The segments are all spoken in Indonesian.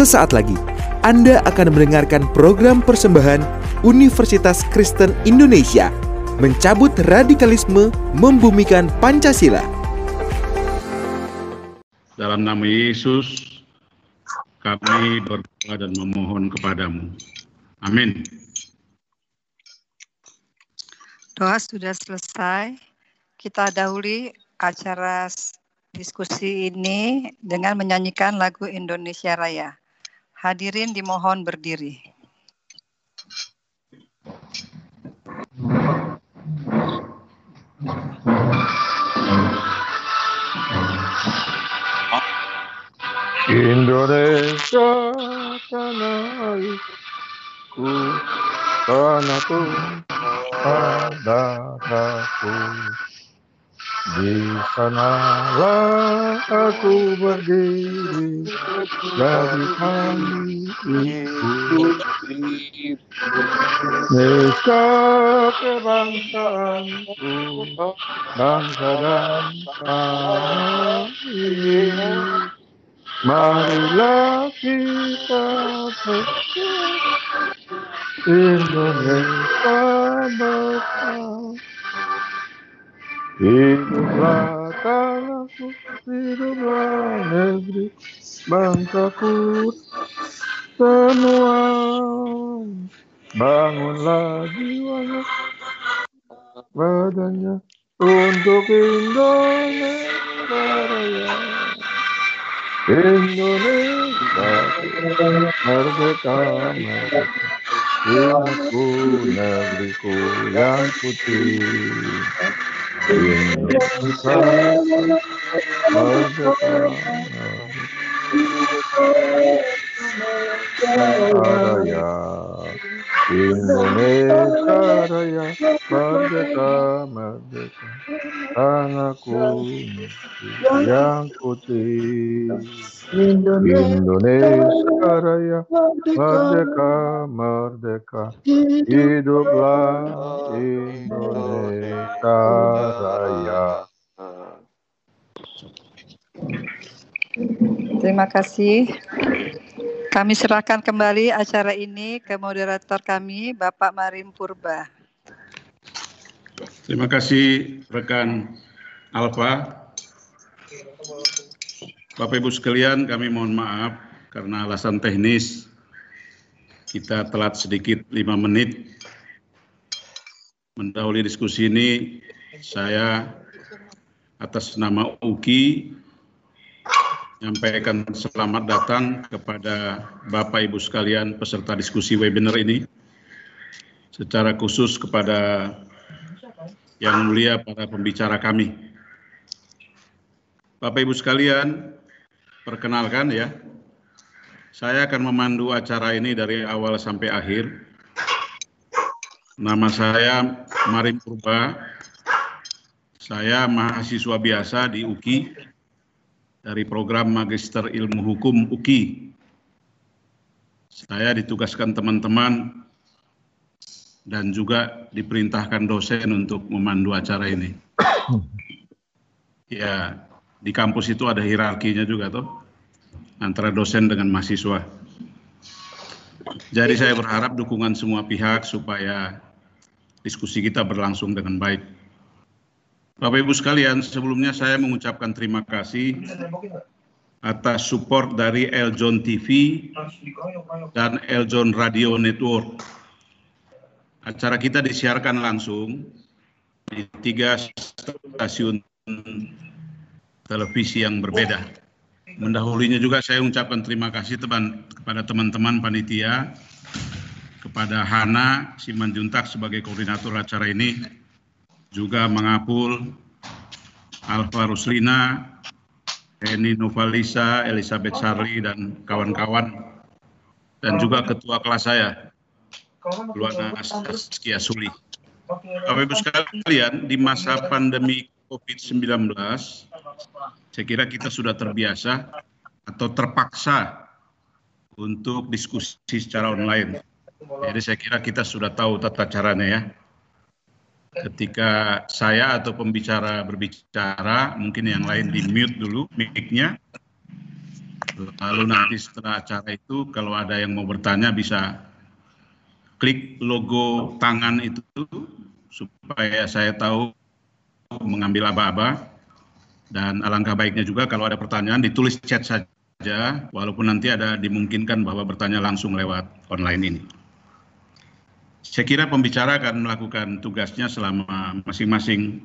Sesaat lagi, Anda akan mendengarkan program persembahan Universitas Kristen Indonesia Mencabut Radikalisme Membumikan Pancasila. Dalam nama Yesus, kami berdoa dan memohon kepadamu. Amin. Doa sudah selesai. Kita dahului acara diskusi ini dengan menyanyikan lagu Indonesia Raya. Hadirin dimohon berdiri. Indonesia tanah airku, tanahku, saudaraku. Di sanalah aku berdiri dari kami ibu. Nesta kebangsaanku, bangsa dan tanah ini. Marilah kita bersama Indonesia bersama. Hiduplah tanahku, hiduplah negeri bangsaku semua. Bangunlah jiwanya, badannya untuk Indonesia Raya. Indonesia merdeka. Ibuku, negeriku yang putih. Indonesia merdeka, Raya. Indonesia Raya, merdeka, merdeka. Tanahku yang putih. Indonesia Raya, merdeka, merdeka. Hiduplah Indonesia Raya. Terima kasih. Kami serahkan kembali acara ini ke moderator kami, Bapak Marim Purba. Terima kasih rekan Alfa. Bapak Ibu sekalian, kami mohon maaf karena alasan teknis kita telat sedikit lima menit. Mendahului diskusi ini, saya atas nama UKI menyampaikan selamat datang kepada Bapak Ibu sekalian peserta diskusi webinar ini. Secara khusus kepada yang mulia para pembicara kami. Bapak Ibu sekalian, perkenalkan ya, saya akan memandu acara ini dari awal sampai akhir. Nama saya Marim Purba, saya mahasiswa biasa di UKI, dari program Magister Ilmu Hukum UKI. Saya ditugaskan teman-teman dan juga diperintahkan dosen untuk memandu acara ini. Ya, di kampus itu ada hierarkinya juga tuh antara dosen dengan mahasiswa. Jadi saya berharap dukungan semua pihak supaya diskusi kita berlangsung dengan baik. Bapak Ibu sekalian, sebelumnya saya mengucapkan terima kasih atas support dari Eljon TV dan Eljon Radio Network. Acara kita disiarkan langsung di tiga stasiun televisi yang berbeda. Mendahulunya juga saya mengucapkan terima kasih teman kepada teman-teman panitia, kepada Hana Simanjuntak sebagai koordinator acara ini, juga Mangapul, Alfa Ruslina, Eni Novalisa, Elizabeth Charlie, dan kawan-kawan, dan juga ketua kelas saya, Luana Askia Suli. Bapak Ibu sekalian, di masa pandemi COVID-19, saya kira kita sudah terbiasa atau terpaksa untuk diskusi secara online. Jadi saya kira kita sudah tahu tata caranya ya ketika saya atau pembicara berbicara, mungkin yang lain di mute dulu mic-nya. Lalu nanti setelah acara itu kalau ada yang mau bertanya bisa klik logo tangan itu supaya saya tahu mengambil aba-aba dan alangkah baiknya juga kalau ada pertanyaan ditulis chat saja walaupun nanti ada dimungkinkan bahwa bertanya langsung lewat online ini. Saya kira pembicara akan melakukan tugasnya selama masing-masing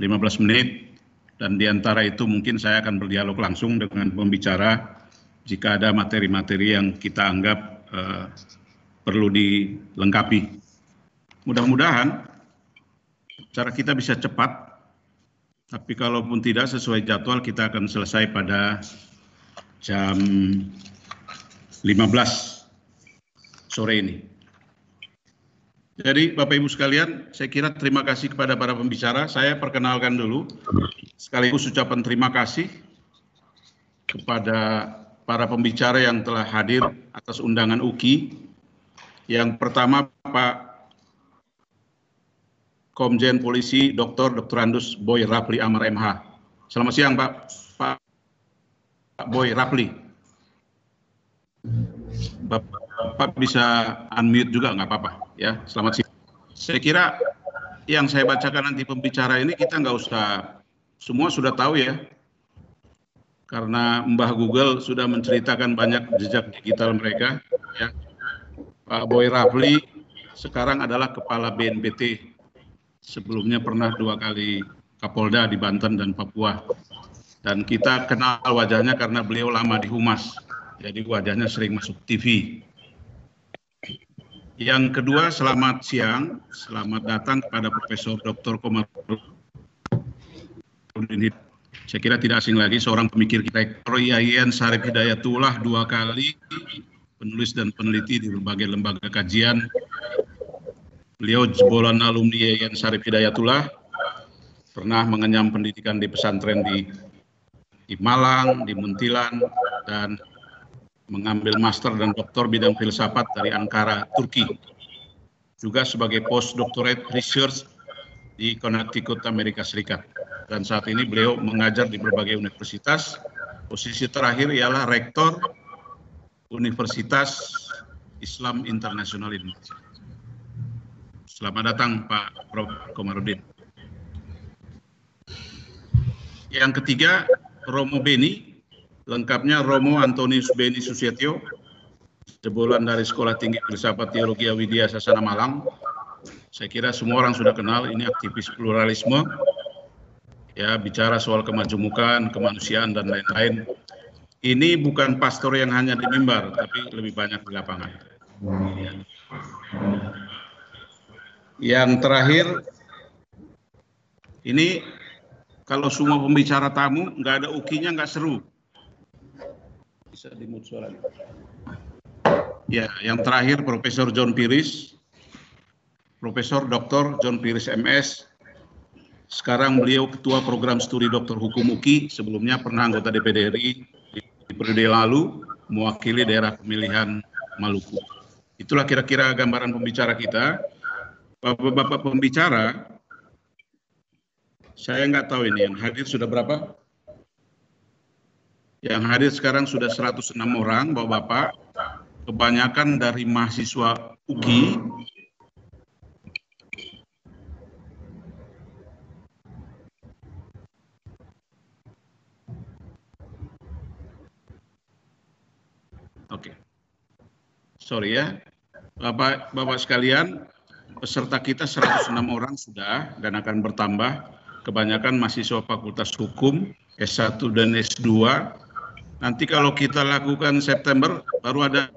15 menit dan di antara itu mungkin saya akan berdialog langsung dengan pembicara jika ada materi-materi yang kita anggap uh, perlu dilengkapi. Mudah-mudahan cara kita bisa cepat, tapi kalaupun tidak sesuai jadwal kita akan selesai pada jam 15 sore ini. Jadi Bapak Ibu sekalian, saya kira terima kasih kepada para pembicara. Saya perkenalkan dulu, sekaligus ucapan terima kasih kepada para pembicara yang telah hadir atas undangan UKI yang pertama Pak Komjen Polisi Dr. Dr. Andus Boy Rapli Amar MH. Selamat siang Pak. Pak, Boy Rapli. Bapak, Bapak bisa unmute juga nggak apa-apa ya. Selamat siang. Saya kira yang saya bacakan nanti pembicara ini kita nggak usah semua sudah tahu ya karena Mbah Google sudah menceritakan banyak jejak digital mereka ya Pak Boy Rafli sekarang adalah kepala BNPT. Sebelumnya pernah dua kali Kapolda di Banten dan Papua. Dan kita kenal wajahnya karena beliau lama di Humas. Jadi wajahnya sering masuk TV. Yang kedua, selamat siang. Selamat datang kepada Profesor Dr. Komarudin saya kira tidak asing lagi seorang pemikir kita Yayan Sarif Hidayatullah dua kali penulis dan peneliti di berbagai lembaga kajian. Beliau jebolan alumni Yayan Sarif Hidayatullah, pernah mengenyam pendidikan di pesantren di, di Malang, di Muntilan, dan mengambil master dan doktor bidang filsafat dari Ankara, Turki. Juga sebagai postdoctorate research di Connecticut, Amerika Serikat. Dan saat ini beliau mengajar di berbagai universitas. Posisi terakhir ialah rektor Universitas Islam Internasional Indonesia. Selamat datang Pak Prof. Komarudin. Yang ketiga, Romo Beni, lengkapnya Romo Antonius Beni Susiatyo, jebolan dari Sekolah Tinggi Filsafat Teologi Widya Sasana Malang. Saya kira semua orang sudah kenal, ini aktivis pluralisme, ya bicara soal kemajemukan, kemanusiaan, dan lain-lain ini bukan pastor yang hanya di mimbar, tapi lebih banyak di lapangan. Yang terakhir, ini kalau semua pembicara tamu nggak ada ukinya nggak seru. Bisa dimut suara. Ya, yang terakhir Profesor John Piris, Profesor Dr. John Piris MS. Sekarang beliau Ketua Program Studi Dokter Hukum UKI, sebelumnya pernah anggota DPD RI di periode lalu mewakili daerah pemilihan Maluku. Itulah kira-kira gambaran pembicara kita. Bapak-bapak pembicara, saya nggak tahu ini yang hadir sudah berapa? Yang hadir sekarang sudah 106 orang, Bapak-bapak. Kebanyakan dari mahasiswa UKI Oke. Okay. Sorry ya. Bapak Bapak sekalian, peserta kita 106 orang sudah dan akan bertambah. Kebanyakan mahasiswa Fakultas Hukum S1 dan S2. Nanti kalau kita lakukan September baru ada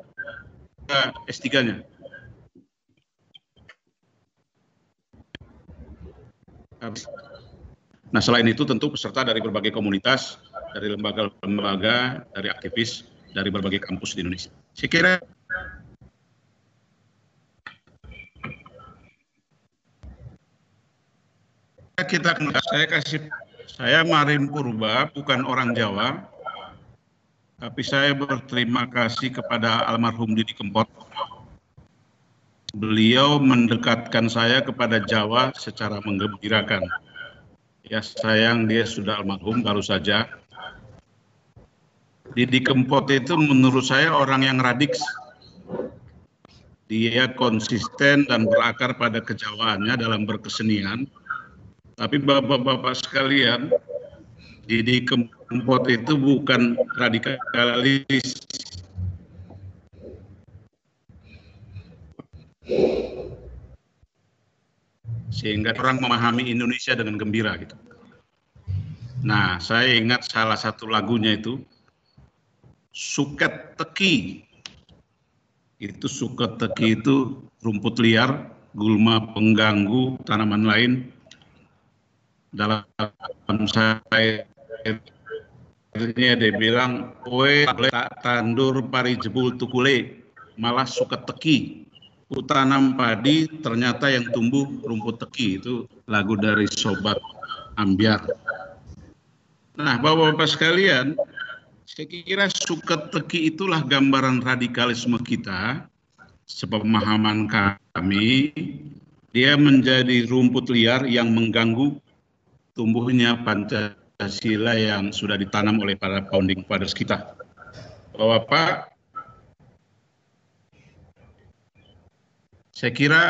S3-nya. Nah, selain itu tentu peserta dari berbagai komunitas, dari lembaga-lembaga, dari aktivis dari berbagai kampus di Indonesia. Saya kira kita saya kasih saya Marin Purba bukan orang Jawa tapi saya berterima kasih kepada almarhum Didi Kempot beliau mendekatkan saya kepada Jawa secara menggembirakan ya sayang dia sudah almarhum baru saja Didi Kempot itu menurut saya orang yang radiks. Dia konsisten dan berakar pada kejawaannya dalam berkesenian. Tapi bapak-bapak sekalian, Didi Kempot itu bukan radikalis. Sehingga orang memahami Indonesia dengan gembira gitu. Nah, saya ingat salah satu lagunya itu Suket Teki. Itu suket teki itu rumput liar, gulma pengganggu tanaman lain. Dalam saya ini dia bilang, "Oe tak tandur pari jebul tukule, malah suket teki." Tanam padi ternyata yang tumbuh rumput teki itu lagu dari Sobat Ambiar. Nah, Bapak-bapak sekalian, saya kira suket teki itulah gambaran radikalisme kita, sepemahaman kami, dia menjadi rumput liar yang mengganggu tumbuhnya Pancasila yang sudah ditanam oleh para founding fathers kita. Bapak, saya kira,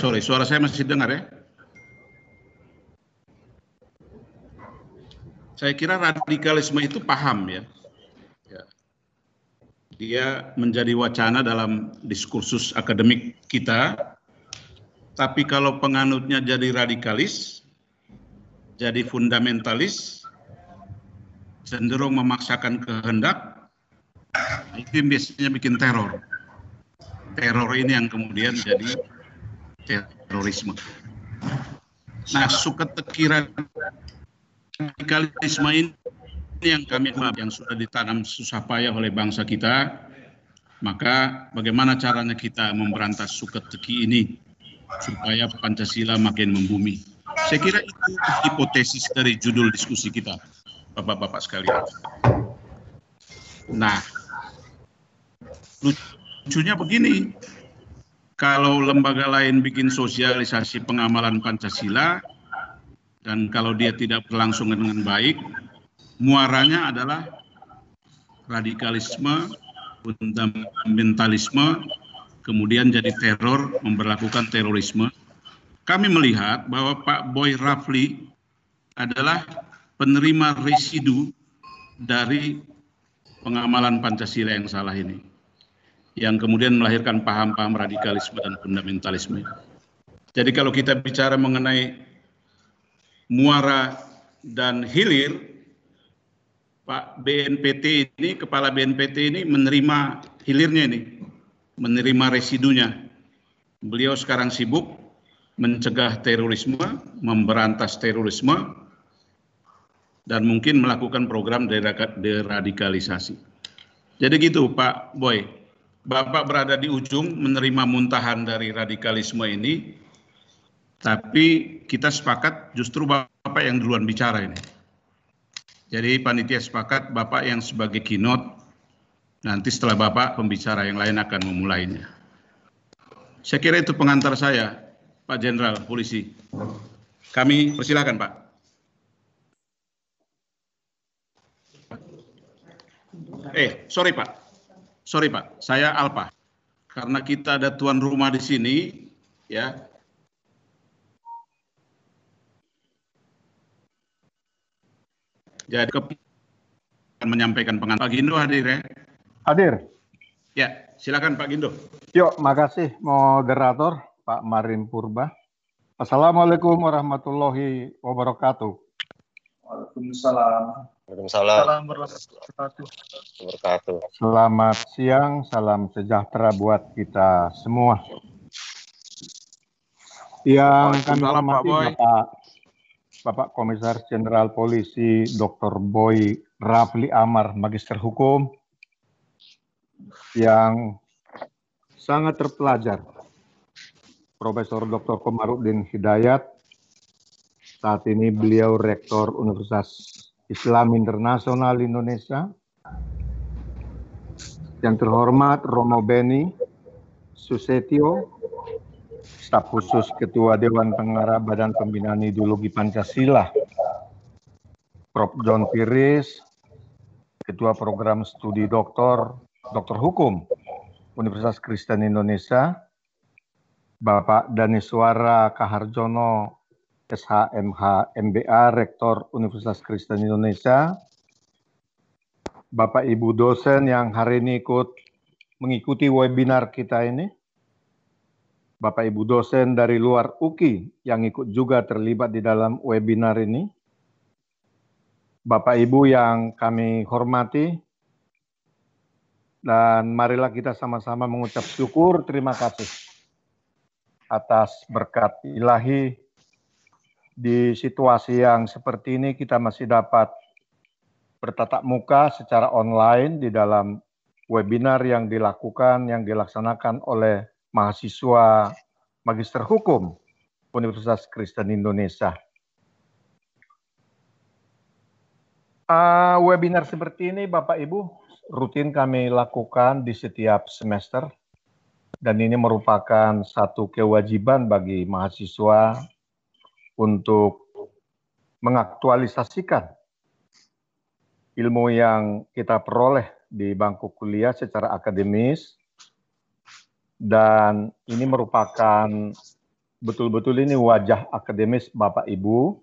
sorry, suara saya masih dengar ya? saya kira radikalisme itu paham ya. ya. Dia menjadi wacana dalam diskursus akademik kita, tapi kalau penganutnya jadi radikalis, jadi fundamentalis, cenderung memaksakan kehendak, itu biasanya bikin teror. Teror ini yang kemudian jadi terorisme. Nah, suka tekiran radikalisme ini yang kami yang sudah ditanam susah payah oleh bangsa kita, maka bagaimana caranya kita memberantas suket teki ini supaya Pancasila makin membumi. Saya kira itu hipotesis dari judul diskusi kita, Bapak-bapak sekalian. Nah, lucunya begini, kalau lembaga lain bikin sosialisasi pengamalan Pancasila, dan kalau dia tidak berlangsung dengan baik, muaranya adalah radikalisme, fundamentalisme, kemudian jadi teror, memperlakukan terorisme. Kami melihat bahwa Pak Boy Rafli adalah penerima residu dari pengamalan Pancasila yang salah ini. Yang kemudian melahirkan paham-paham radikalisme dan fundamentalisme. Jadi kalau kita bicara mengenai Muara dan Hilir, Pak BNPT ini, Kepala BNPT ini menerima hilirnya ini, menerima residunya. Beliau sekarang sibuk mencegah terorisme, memberantas terorisme, dan mungkin melakukan program deradikalisasi. Jadi gitu Pak Boy, Bapak berada di ujung menerima muntahan dari radikalisme ini, tapi kita sepakat justru Bapak yang duluan bicara ini. Jadi panitia sepakat Bapak yang sebagai keynote, nanti setelah Bapak pembicara yang lain akan memulainya. Saya kira itu pengantar saya, Pak Jenderal Polisi. Kami persilakan Pak. Eh, sorry Pak. Sorry Pak, saya Alpa. Karena kita ada tuan rumah di sini, ya, Jadi akan menyampaikan pengantar. Pak Gindo hadir ya? Hadir. Ya, silakan Pak Gindo. Yuk, makasih moderator Pak Marin Purba. Assalamualaikum warahmatullahi wabarakatuh. Waalaikumsalam. Waalaikumsalam. Wabarakatuh. Selamat siang, salam sejahtera buat kita semua. Yang kami hormati Bapak Bapak Komisaris Jenderal Polisi Dr. Boy Rafli Amar, Magister Hukum, yang sangat terpelajar, Profesor Dr. Komarudin Hidayat, saat ini beliau Rektor Universitas Islam Internasional Indonesia, yang terhormat Romo Beni Susetio, staf khusus Ketua Dewan Pengarah Badan Pembinaan Ideologi Pancasila, Prof. John Piris, Ketua Program Studi Doktor, Doktor Hukum Universitas Kristen Indonesia, Bapak Daniswara Kaharjono, SHMH MBA, Rektor Universitas Kristen Indonesia, Bapak Ibu dosen yang hari ini ikut mengikuti webinar kita ini, Bapak Ibu dosen dari luar UKI yang ikut juga terlibat di dalam webinar ini. Bapak Ibu yang kami hormati, dan marilah kita sama-sama mengucap syukur terima kasih atas berkat ilahi di situasi yang seperti ini kita masih dapat bertatap muka secara online di dalam webinar yang dilakukan, yang dilaksanakan oleh mahasiswa Magister Hukum Universitas Kristen Indonesia. Uh, webinar seperti ini, Bapak Ibu, rutin kami lakukan di setiap semester, dan ini merupakan satu kewajiban bagi mahasiswa untuk mengaktualisasikan ilmu yang kita peroleh di bangku kuliah secara akademis dan ini merupakan betul-betul ini wajah akademis Bapak Ibu.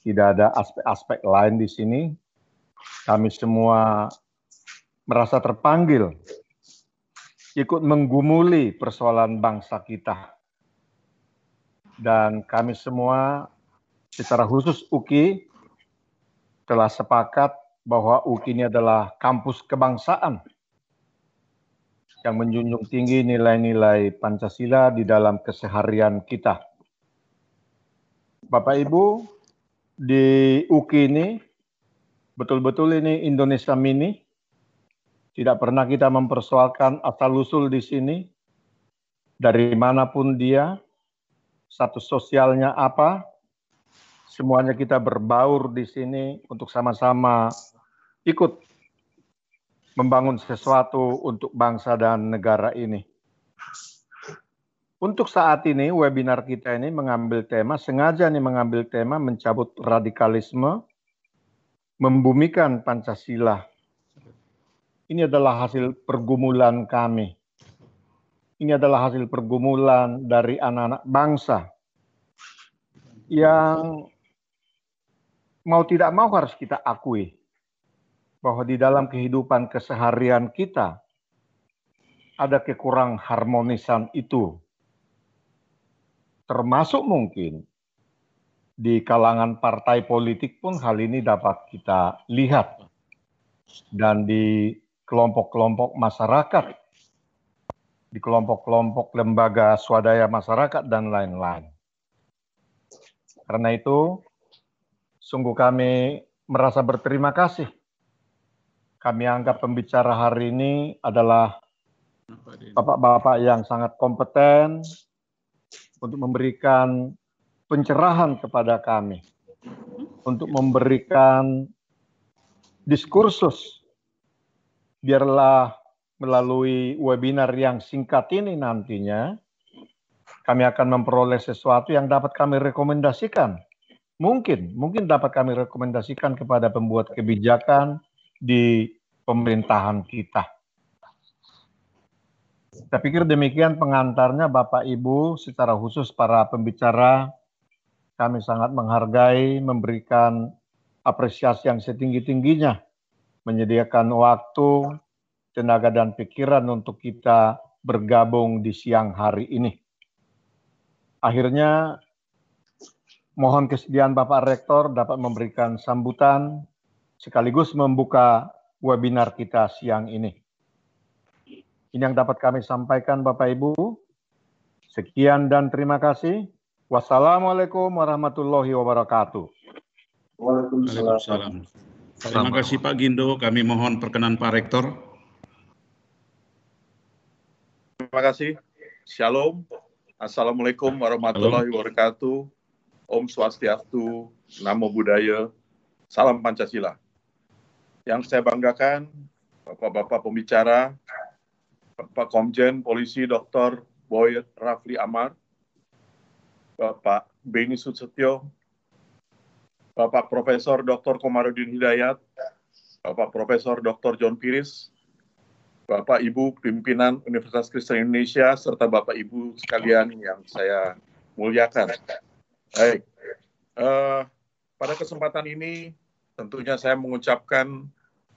Tidak ada aspek-aspek lain di sini. Kami semua merasa terpanggil ikut menggumuli persoalan bangsa kita. Dan kami semua secara khusus UKI telah sepakat bahwa UKI ini adalah kampus kebangsaan yang menjunjung tinggi nilai-nilai Pancasila di dalam keseharian kita. Bapak Ibu, di UKI ini betul-betul ini Indonesia mini. Tidak pernah kita mempersoalkan asal-usul di sini. Dari mana pun dia, satu sosialnya apa, semuanya kita berbaur di sini untuk sama-sama ikut membangun sesuatu untuk bangsa dan negara ini. Untuk saat ini, webinar kita ini mengambil tema, sengaja nih mengambil tema mencabut radikalisme, membumikan Pancasila. Ini adalah hasil pergumulan kami. Ini adalah hasil pergumulan dari anak-anak bangsa yang mau tidak mau harus kita akui bahwa di dalam kehidupan keseharian kita ada kekurang harmonisan itu. Termasuk mungkin di kalangan partai politik pun hal ini dapat kita lihat. Dan di kelompok-kelompok masyarakat, di kelompok-kelompok lembaga swadaya masyarakat dan lain-lain. Karena itu, sungguh kami merasa berterima kasih kami anggap pembicara hari ini adalah bapak-bapak yang sangat kompeten untuk memberikan pencerahan kepada kami, untuk memberikan diskursus. Biarlah melalui webinar yang singkat ini nantinya, kami akan memperoleh sesuatu yang dapat kami rekomendasikan. Mungkin, mungkin dapat kami rekomendasikan kepada pembuat kebijakan, di pemerintahan kita. Saya pikir demikian pengantarnya Bapak Ibu secara khusus para pembicara kami sangat menghargai memberikan apresiasi yang setinggi-tingginya menyediakan waktu, tenaga dan pikiran untuk kita bergabung di siang hari ini. Akhirnya mohon kesediaan Bapak Rektor dapat memberikan sambutan sekaligus membuka webinar kita siang ini. Ini yang dapat kami sampaikan Bapak Ibu. Sekian dan terima kasih. Wassalamualaikum warahmatullahi wabarakatuh. Waalaikumsalam. Terima kasih Pak Gindo. Kami mohon perkenan Pak Rektor. Terima kasih. Shalom. Assalamualaikum warahmatullahi wabarakatuh. Om Swastiastu, Namo Buddhaya, Salam Pancasila yang saya banggakan, Bapak-Bapak pembicara, Bapak Komjen Polisi Dr. Boy Rafli Amar, Bapak Beni Susetyo, Bapak Profesor Dr. Komarudin Hidayat, Bapak Profesor Dr. John Piris, Bapak Ibu pimpinan Universitas Kristen Indonesia, serta Bapak Ibu sekalian yang saya muliakan. Baik, uh, pada kesempatan ini tentunya saya mengucapkan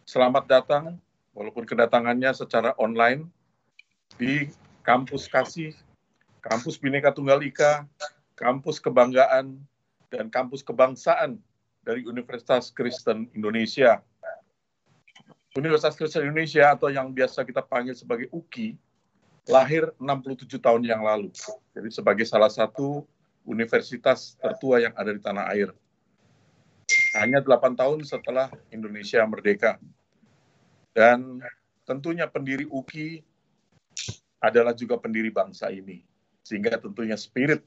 selamat datang, walaupun kedatangannya secara online, di Kampus Kasih, Kampus Bhinneka Tunggal Ika, Kampus Kebanggaan, dan Kampus Kebangsaan dari Universitas Kristen Indonesia Universitas Kristen Indonesia atau yang biasa kita panggil sebagai UKI lahir 67 tahun yang lalu. Jadi sebagai salah satu universitas tertua yang ada di tanah air. Hanya 8 tahun setelah Indonesia merdeka. Dan tentunya pendiri UKI adalah juga pendiri bangsa ini. Sehingga tentunya spirit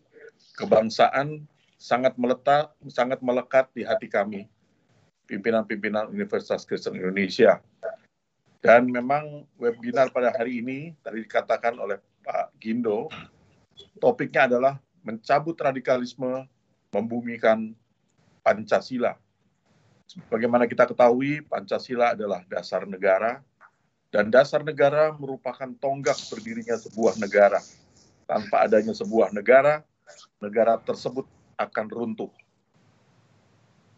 kebangsaan sangat meletak, sangat melekat di hati kami pimpinan-pimpinan Universitas Kristen Indonesia. Dan memang webinar pada hari ini, tadi dikatakan oleh Pak Gindo, topiknya adalah mencabut radikalisme, membumikan Pancasila. Bagaimana kita ketahui, Pancasila adalah dasar negara, dan dasar negara merupakan tonggak berdirinya sebuah negara. Tanpa adanya sebuah negara, negara tersebut akan runtuh.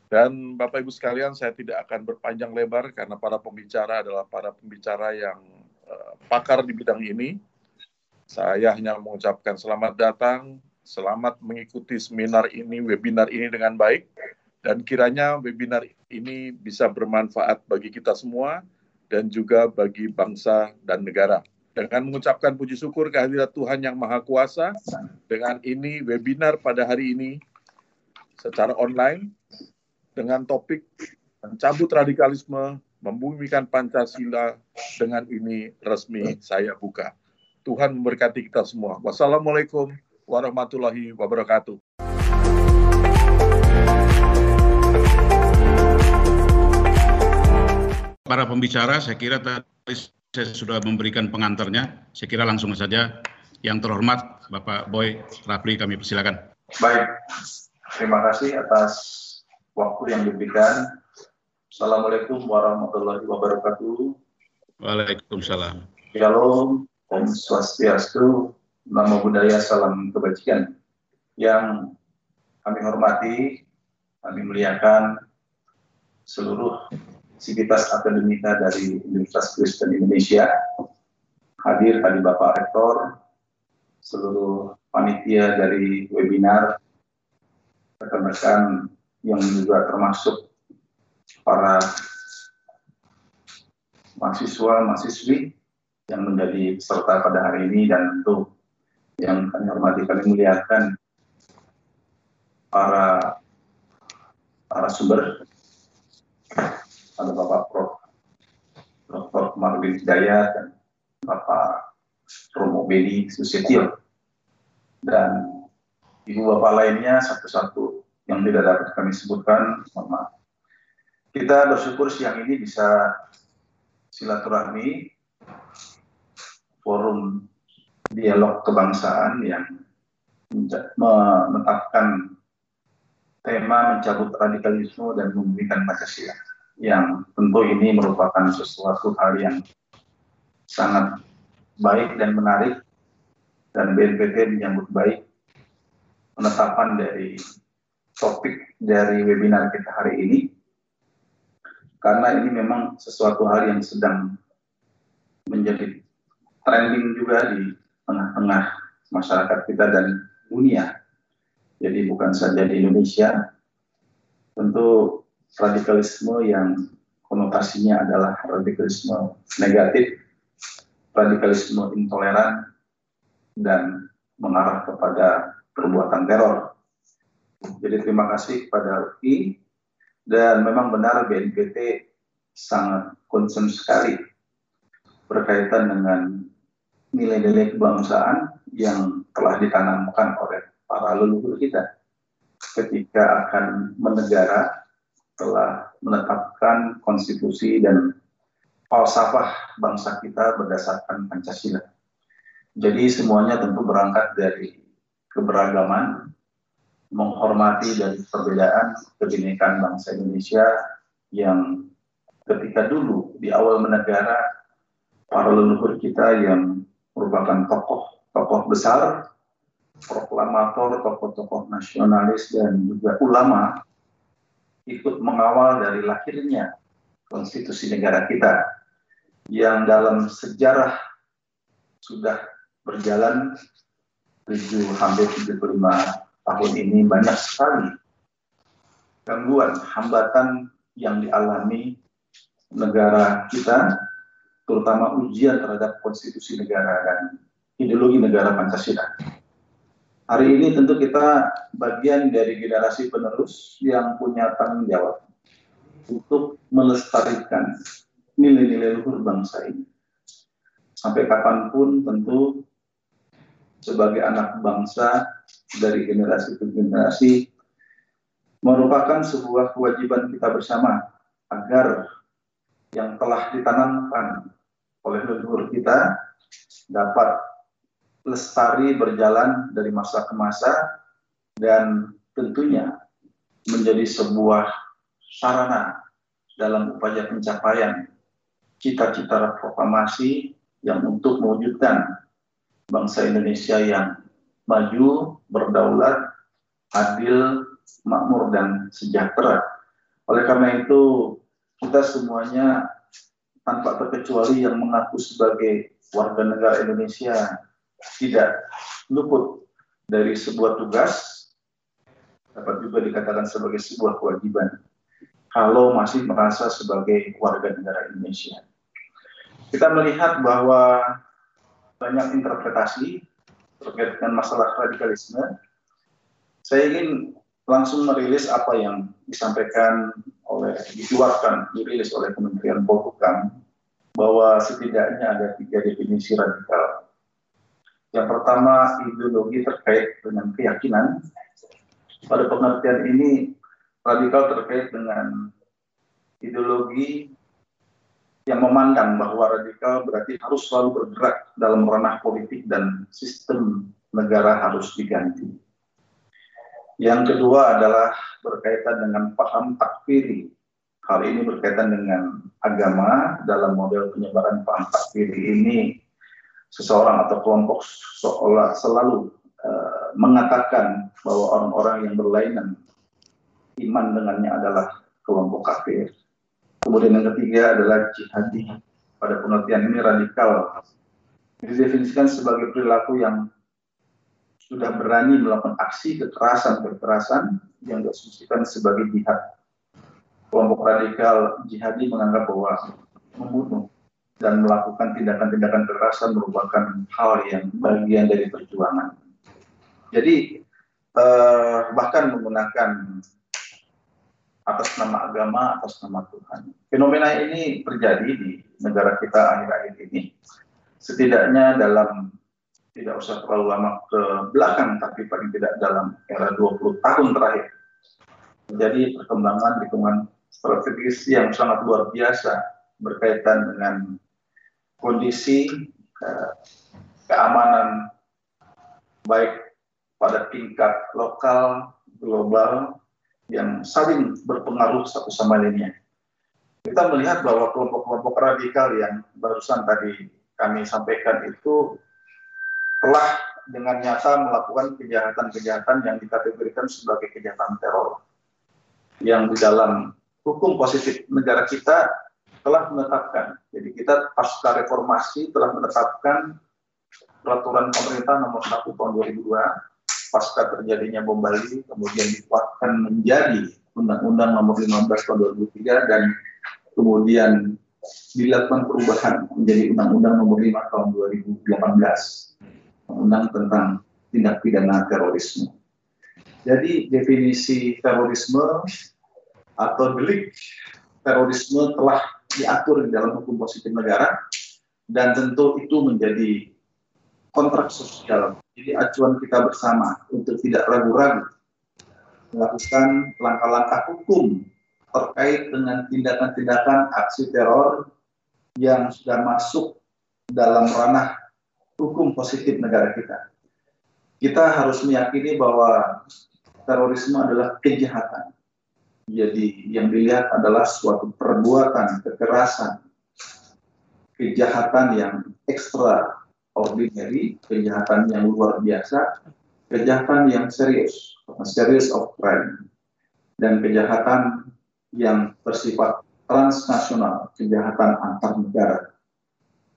Dan Bapak Ibu sekalian, saya tidak akan berpanjang lebar karena para pembicara adalah para pembicara yang uh, pakar di bidang ini. Saya hanya mengucapkan selamat datang, selamat mengikuti seminar ini, webinar ini dengan baik, dan kiranya webinar ini bisa bermanfaat bagi kita semua dan juga bagi bangsa dan negara. Dengan mengucapkan puji syukur kehadirat Tuhan Yang Maha Kuasa, dengan ini webinar pada hari ini secara online dengan topik mencabut radikalisme, membumikan Pancasila. Dengan ini resmi saya buka. Tuhan memberkati kita semua. Wassalamualaikum warahmatullahi wabarakatuh. Para pembicara, saya kira tadi saya sudah memberikan pengantarnya. Saya kira langsung saja yang terhormat Bapak Boy Rapli kami persilakan. Baik, terima kasih atas waktu yang diberikan. Assalamualaikum warahmatullahi wabarakatuh. Waalaikumsalam. Shalom, Om Swastiastu, Namo Buddhaya, Salam Kebajikan. Yang kami hormati, kami muliakan seluruh sivitas akademika dari Universitas Kristen Indonesia, hadir tadi Bapak Rektor, seluruh panitia dari webinar, rekan-rekan yang juga termasuk para mahasiswa mahasiswi yang menjadi peserta pada hari ini dan tentu yang kami hormati kami muliakan para para sumber ada Bapak Prof. Dr. Marwin Hidayat dan Bapak Romo Bedi Susetio dan ibu bapak lainnya satu-satu yang tidak dapat kami sebutkan, mohon maaf. Kita bersyukur siang ini bisa silaturahmi forum dialog kebangsaan yang menetapkan tema mencabut radikalisme dan memberikan Pancasila yang tentu ini merupakan sesuatu hal yang sangat baik dan menarik dan BNPT menyambut baik penetapan dari topik dari webinar kita hari ini karena ini memang sesuatu hal yang sedang menjadi trending juga di tengah-tengah masyarakat kita dan dunia. Jadi bukan saja di Indonesia, tentu radikalisme yang konotasinya adalah radikalisme negatif, radikalisme intoleran, dan mengarah kepada perbuatan teror. Jadi terima kasih kepada UI dan memang benar BNPT sangat concern sekali berkaitan dengan nilai-nilai kebangsaan yang telah ditanamkan oleh para leluhur kita ketika akan menegara telah menetapkan konstitusi dan falsafah bangsa kita berdasarkan Pancasila. Jadi semuanya tentu berangkat dari keberagaman menghormati dan perbedaan kebinekaan bangsa Indonesia yang ketika dulu di awal menegara para leluhur kita yang merupakan tokoh-tokoh besar, proklamator, tokoh-tokoh nasionalis dan juga ulama ikut mengawal dari lahirnya konstitusi negara kita yang dalam sejarah sudah berjalan tujuh hampir 75 tahun ini banyak sekali gangguan, hambatan yang dialami negara kita, terutama ujian terhadap konstitusi negara dan ideologi negara Pancasila. Hari ini tentu kita bagian dari generasi penerus yang punya tanggung jawab untuk melestarikan nilai-nilai luhur bangsa ini. Sampai kapan pun tentu sebagai anak bangsa dari generasi ke generasi merupakan sebuah kewajiban kita bersama agar yang telah ditanamkan oleh leluhur kita dapat lestari berjalan dari masa ke masa dan tentunya menjadi sebuah sarana dalam upaya pencapaian cita-cita proklamasi yang untuk mewujudkan bangsa Indonesia yang maju, berdaulat, adil, makmur, dan sejahtera. Oleh karena itu, kita semuanya tanpa terkecuali yang mengaku sebagai warga negara Indonesia tidak luput dari sebuah tugas, dapat juga dikatakan sebagai sebuah kewajiban, kalau masih merasa sebagai warga negara Indonesia. Kita melihat bahwa banyak interpretasi terkait dengan masalah radikalisme. Saya ingin langsung merilis apa yang disampaikan oleh dikeluarkan dirilis oleh Kementerian Polhukam bahwa setidaknya ada tiga definisi radikal. Yang pertama ideologi terkait dengan keyakinan. Pada pengertian ini radikal terkait dengan ideologi yang memandang bahwa radikal berarti harus selalu bergerak dalam ranah politik dan sistem negara harus diganti. Yang kedua adalah berkaitan dengan paham takfiri. Hal ini berkaitan dengan agama dalam model penyebaran paham takfiri ini seseorang atau kelompok seolah selalu uh, mengatakan bahwa orang-orang yang berlainan iman dengannya adalah kelompok kafir Kemudian yang ketiga adalah jihadi. Pada pengertian ini radikal. Didefinisikan sebagai perilaku yang sudah berani melakukan aksi kekerasan-kekerasan yang diasumsikan sebagai jihad. Kelompok radikal jihadi menganggap bahwa membunuh dan melakukan tindakan-tindakan kekerasan merupakan hal yang bagian dari perjuangan. Jadi eh, bahkan menggunakan atas nama agama, atas nama Tuhan. Fenomena ini terjadi di negara kita akhir-akhir ini. Setidaknya dalam tidak usah terlalu lama ke belakang, tapi paling tidak dalam era 20 tahun terakhir. Jadi perkembangan lingkungan strategis yang sangat luar biasa berkaitan dengan kondisi eh, keamanan baik pada tingkat lokal, global, yang saling berpengaruh satu sama lainnya. Kita melihat bahwa kelompok-kelompok radikal yang barusan tadi kami sampaikan itu telah dengan nyata melakukan kejahatan-kejahatan yang dikategorikan sebagai kejahatan teror. Yang di dalam hukum positif negara kita telah menetapkan. Jadi kita pasca reformasi telah menetapkan peraturan pemerintah nomor 1 tahun 2002 pasca terjadinya bom Bali kemudian dikuatkan menjadi Undang-Undang Nomor 15 Tahun 2003 dan kemudian dilakukan perubahan menjadi Undang-Undang Nomor 5 Tahun 2018 Undang tentang tindak pidana terorisme. Jadi definisi terorisme atau delik terorisme telah diatur di dalam hukum positif negara dan tentu itu menjadi kontrak sosial jadi acuan kita bersama untuk tidak ragu-ragu melakukan langkah-langkah hukum terkait dengan tindakan-tindakan aksi teror yang sudah masuk dalam ranah hukum positif negara kita. Kita harus meyakini bahwa terorisme adalah kejahatan. Jadi yang dilihat adalah suatu perbuatan kekerasan, kejahatan yang ekstra ordinary, kejahatan yang luar biasa, kejahatan yang serius, serious of crime, dan kejahatan yang bersifat transnasional, kejahatan antar negara.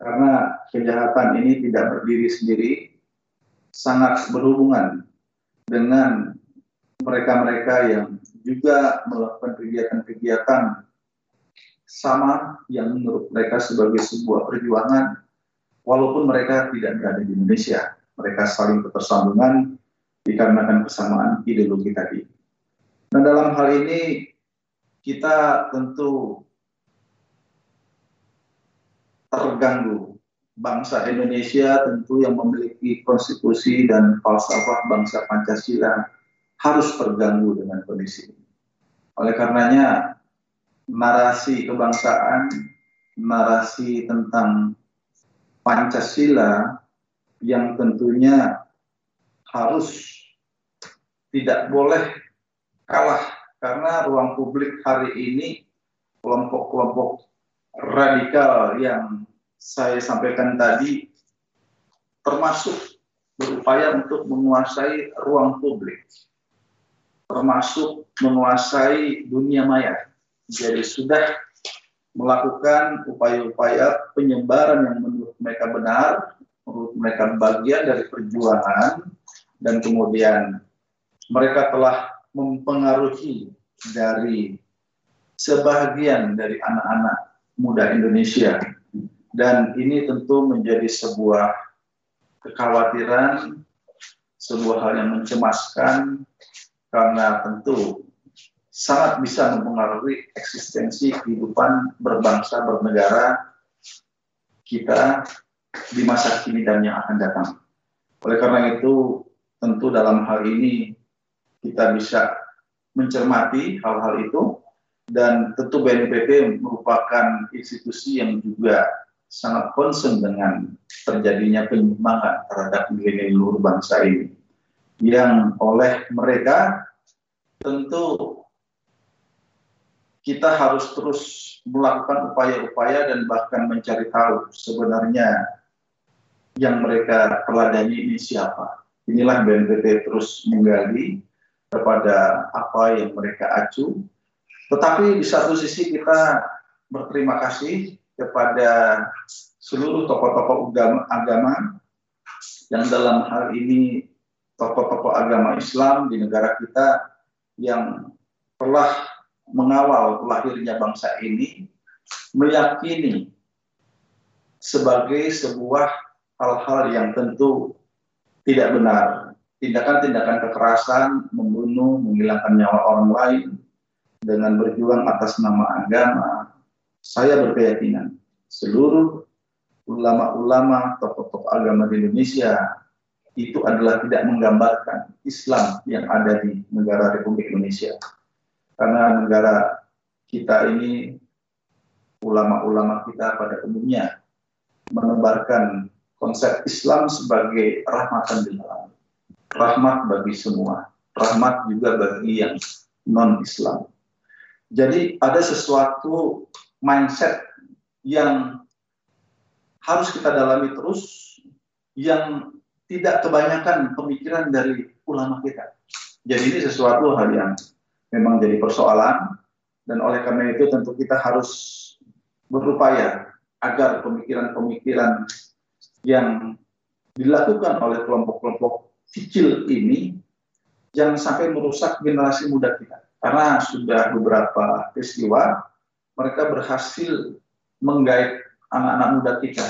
Karena kejahatan ini tidak berdiri sendiri, sangat berhubungan dengan mereka-mereka yang juga melakukan kegiatan-kegiatan sama yang menurut mereka sebagai sebuah perjuangan walaupun mereka tidak berada di Indonesia. Mereka saling ketersambungan dikarenakan kesamaan ideologi tadi. Nah dalam hal ini kita tentu terganggu. Bangsa Indonesia tentu yang memiliki konstitusi dan falsafah bangsa Pancasila harus terganggu dengan kondisi ini. Oleh karenanya, narasi kebangsaan, narasi tentang Pancasila yang tentunya harus tidak boleh kalah karena ruang publik hari ini kelompok-kelompok radikal yang saya sampaikan tadi termasuk berupaya untuk menguasai ruang publik termasuk menguasai dunia maya. Jadi sudah melakukan upaya-upaya penyebaran yang menurut mereka benar, menurut mereka bagian dari perjuangan, dan kemudian mereka telah mempengaruhi dari sebagian dari anak-anak muda Indonesia. Dan ini tentu menjadi sebuah kekhawatiran, sebuah hal yang mencemaskan, karena tentu sangat bisa mempengaruhi eksistensi kehidupan berbangsa bernegara kita di masa kini dan yang akan datang. Oleh karena itu, tentu dalam hal ini kita bisa mencermati hal-hal itu dan tentu BNPB merupakan institusi yang juga sangat concern dengan terjadinya penyimpangan terhadap nilai-nilai luhur bangsa ini yang oleh mereka tentu kita harus terus melakukan upaya-upaya dan bahkan mencari tahu sebenarnya yang mereka teladani ini siapa. Inilah BNPT terus menggali kepada apa yang mereka acu. Tetapi di satu sisi kita berterima kasih kepada seluruh tokoh-tokoh agama yang dalam hal ini tokoh-tokoh agama Islam di negara kita yang telah mengawal lahirnya bangsa ini meyakini sebagai sebuah hal-hal yang tentu tidak benar. Tindakan-tindakan kekerasan, membunuh, menghilangkan nyawa orang lain dengan berjuang atas nama agama. Saya berkeyakinan seluruh ulama-ulama, tokoh-tokoh agama di Indonesia itu adalah tidak menggambarkan Islam yang ada di negara Republik Indonesia. Karena negara kita ini, ulama-ulama kita pada umumnya menebarkan konsep Islam sebagai rahmatan lil rahmat bagi semua, rahmat juga bagi yang non-Islam. Jadi ada sesuatu mindset yang harus kita dalami terus, yang tidak kebanyakan pemikiran dari ulama kita. Jadi ini sesuatu hal yang memang jadi persoalan dan oleh karena itu tentu kita harus berupaya agar pemikiran-pemikiran yang dilakukan oleh kelompok-kelompok kecil ini jangan sampai merusak generasi muda kita. Karena sudah beberapa peristiwa mereka berhasil menggait anak-anak muda kita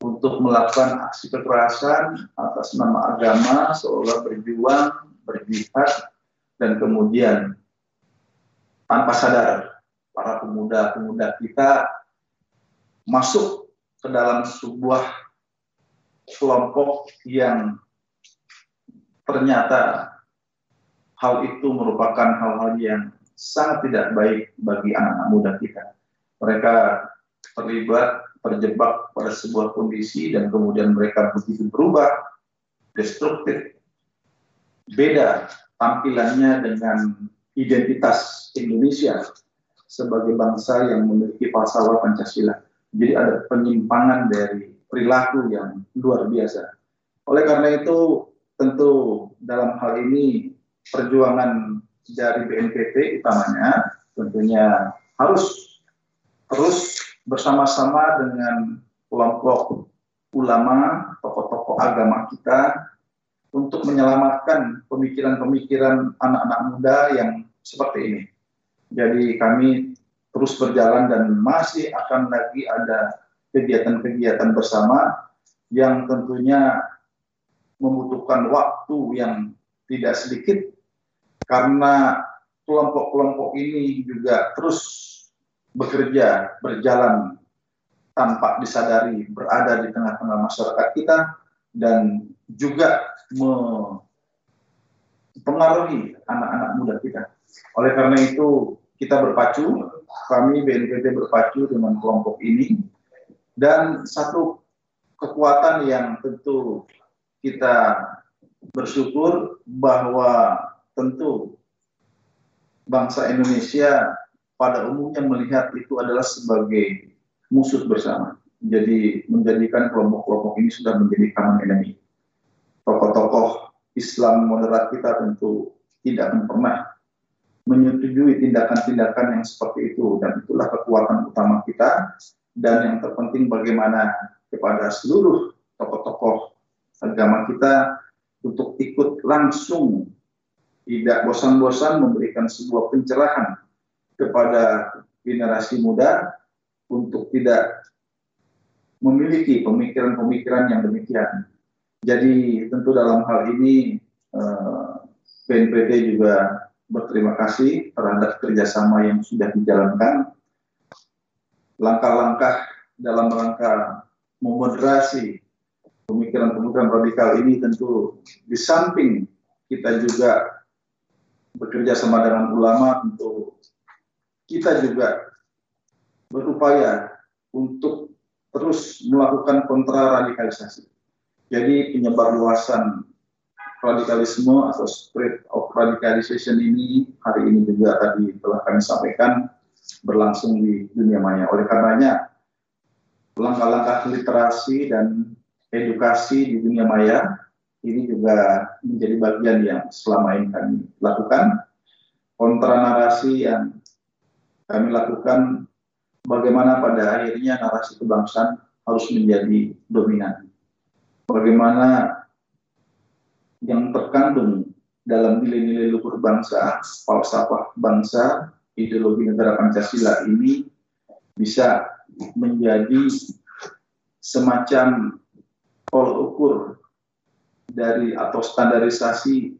untuk melakukan aksi kekerasan atas nama agama seolah berjuang, berjihad, dan kemudian tanpa sadar para pemuda-pemuda kita masuk ke dalam sebuah kelompok yang ternyata hal itu merupakan hal-hal yang sangat tidak baik bagi anak-anak muda kita. Mereka terlibat terjebak pada sebuah kondisi dan kemudian mereka begitu berubah, destruktif, beda tampilannya dengan identitas Indonesia sebagai bangsa yang memiliki falsafah Pancasila. Jadi ada penyimpangan dari perilaku yang luar biasa. Oleh karena itu, tentu dalam hal ini perjuangan dari BNPT utamanya tentunya harus terus bersama-sama dengan kelompok ulama, tokoh-tokoh agama kita untuk menyelamatkan pemikiran-pemikiran anak-anak muda yang seperti ini. Jadi kami terus berjalan dan masih akan lagi ada kegiatan-kegiatan bersama yang tentunya membutuhkan waktu yang tidak sedikit karena kelompok-kelompok ini juga terus bekerja, berjalan tanpa disadari berada di tengah-tengah masyarakat kita dan juga mempengaruhi anak-anak muda kita. Oleh karena itu kita berpacu, kami BNPT berpacu dengan kelompok ini dan satu kekuatan yang tentu kita bersyukur bahwa tentu bangsa Indonesia pada umumnya melihat itu adalah sebagai musuh bersama. Jadi menjadikan kelompok-kelompok ini sudah menjadi common enemy. Tokoh-tokoh Islam moderat kita tentu tidak pernah menyetujui tindakan-tindakan yang seperti itu dan itulah kekuatan utama kita dan yang terpenting bagaimana kepada seluruh tokoh-tokoh agama kita untuk ikut langsung tidak bosan-bosan memberikan sebuah pencerahan kepada generasi muda untuk tidak memiliki pemikiran-pemikiran yang demikian. Jadi tentu dalam hal ini BNPT eh, juga berterima kasih terhadap kerjasama yang sudah dijalankan. Langkah-langkah dalam rangka memoderasi pemikiran-pemikiran radikal ini tentu di samping kita juga bekerja sama dengan ulama tentu kita juga berupaya untuk terus melakukan kontra radikalisasi. Jadi penyebar luasan radikalisme atau spread of radicalization ini hari ini juga tadi telah kami sampaikan berlangsung di dunia maya. Oleh karenanya langkah-langkah literasi dan edukasi di dunia maya ini juga menjadi bagian yang selama ini kami lakukan. Kontra narasi yang kami lakukan bagaimana pada akhirnya narasi kebangsaan harus menjadi dominan. Bagaimana yang terkandung dalam nilai-nilai luhur bangsa, falsafah bangsa, ideologi negara Pancasila ini bisa menjadi semacam tolak ukur dari atau standarisasi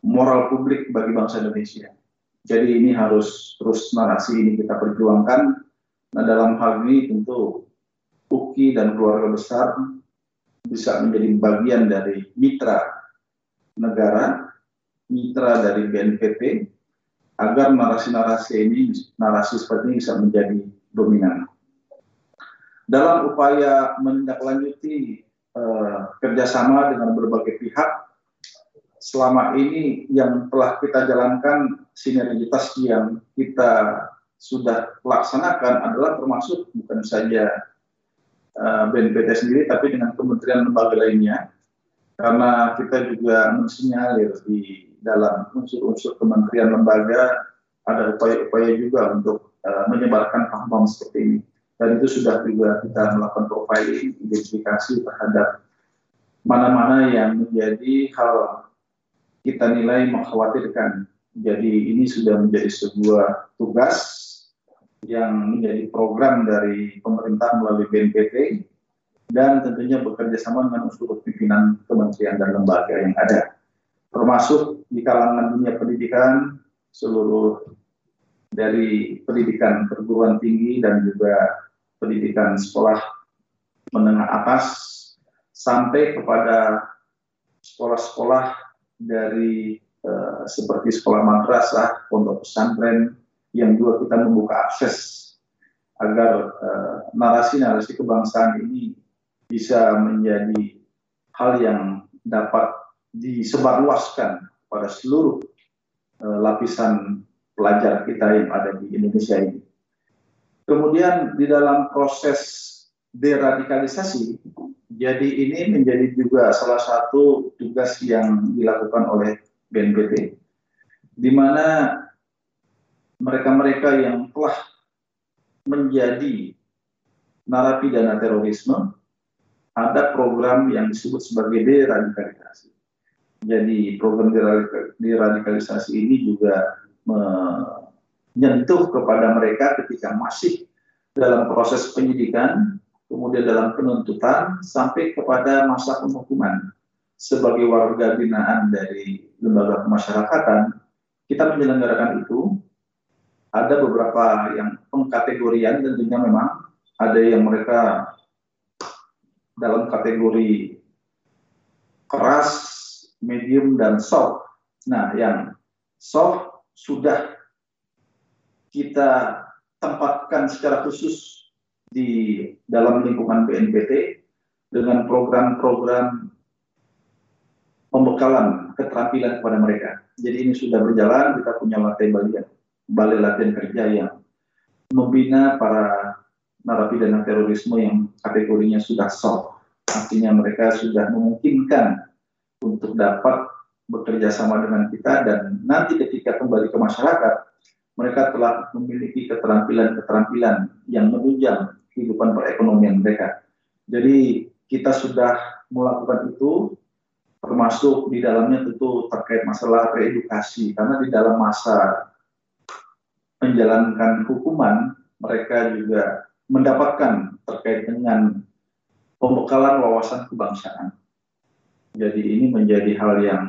moral publik bagi bangsa Indonesia. Jadi ini harus terus narasi ini kita perjuangkan. Nah dalam hal ini tentu UKI dan keluarga besar bisa menjadi bagian dari mitra negara, mitra dari BNPT, agar narasi-narasi ini, narasi seperti ini bisa menjadi dominan. Dalam upaya menindaklanjuti eh, kerjasama dengan berbagai pihak, selama ini yang telah kita jalankan sinergitas yang kita sudah laksanakan adalah termasuk bukan saja Eh, BNPT sendiri, tapi dengan kementerian lembaga lainnya, karena kita juga mensinyalir di dalam unsur-unsur kementerian lembaga ada upaya-upaya juga untuk uh, menyebarkan paham-paham seperti ini. Dan itu sudah juga kita melakukan profiling, identifikasi terhadap mana-mana yang menjadi hal kita nilai mengkhawatirkan. Jadi ini sudah menjadi sebuah tugas yang menjadi program dari pemerintah melalui BNPT dan tentunya bekerja sama dengan unsur pimpinan kementerian dan lembaga yang ada, termasuk di kalangan dunia pendidikan, seluruh dari pendidikan perguruan tinggi dan juga pendidikan sekolah menengah atas sampai kepada sekolah-sekolah dari eh, seperti sekolah madrasah, pondok pesantren, yang juga kita membuka akses agar eh, narasi-narasi uh, kebangsaan ini bisa menjadi hal yang dapat disebarluaskan pada seluruh uh, lapisan pelajar kita yang ada di Indonesia ini. Kemudian di dalam proses deradikalisasi, jadi ini menjadi juga salah satu tugas yang dilakukan oleh BNPT, di mana mereka-mereka yang telah menjadi narapidana terorisme, ada program yang disebut sebagai deradikalisasi. Jadi program deradikalisasi ini juga menyentuh kepada mereka ketika masih dalam proses penyidikan, kemudian dalam penuntutan, sampai kepada masa penghukuman. Sebagai warga binaan dari lembaga pemasyarakatan, kita menyelenggarakan itu. Ada beberapa yang pengkategorian tentunya memang ada yang mereka dalam kategori keras, medium, dan soft. Nah, yang soft sudah kita tempatkan secara khusus di dalam lingkungan BNPT dengan program-program pembekalan keterampilan kepada mereka. Jadi ini sudah berjalan, kita punya latihan balai, balai latihan kerja yang membina para narapidana terorisme yang kategorinya sudah soft. Artinya mereka sudah memungkinkan untuk dapat bekerja sama dengan kita dan nanti ketika kembali ke masyarakat mereka telah memiliki keterampilan-keterampilan yang menunjang kehidupan perekonomian mereka. Jadi kita sudah melakukan itu termasuk di dalamnya tentu terkait masalah reedukasi karena di dalam masa menjalankan hukuman mereka juga mendapatkan terkait dengan pembekalan wawasan kebangsaan. Jadi ini menjadi hal yang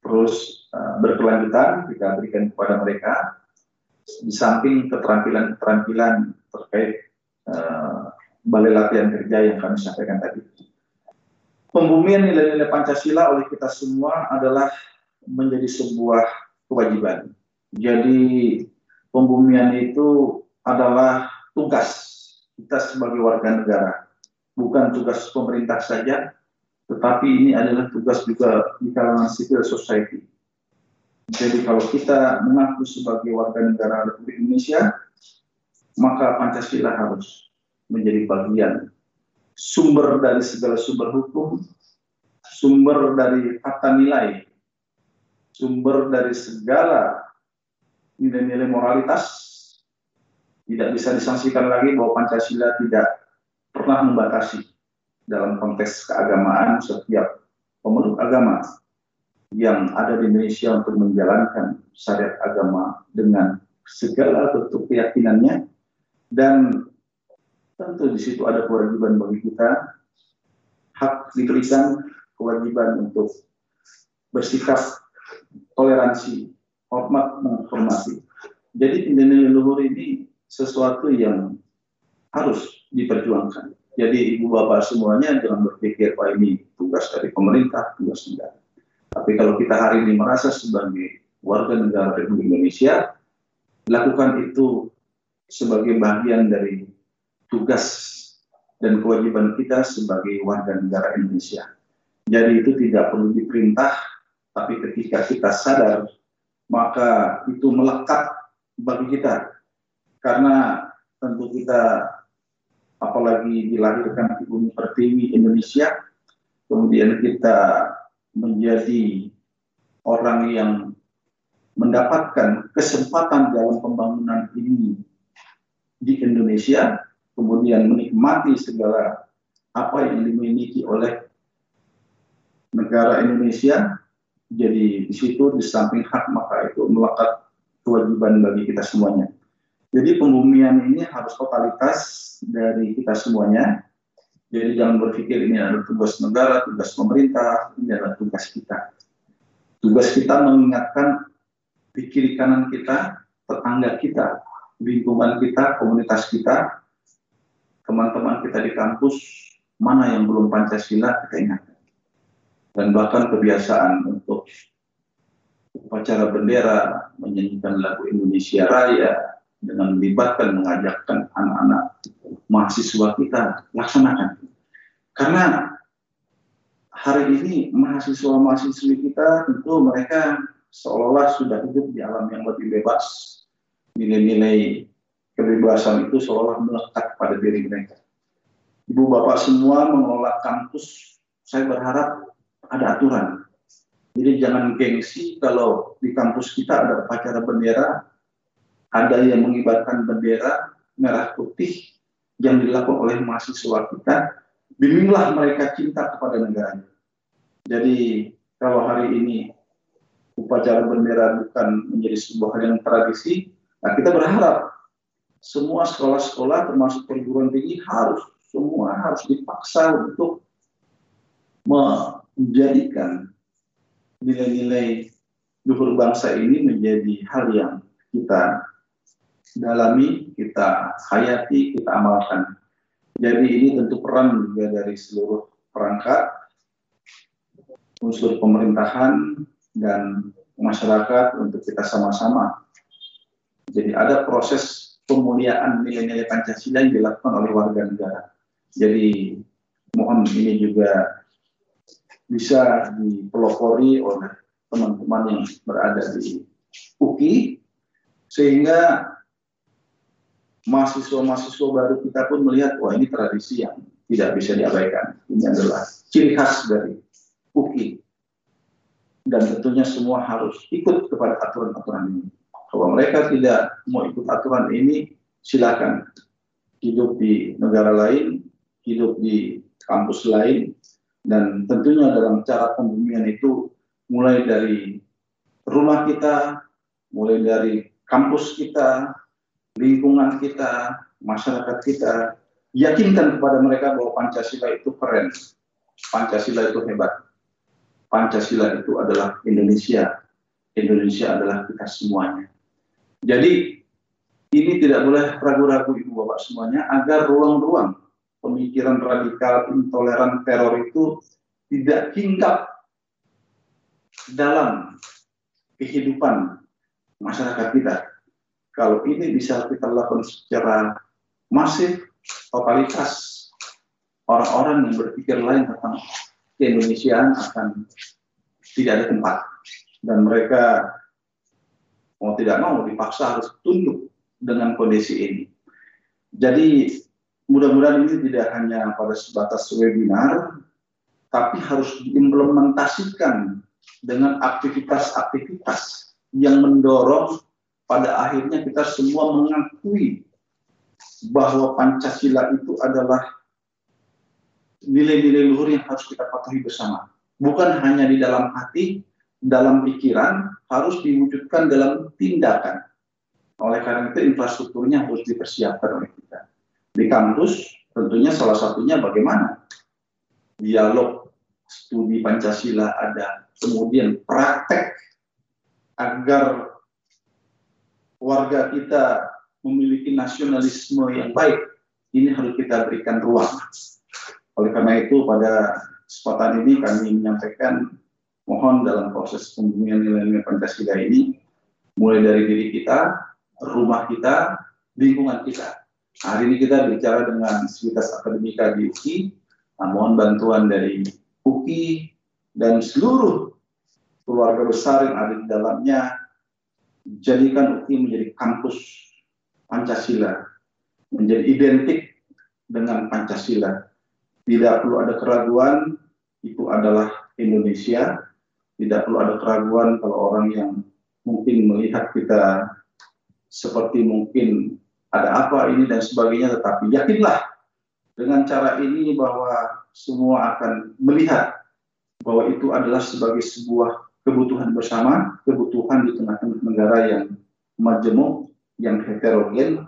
terus uh, berkelanjutan kita berikan kepada mereka di samping keterampilan-keterampilan terkait uh, balai latihan kerja yang kami sampaikan tadi. Pembumian nilai-nilai Pancasila oleh kita semua adalah menjadi sebuah kewajiban. Jadi pembumian itu adalah tugas kita sebagai warga negara, bukan tugas pemerintah saja, tetapi ini adalah tugas juga di kalangan civil society. Jadi kalau kita mengaku sebagai warga negara Republik Indonesia, maka Pancasila harus menjadi bagian sumber dari segala sumber hukum, sumber dari kata nilai, sumber dari segala nilai-nilai moralitas. Tidak bisa disangsikan lagi bahwa Pancasila tidak pernah membatasi dalam konteks keagamaan setiap pemeluk agama yang ada di Indonesia untuk menjalankan syariat agama dengan segala bentuk keyakinannya dan tentu di situ ada kewajiban bagi kita hak diberikan kewajiban untuk bersikap toleransi hormat menghormati. Jadi nilai luhur ini sesuatu yang harus diperjuangkan. Jadi ibu bapak semuanya jangan berpikir wah ini tugas dari pemerintah tugas negara. Tapi kalau kita hari ini merasa sebagai warga negara Republik Indonesia, lakukan itu sebagai bagian dari tugas dan kewajiban kita sebagai warga negara Indonesia. Jadi itu tidak perlu diperintah, tapi ketika kita sadar, maka itu melekat bagi kita. Karena tentu kita, apalagi dilahirkan di bumi pertiwi Indonesia, kemudian kita menjadi orang yang mendapatkan kesempatan dalam pembangunan ini di Indonesia, kemudian menikmati segala apa yang dimiliki oleh negara Indonesia, jadi di situ di samping hak maka itu melekat kewajiban bagi kita semuanya. Jadi pembumian ini harus totalitas dari kita semuanya, jadi jangan berpikir ini adalah tugas negara, tugas pemerintah, ini adalah tugas kita. Tugas kita mengingatkan di kiri kanan kita, tetangga kita, lingkungan kita, komunitas kita, teman-teman kita di kampus, mana yang belum Pancasila kita ingatkan. Dan bahkan kebiasaan untuk upacara bendera, menyanyikan lagu Indonesia Raya, dengan melibatkan, mengajakkan anak-anak mahasiswa kita laksanakan. Karena hari ini mahasiswa-mahasiswi kita tentu mereka seolah-olah sudah hidup di alam yang lebih bebas. Nilai-nilai kebebasan itu seolah melekat pada diri mereka. Ibu bapak semua mengelola kampus, saya berharap ada aturan. Jadi jangan gengsi kalau di kampus kita ada upacara bendera, ada yang mengibarkan bendera merah putih yang dilakukan oleh mahasiswa kita, bimbinglah mereka cinta kepada negaranya. Jadi kalau hari ini upacara bendera bukan menjadi sebuah hal yang tradisi, nah kita berharap semua sekolah-sekolah termasuk perguruan tinggi harus semua harus dipaksa untuk menjadikan nilai-nilai luhur bangsa ini menjadi hal yang kita dalami, kita hayati, kita amalkan. Jadi ini tentu peran juga dari seluruh perangkat, unsur pemerintahan, dan masyarakat untuk kita sama-sama. Jadi ada proses pemuliaan nilai-nilai Pancasila yang dilakukan oleh warga negara. Jadi mohon ini juga bisa dipelopori oleh teman-teman yang berada di UKI, sehingga mahasiswa-mahasiswa baru kita pun melihat, wah ini tradisi yang tidak bisa diabaikan. Ini adalah ciri khas dari UKI. Dan tentunya semua harus ikut kepada aturan-aturan ini. Kalau mereka tidak mau ikut aturan ini, silakan hidup di negara lain, hidup di kampus lain, dan tentunya dalam cara pembumian itu mulai dari rumah kita, mulai dari kampus kita, lingkungan kita, masyarakat kita, yakinkan kepada mereka bahwa Pancasila itu keren, Pancasila itu hebat, Pancasila itu adalah Indonesia, Indonesia adalah kita semuanya. Jadi ini tidak boleh ragu-ragu ibu bapak semuanya agar ruang-ruang pemikiran radikal, intoleran, teror itu tidak hinggap dalam kehidupan masyarakat kita kalau ini bisa kita lakukan secara masif, totalitas, orang-orang yang berpikir lain tentang keindonesiaan akan tidak ada tempat. Dan mereka mau tidak mau dipaksa harus tunduk dengan kondisi ini. Jadi mudah-mudahan ini tidak hanya pada sebatas webinar, tapi harus diimplementasikan dengan aktivitas-aktivitas yang mendorong pada akhirnya kita semua mengakui bahwa Pancasila itu adalah nilai-nilai luhur yang harus kita patuhi bersama. Bukan hanya di dalam hati, dalam pikiran, harus diwujudkan dalam tindakan. Oleh karena itu infrastrukturnya harus dipersiapkan oleh kita. Di kampus tentunya salah satunya bagaimana dialog studi Pancasila ada, kemudian praktek agar warga kita memiliki nasionalisme yang baik, ini harus kita berikan ruang. Oleh karena itu pada kesempatan ini kami menyampaikan mohon dalam proses pembumian nilai-nilai Pancasila ini mulai dari diri kita, rumah kita, lingkungan kita. Hari ini kita bicara dengan Sivitas Akademika di UKI, nah, mohon bantuan dari UKI dan seluruh keluarga besar yang ada di dalamnya jadikan UKI menjadi kampus Pancasila, menjadi identik dengan Pancasila. Tidak perlu ada keraguan, itu adalah Indonesia. Tidak perlu ada keraguan kalau orang yang mungkin melihat kita seperti mungkin ada apa ini dan sebagainya, tetapi yakinlah dengan cara ini bahwa semua akan melihat bahwa itu adalah sebagai sebuah kebutuhan bersama, kebutuhan di tengah-tengah negara yang majemuk, yang heterogen,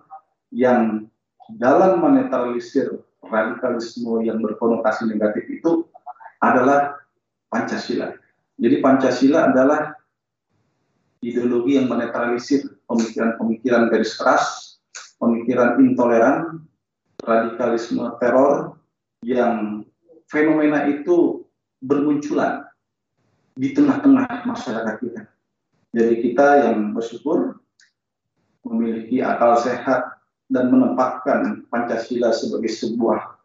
yang dalam menetralisir radikalisme yang berkonotasi negatif itu adalah Pancasila. Jadi Pancasila adalah ideologi yang menetralisir pemikiran-pemikiran garis keras, pemikiran intoleran, radikalisme teror yang fenomena itu bermunculan di tengah-tengah masyarakat kita. Jadi kita yang bersyukur memiliki akal sehat dan menempatkan Pancasila sebagai sebuah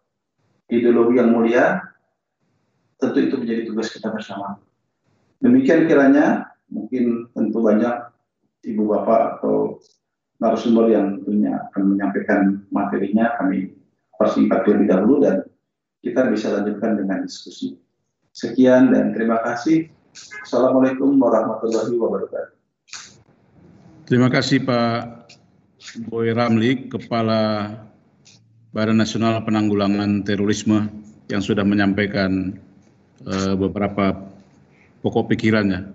ideologi yang mulia, tentu itu menjadi tugas kita bersama. Demikian kiranya mungkin tentu banyak ibu bapak atau narasumber yang tentunya akan menyampaikan materinya kami persingkat terlebih dahulu dan kita bisa lanjutkan dengan diskusi. Sekian dan terima kasih. Assalamualaikum warahmatullahi wabarakatuh. Terima kasih Pak Boy Ramli, Kepala Badan Nasional Penanggulangan Terorisme yang sudah menyampaikan uh, beberapa pokok pikirannya.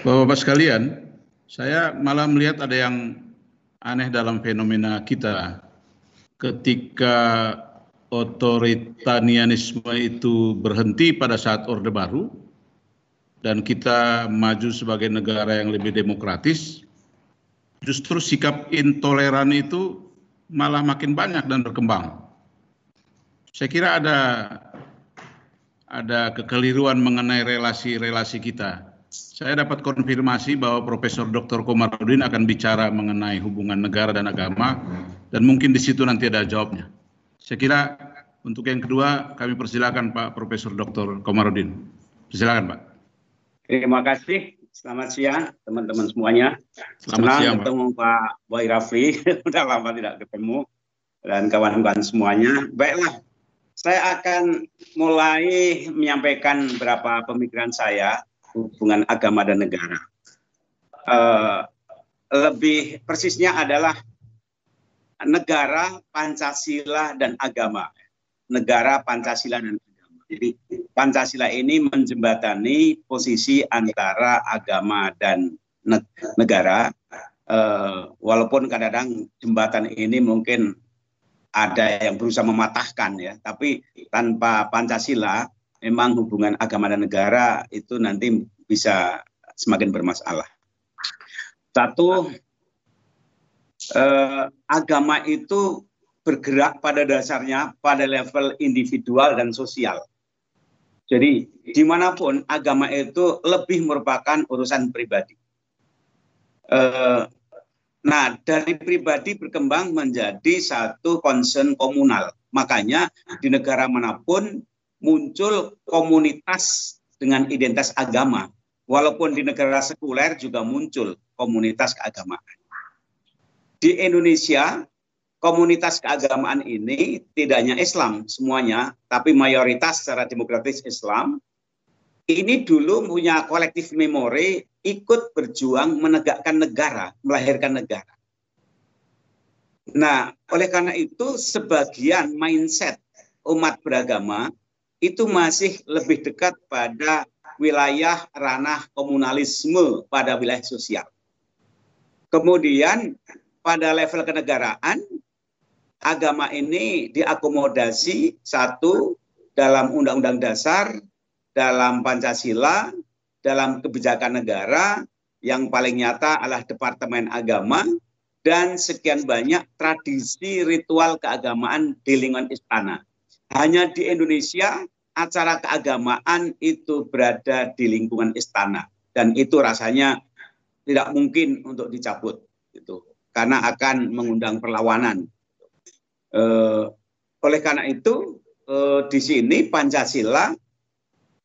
Bapak-bapak sekalian, saya malah melihat ada yang aneh dalam fenomena kita ketika otoritarianisme itu berhenti pada saat Orde Baru dan kita maju sebagai negara yang lebih demokratis, justru sikap intoleran itu malah makin banyak dan berkembang. Saya kira ada ada kekeliruan mengenai relasi-relasi kita. Saya dapat konfirmasi bahwa Profesor Dr. Komarudin akan bicara mengenai hubungan negara dan agama dan mungkin di situ nanti ada jawabnya. Saya kira untuk yang kedua kami persilakan Pak Profesor Dr. Komarudin. Silakan Pak. Terima kasih. Selamat siang teman-teman semuanya. Selamat Senang siang, ketemu Pak, Pak Boy Rafli. Sudah lama tidak ketemu dan kawan-kawan semuanya. Baiklah, saya akan mulai menyampaikan beberapa pemikiran saya hubungan agama dan negara. Uh, lebih persisnya adalah negara, Pancasila, dan agama. Negara, Pancasila, dan agama. Jadi Pancasila ini menjembatani posisi antara agama dan negara. Uh, walaupun kadang-kadang jembatan ini mungkin ada yang berusaha mematahkan ya, tapi tanpa Pancasila memang hubungan agama dan negara itu nanti bisa semakin bermasalah. Satu, eh, agama itu bergerak pada dasarnya pada level individual dan sosial. Jadi di mana pun agama itu lebih merupakan urusan pribadi. Eh, nah dari pribadi berkembang menjadi satu concern komunal. Makanya di negara mana pun muncul komunitas dengan identitas agama. Walaupun di negara sekuler juga muncul komunitas keagamaan di Indonesia komunitas keagamaan ini tidak hanya Islam semuanya, tapi mayoritas secara demokratis Islam. Ini dulu punya kolektif memori ikut berjuang menegakkan negara, melahirkan negara. Nah, oleh karena itu sebagian mindset umat beragama itu masih lebih dekat pada wilayah ranah komunalisme pada wilayah sosial. Kemudian pada level kenegaraan agama ini diakomodasi satu dalam undang-undang dasar, dalam Pancasila, dalam kebijakan negara yang paling nyata adalah Departemen Agama dan sekian banyak tradisi ritual keagamaan di lingkungan istana. Hanya di Indonesia acara keagamaan itu berada di lingkungan istana dan itu rasanya tidak mungkin untuk dicabut itu karena akan mengundang perlawanan. Eh, oleh karena itu eh, di sini Pancasila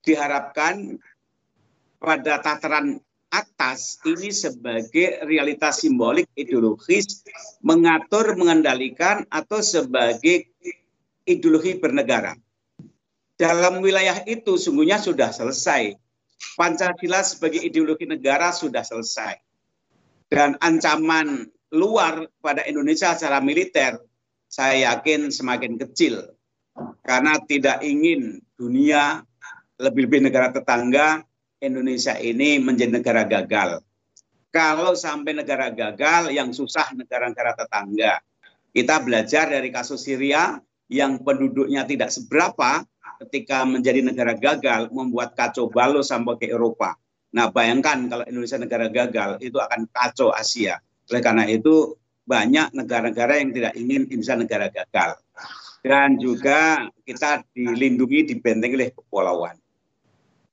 diharapkan pada tataran atas ini sebagai realitas simbolik ideologis mengatur mengendalikan atau sebagai ideologi bernegara. Dalam wilayah itu sungguhnya sudah selesai. Pancasila sebagai ideologi negara sudah selesai. Dan ancaman luar pada Indonesia secara militer, saya yakin semakin kecil. Karena tidak ingin dunia, lebih-lebih negara tetangga, Indonesia ini menjadi negara gagal. Kalau sampai negara gagal, yang susah negara-negara tetangga. Kita belajar dari kasus Syria yang penduduknya tidak seberapa ketika menjadi negara gagal membuat kacau balau sampai ke Eropa. Nah bayangkan kalau Indonesia negara gagal itu akan kacau Asia. Oleh karena itu banyak negara-negara yang tidak ingin Indonesia negara gagal. Dan juga kita dilindungi, dibentengi oleh kepulauan.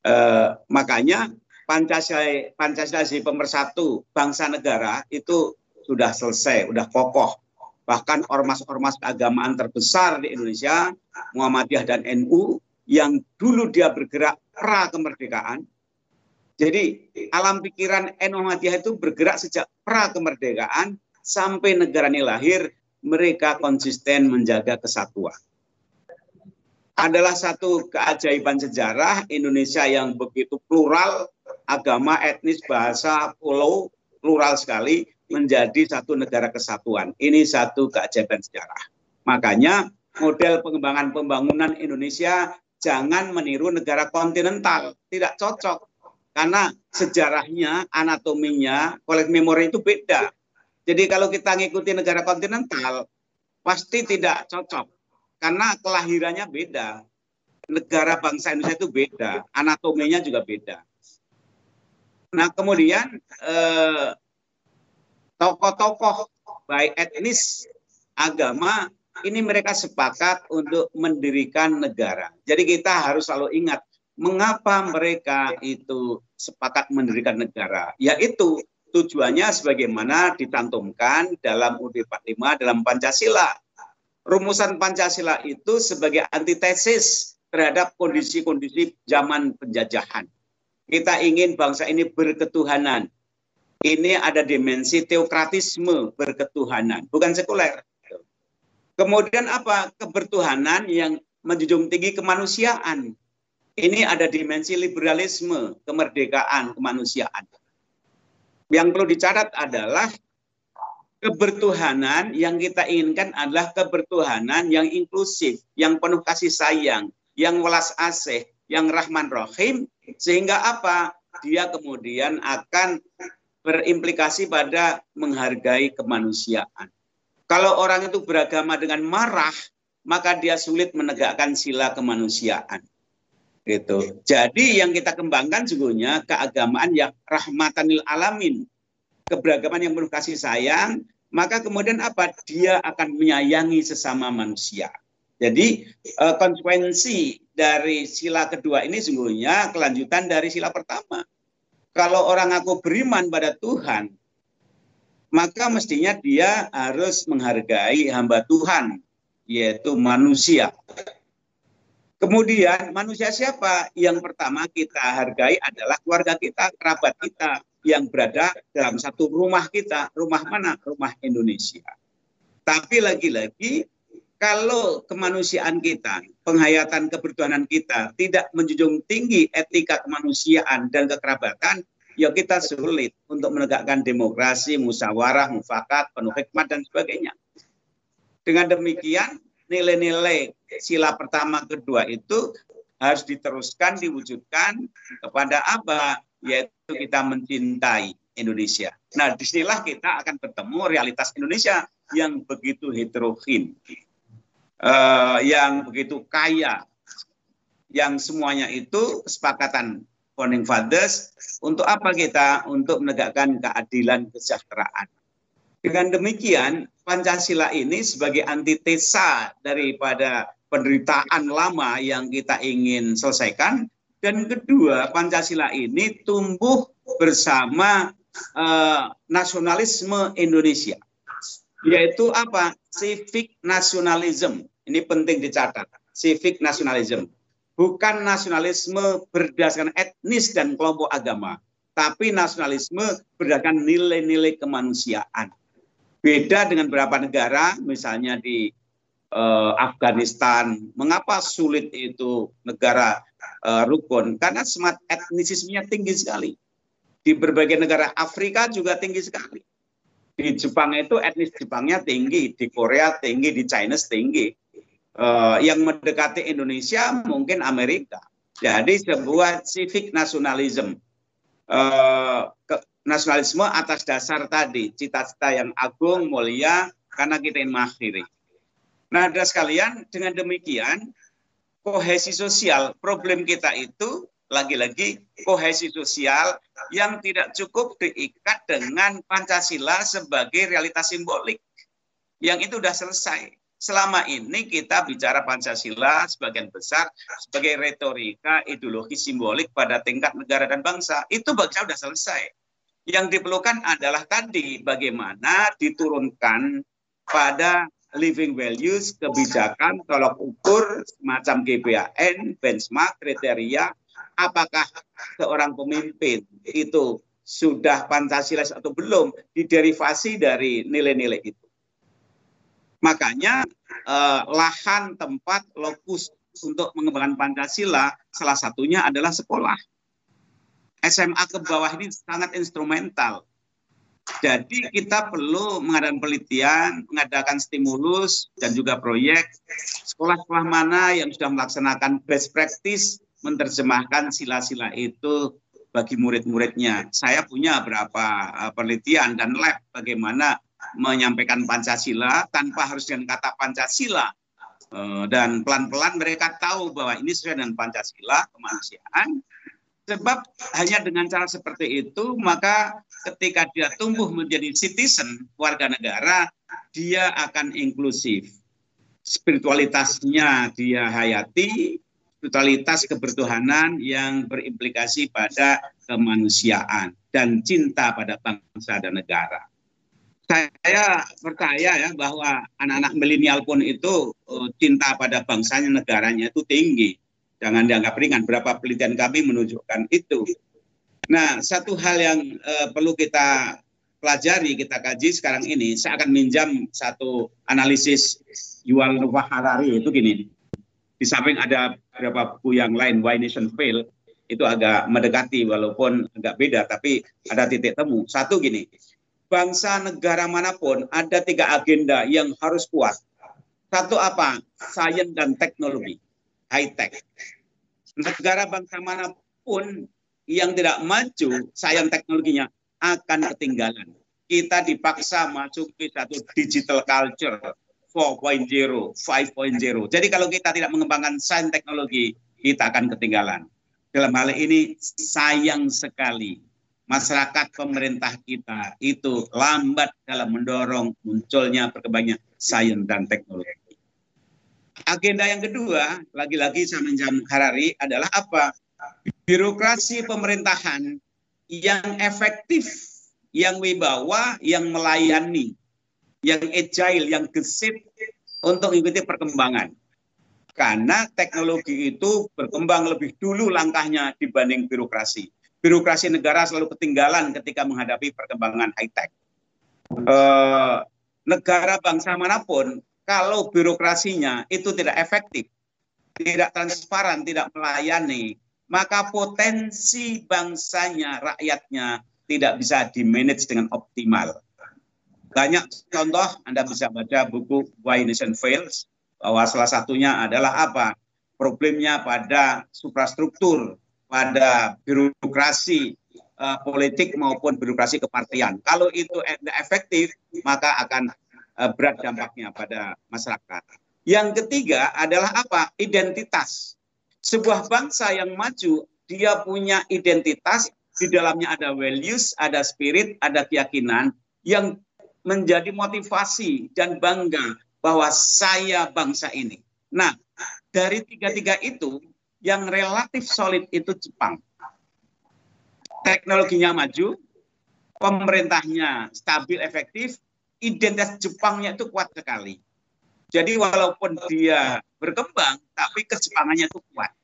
Eh, makanya Pancasila, Pancasila si pemersatu bangsa negara itu sudah selesai, sudah kokoh. Bahkan ormas-ormas keagamaan terbesar di Indonesia, Muhammadiyah dan NU, yang dulu dia bergerak pra kemerdekaan. Jadi alam pikiran NU Muhammadiyah itu bergerak sejak pra kemerdekaan sampai negara ini lahir, mereka konsisten menjaga kesatuan. Adalah satu keajaiban sejarah Indonesia yang begitu plural, agama, etnis, bahasa, pulau, plural sekali, menjadi satu negara kesatuan. Ini satu keajaiban sejarah. Makanya model pengembangan pembangunan Indonesia jangan meniru negara kontinental, tidak cocok. Karena sejarahnya, anatominya, kolek memori itu beda. Jadi kalau kita ngikuti negara kontinental, pasti tidak cocok. Karena kelahirannya beda. Negara bangsa Indonesia itu beda, anatominya juga beda. Nah kemudian eh, tokoh-tokoh baik etnis, agama, ini mereka sepakat untuk mendirikan negara. Jadi kita harus selalu ingat mengapa mereka itu sepakat mendirikan negara. Yaitu tujuannya sebagaimana ditantumkan dalam UUD 45 dalam Pancasila. Rumusan Pancasila itu sebagai antitesis terhadap kondisi-kondisi zaman penjajahan. Kita ingin bangsa ini berketuhanan, ini ada dimensi teokratisme berketuhanan, bukan sekuler. Kemudian apa? Kebertuhanan yang menjunjung tinggi kemanusiaan. Ini ada dimensi liberalisme, kemerdekaan, kemanusiaan. Yang perlu dicatat adalah kebertuhanan yang kita inginkan adalah kebertuhanan yang inklusif, yang penuh kasih sayang, yang welas asih, yang rahman rahim, sehingga apa? Dia kemudian akan berimplikasi pada menghargai kemanusiaan. Kalau orang itu beragama dengan marah, maka dia sulit menegakkan sila kemanusiaan. Gitu. Jadi yang kita kembangkan sungguhnya keagamaan yang rahmatanil alamin. Keberagaman yang penuh kasih sayang, maka kemudian apa? Dia akan menyayangi sesama manusia. Jadi eh, konsekuensi dari sila kedua ini sungguhnya kelanjutan dari sila pertama kalau orang aku beriman pada Tuhan, maka mestinya dia harus menghargai hamba Tuhan, yaitu manusia. Kemudian manusia siapa? Yang pertama kita hargai adalah keluarga kita, kerabat kita yang berada dalam satu rumah kita. Rumah mana? Rumah Indonesia. Tapi lagi-lagi kalau kemanusiaan kita, penghayatan kebertuhanan kita tidak menjunjung tinggi etika kemanusiaan dan kekerabatan, ya kita sulit untuk menegakkan demokrasi, musyawarah, mufakat, penuh hikmat dan sebagainya. Dengan demikian, nilai-nilai sila pertama kedua itu harus diteruskan diwujudkan kepada apa? Yaitu kita mencintai Indonesia. Nah, di sinilah kita akan bertemu realitas Indonesia yang begitu heterogen uh, yang begitu kaya, yang semuanya itu kesepakatan founding fathers untuk apa kita? Untuk menegakkan keadilan kesejahteraan. Dengan demikian, Pancasila ini sebagai antitesa daripada penderitaan lama yang kita ingin selesaikan. Dan kedua, Pancasila ini tumbuh bersama uh, nasionalisme Indonesia. Yaitu apa? Civic nationalism ini penting dicatat. Civic nationalism. Bukan nasionalisme berdasarkan etnis dan kelompok agama. Tapi nasionalisme berdasarkan nilai-nilai kemanusiaan. Beda dengan beberapa negara, misalnya di uh, Afghanistan. Mengapa sulit itu negara uh, rukun? Karena semat etnisismenya tinggi sekali. Di berbagai negara Afrika juga tinggi sekali. Di Jepang itu etnis Jepangnya tinggi, di Korea tinggi, di China tinggi uh, yang mendekati Indonesia mungkin Amerika. Jadi sebuah civic nationalism, uh, ke, nasionalisme atas dasar tadi cita-cita yang agung mulia karena kita ingin mengakhiri. Nah, ada sekalian dengan demikian kohesi sosial problem kita itu lagi-lagi kohesi sosial yang tidak cukup diikat dengan Pancasila sebagai realitas simbolik. Yang itu sudah selesai selama ini kita bicara Pancasila sebagian besar sebagai retorika ideologi simbolik pada tingkat negara dan bangsa. Itu bangsa sudah selesai. Yang diperlukan adalah tadi bagaimana diturunkan pada living values, kebijakan, tolok ukur, semacam GBAN, benchmark, kriteria, apakah seorang pemimpin itu sudah Pancasila atau belum, diderivasi dari nilai-nilai itu. Makanya eh, lahan tempat lokus untuk mengembangkan Pancasila salah satunya adalah sekolah. SMA ke bawah ini sangat instrumental jadi kita perlu mengadakan penelitian, mengadakan stimulus dan juga proyek sekolah-sekolah mana yang sudah melaksanakan best practice menerjemahkan sila-sila itu bagi murid-muridnya. Saya punya beberapa eh, penelitian dan lab bagaimana menyampaikan Pancasila tanpa harus dengan kata Pancasila. Eh, dan pelan-pelan mereka tahu bahwa ini sesuai dengan Pancasila, kemanusiaan, Sebab hanya dengan cara seperti itu, maka ketika dia tumbuh menjadi citizen, warga negara, dia akan inklusif. Spiritualitasnya dia hayati, spiritualitas kebertuhanan yang berimplikasi pada kemanusiaan dan cinta pada bangsa dan negara. Saya percaya ya bahwa anak-anak milenial pun itu eh, cinta pada bangsanya, negaranya itu tinggi jangan dianggap ringan. Berapa penelitian kami menunjukkan itu. Nah, satu hal yang uh, perlu kita pelajari, kita kaji sekarang ini, saya akan minjam satu analisis Yuval Noah Harari itu gini. Di samping ada beberapa buku yang lain, Why Nation Fail, itu agak mendekati walaupun agak beda, tapi ada titik temu. Satu gini, bangsa negara mana pun ada tiga agenda yang harus kuat. Satu apa? Sains dan teknologi high tech. Negara bangsa mana pun yang tidak maju, sayang teknologinya akan ketinggalan. Kita dipaksa masuk ke satu digital culture 4.0, 5.0. Jadi kalau kita tidak mengembangkan sains teknologi, kita akan ketinggalan. Dalam hal ini sayang sekali masyarakat pemerintah kita itu lambat dalam mendorong munculnya perkembangan sains dan teknologi. Agenda yang kedua, lagi-lagi saya menjam Harari adalah apa? Birokrasi pemerintahan yang efektif, yang wibawa, yang melayani, yang agile, yang gesit untuk mengikuti perkembangan. Karena teknologi itu berkembang lebih dulu langkahnya dibanding birokrasi. Birokrasi negara selalu ketinggalan ketika menghadapi perkembangan high-tech. Eh, negara bangsa mana pun kalau birokrasinya itu tidak efektif, tidak transparan, tidak melayani, maka potensi bangsanya, rakyatnya tidak bisa dimanage dengan optimal. Banyak contoh, Anda bisa baca buku Why Nation Fails, bahwa salah satunya adalah apa? Problemnya pada suprastruktur, pada birokrasi uh, politik maupun birokrasi kepartian. Kalau itu efektif, maka akan Eh, berat dampaknya pada masyarakat. Yang ketiga adalah apa? Identitas. Sebuah bangsa yang maju, dia punya identitas, di dalamnya ada values, ada spirit, ada keyakinan yang menjadi motivasi dan bangga bahwa saya bangsa ini. Nah, dari tiga-tiga itu, yang relatif solid itu Jepang. Teknologinya maju, pemerintahnya stabil, efektif, identitas Jepangnya itu kuat sekali. Jadi walaupun dia berkembang, tapi kejepangannya itu kuat.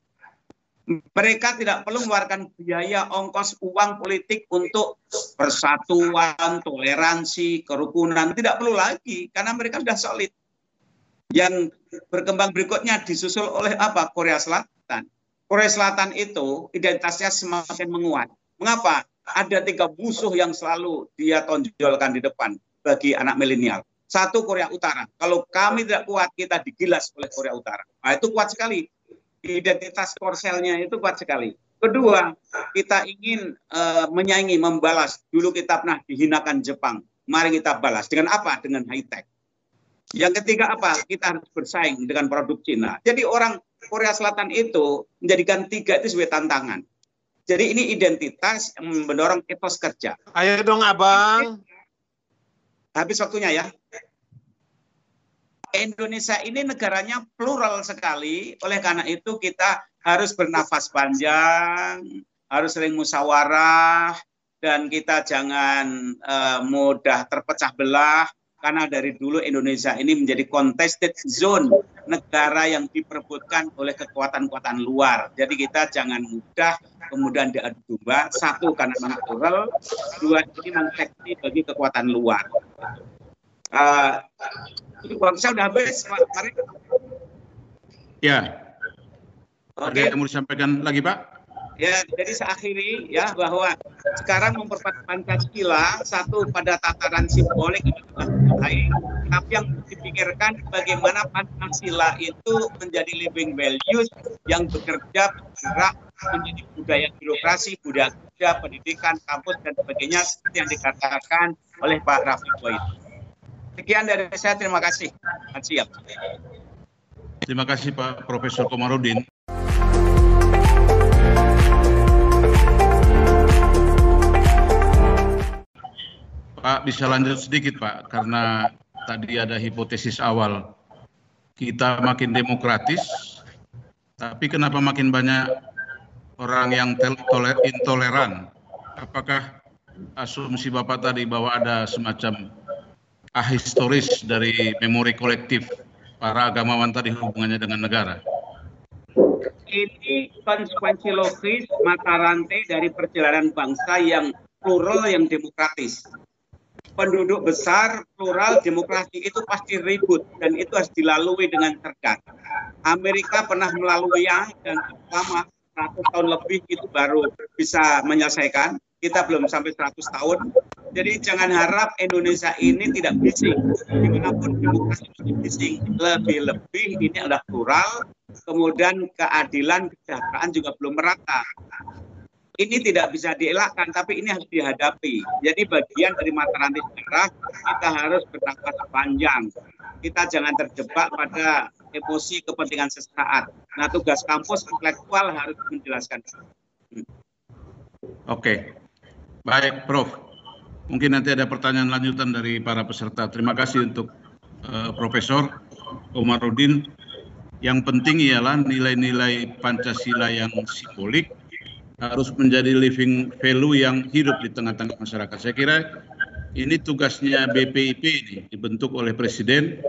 Mereka tidak perlu mengeluarkan biaya ongkos uang politik untuk persatuan, toleransi, kerukunan. Tidak perlu lagi, karena mereka sudah solid. Yang berkembang berikutnya disusul oleh apa? Korea Selatan. Korea Selatan itu identitasnya semakin menguat. Mengapa? Ada tiga musuh yang selalu dia tonjolkan di depan bagi anak milenial. Satu Korea Utara. Kalau kami tidak kuat, kita digilas oleh Korea Utara. Nah, itu kuat sekali. Identitas korselnya itu kuat sekali. Kedua, kita ingin uh, menyaingi, membalas. Dulu kita pernah dihinakan Jepang. Mari kita balas. Dengan apa? Dengan high tech. Yang ketiga apa? Kita harus bersaing dengan produk Cina. Jadi orang Korea Selatan itu menjadikan tiga itu sebagai tantangan. Jadi ini identitas yang mendorong etos kerja. Ayo dong abang habis waktunya ya. Indonesia ini negaranya plural sekali, oleh karena itu kita harus bernafas panjang, harus sering musyawarah, dan kita jangan uh, mudah terpecah belah, karena dari dulu Indonesia ini menjadi contested zone negara yang diperebutkan oleh kekuatan-kekuatan luar. Jadi kita jangan mudah kemudian diadu domba. Satu karena natural, dua ini mengseksi bagi kekuatan luar. Uh, saya sudah habis, Pak Mari. Ya. Oke, okay. mau disampaikan lagi, Pak? Ya, jadi saya akhiri ya bahwa sekarang memperkuat Pancasila satu pada tataran simbolik itu baik, tapi yang dipikirkan bagaimana Pancasila itu menjadi living values yang bekerja bergerak menjadi budaya birokrasi, budaya kerja, pendidikan, kampus dan sebagainya seperti yang dikatakan oleh Pak Rafi Boyd. Sekian dari saya, terima kasih. Siap. Terima kasih Pak Profesor Komarudin. Pak bisa lanjut sedikit Pak, karena tadi ada hipotesis awal kita makin demokratis, tapi kenapa makin banyak orang yang intoleran? Apakah asumsi Bapak tadi bahwa ada semacam ahistoris dari memori kolektif para agamawan tadi hubungannya dengan negara? Ini konsekuensi logis mata rantai dari perjalanan bangsa yang plural yang demokratis penduduk besar, plural, demokrasi itu pasti ribut dan itu harus dilalui dengan cerdas. Amerika pernah melalui yang dan selama 100 tahun lebih itu baru bisa menyelesaikan. Kita belum sampai 100 tahun. Jadi jangan harap Indonesia ini tidak bising. Di mana pun demokrasi mesti bising. Lebih-lebih ini adalah plural, kemudian keadilan, kesejahteraan juga belum merata ini tidak bisa dielakkan, tapi ini harus dihadapi. Jadi bagian dari mata rantai sejarah, kita harus bernafas panjang. Kita jangan terjebak pada emosi kepentingan sesaat. Nah, tugas kampus intelektual harus menjelaskan. Hmm. Oke, baik, Prof. Mungkin nanti ada pertanyaan lanjutan dari para peserta. Terima kasih untuk uh, Profesor Omarudin. Yang penting ialah nilai-nilai Pancasila yang simbolik, harus menjadi living value yang hidup di tengah-tengah masyarakat. Saya kira ini tugasnya BPIP ini dibentuk oleh Presiden,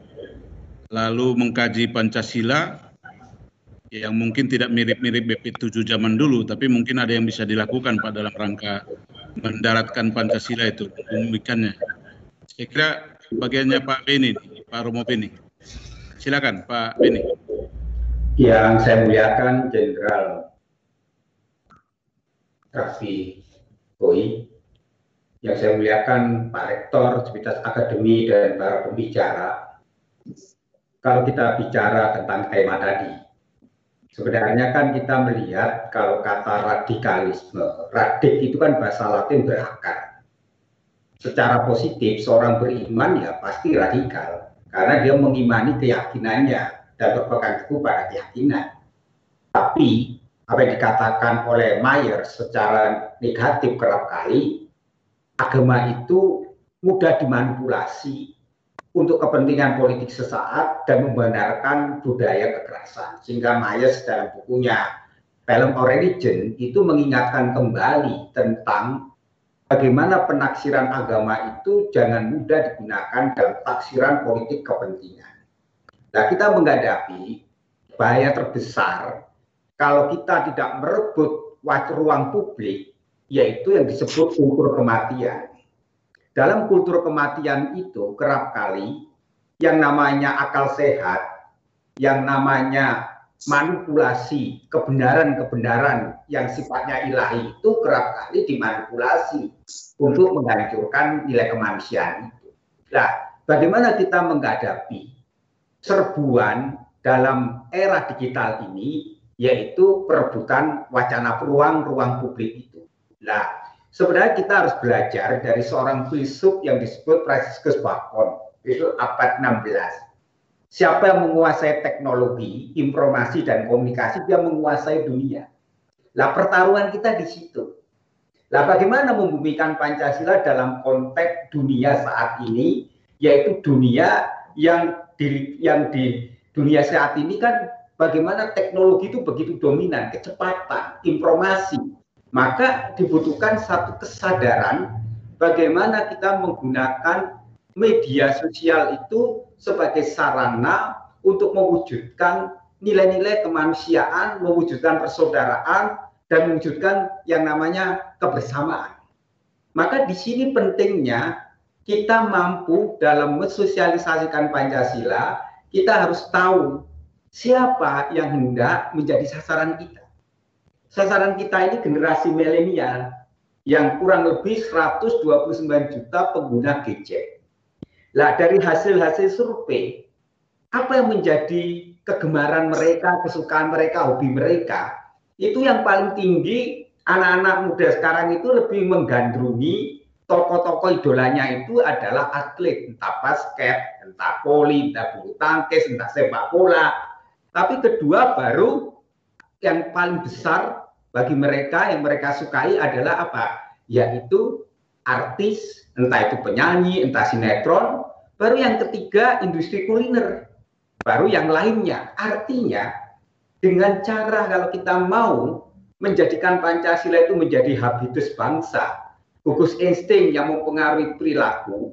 lalu mengkaji Pancasila yang mungkin tidak mirip-mirip BP 7 zaman dulu, tapi mungkin ada yang bisa dilakukan Pak dalam rangka mendaratkan Pancasila itu, membumikannya. Saya kira bagiannya Pak Beni, Pak Romo Beni. Silakan Pak Beni. Yang saya muliakan Jenderal Raffi Boi, yang saya muliakan Pak Rektor, Civitas Akademi, dan para pembicara. Kalau kita bicara tentang tema tadi, sebenarnya kan kita melihat kalau kata radikalisme, radik itu kan bahasa latin berakar. Secara positif, seorang beriman ya pasti radikal, karena dia mengimani keyakinannya dan berpegang teguh pada keyakinan. Tapi apa yang dikatakan oleh Mayer secara negatif kerap kali, agama itu mudah dimanipulasi untuk kepentingan politik sesaat dan membenarkan budaya kekerasan. Sehingga Mayer dalam bukunya Film or Religion itu mengingatkan kembali tentang bagaimana penaksiran agama itu jangan mudah digunakan dalam taksiran politik kepentingan. Nah, kita menghadapi bahaya terbesar kalau kita tidak merebut ruang publik, yaitu yang disebut kultur kematian. Dalam kultur kematian itu kerap kali yang namanya akal sehat, yang namanya manipulasi kebenaran-kebenaran yang sifatnya ilahi itu kerap kali dimanipulasi untuk menghancurkan nilai kemanusiaan itu. Nah, bagaimana kita menghadapi serbuan dalam era digital ini yaitu perebutan wacana ruang-ruang publik itu. Nah, sebenarnya kita harus belajar dari seorang filsuf yang disebut Franciscus Bacon, itu abad 16. Siapa yang menguasai teknologi, informasi, dan komunikasi, dia menguasai dunia. Lah pertarungan kita di situ. Lah bagaimana membumikan Pancasila dalam konteks dunia saat ini, yaitu dunia yang di, yang di dunia saat ini kan bagaimana teknologi itu begitu dominan, kecepatan, informasi, maka dibutuhkan satu kesadaran bagaimana kita menggunakan media sosial itu sebagai sarana untuk mewujudkan nilai-nilai kemanusiaan, mewujudkan persaudaraan, dan mewujudkan yang namanya kebersamaan. Maka di sini pentingnya kita mampu dalam mensosialisasikan Pancasila, kita harus tahu siapa yang hendak menjadi sasaran kita. Sasaran kita ini generasi milenial yang kurang lebih 129 juta pengguna gadget. Lah dari hasil-hasil survei, apa yang menjadi kegemaran mereka, kesukaan mereka, hobi mereka, itu yang paling tinggi anak-anak muda sekarang itu lebih menggandrungi tokoh-tokoh idolanya itu adalah atlet, entah basket, entah poli, entah bulu tangkis, entah sepak bola. Tapi kedua baru yang paling besar bagi mereka yang mereka sukai adalah apa? Yaitu artis, entah itu penyanyi, entah sinetron. Baru yang ketiga industri kuliner. Baru yang lainnya. Artinya dengan cara kalau kita mau menjadikan Pancasila itu menjadi habitus bangsa, gugus insting yang mempengaruhi perilaku,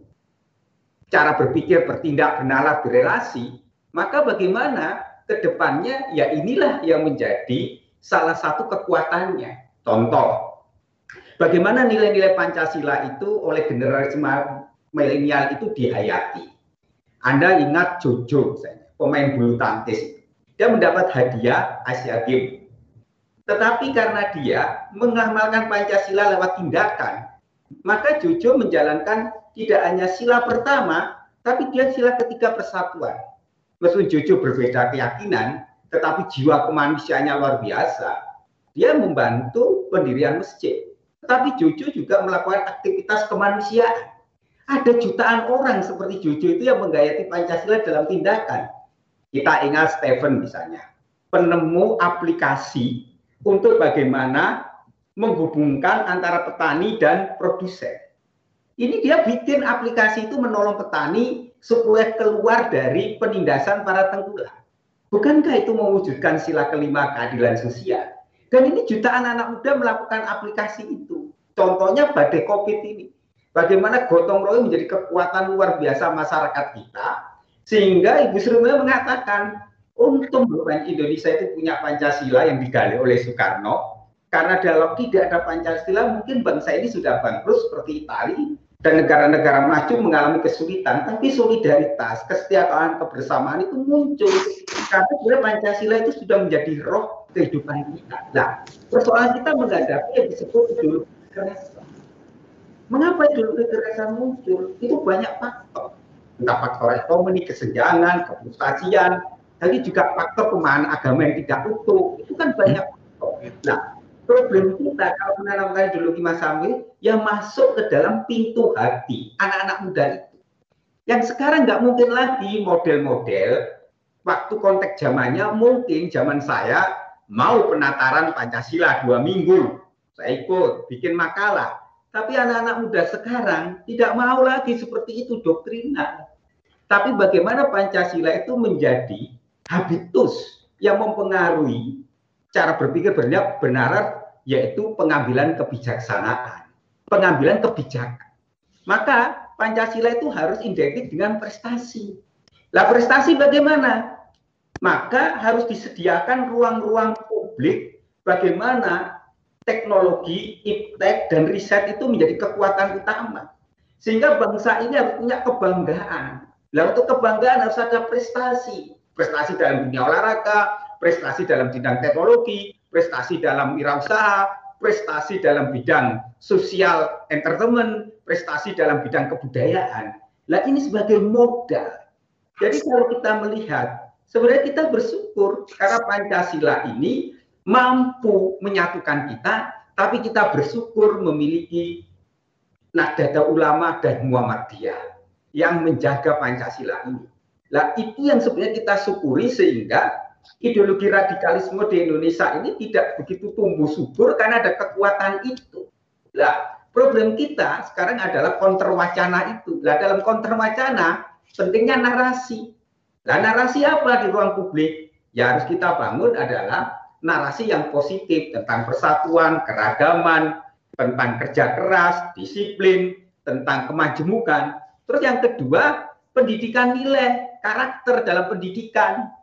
cara berpikir, bertindak, bernalar, berrelasi, maka bagaimana ke depannya ya inilah yang menjadi salah satu kekuatannya. Contoh, bagaimana nilai-nilai Pancasila itu oleh generasi milenial itu dihayati. Anda ingat Jojo, pemain bulu tangkis dia mendapat hadiah Asia Games. Tetapi karena dia mengamalkan Pancasila lewat tindakan, maka Jojo menjalankan tidak hanya sila pertama, tapi dia sila ketiga persatuan. Meskipun Jojo berbeda keyakinan, tetapi jiwa kemanusiaannya luar biasa. Dia membantu pendirian masjid. Tetapi Jojo juga melakukan aktivitas kemanusiaan. Ada jutaan orang seperti Jojo itu yang menggayati Pancasila dalam tindakan. Kita ingat Stephen misalnya, penemu aplikasi untuk bagaimana menghubungkan antara petani dan produsen. Ini dia bikin aplikasi itu menolong petani supaya keluar dari penindasan para tengkulak. Bukankah itu mewujudkan sila kelima keadilan sosial? Dan ini jutaan anak muda melakukan aplikasi itu. Contohnya badai COVID ini. Bagaimana gotong royong menjadi kekuatan luar biasa masyarakat kita sehingga Ibu Sri mengatakan, untung bahwa Indonesia itu punya Pancasila yang digali oleh Soekarno, karena kalau tidak ada Pancasila mungkin bangsa ini sudah bangkrut seperti Italia dan negara-negara maju mengalami kesulitan, tapi solidaritas, kesetiaan, kebersamaan itu muncul karena sebenarnya Pancasila itu sudah menjadi roh kehidupan kita. Nah, persoalan kita menghadapi yang disebut ideologi kekerasan. Mengapa ideologi kekerasan muncul? Itu banyak faktor entah faktor ekonomi, kesenjangan, kefrustasian, tapi juga faktor pemahaman agama yang tidak utuh. Itu kan banyak faktor. Nah, problem kita kalau menanamkan ideologi Mas Amir yang masuk ke dalam pintu hati anak-anak muda itu. Yang sekarang nggak mungkin lagi model-model waktu konteks zamannya mungkin zaman saya mau penataran Pancasila dua minggu. Saya ikut bikin makalah. Tapi anak-anak muda sekarang tidak mau lagi seperti itu doktrinan. Tapi bagaimana Pancasila itu menjadi habitus yang mempengaruhi cara berpikir benar, benar yaitu pengambilan kebijaksanaan, pengambilan kebijakan. Maka Pancasila itu harus identik dengan prestasi. Lah prestasi bagaimana? Maka harus disediakan ruang-ruang publik bagaimana teknologi, iptek, dan riset itu menjadi kekuatan utama. Sehingga bangsa ini harus punya kebanggaan Nah untuk kebanggaan harus ada prestasi. Prestasi dalam dunia olahraga, prestasi dalam bidang teknologi, prestasi dalam wirausaha, prestasi dalam bidang sosial entertainment, prestasi dalam bidang kebudayaan. Nah ini sebagai modal. Jadi kalau kita melihat, sebenarnya kita bersyukur karena Pancasila ini mampu menyatukan kita, tapi kita bersyukur memiliki Nahdlatul Ulama dan Muhammadiyah yang menjaga Pancasila ini. Nah, itu yang sebenarnya kita syukuri sehingga ideologi radikalisme di Indonesia ini tidak begitu tumbuh subur karena ada kekuatan itu. Nah, problem kita sekarang adalah counter wacana itu. Nah, dalam counter wacana pentingnya narasi. Nah, narasi apa di ruang publik? Ya harus kita bangun adalah narasi yang positif tentang persatuan, keragaman, tentang kerja keras, disiplin, tentang kemajemukan. Terus yang kedua, pendidikan nilai, karakter dalam pendidikan.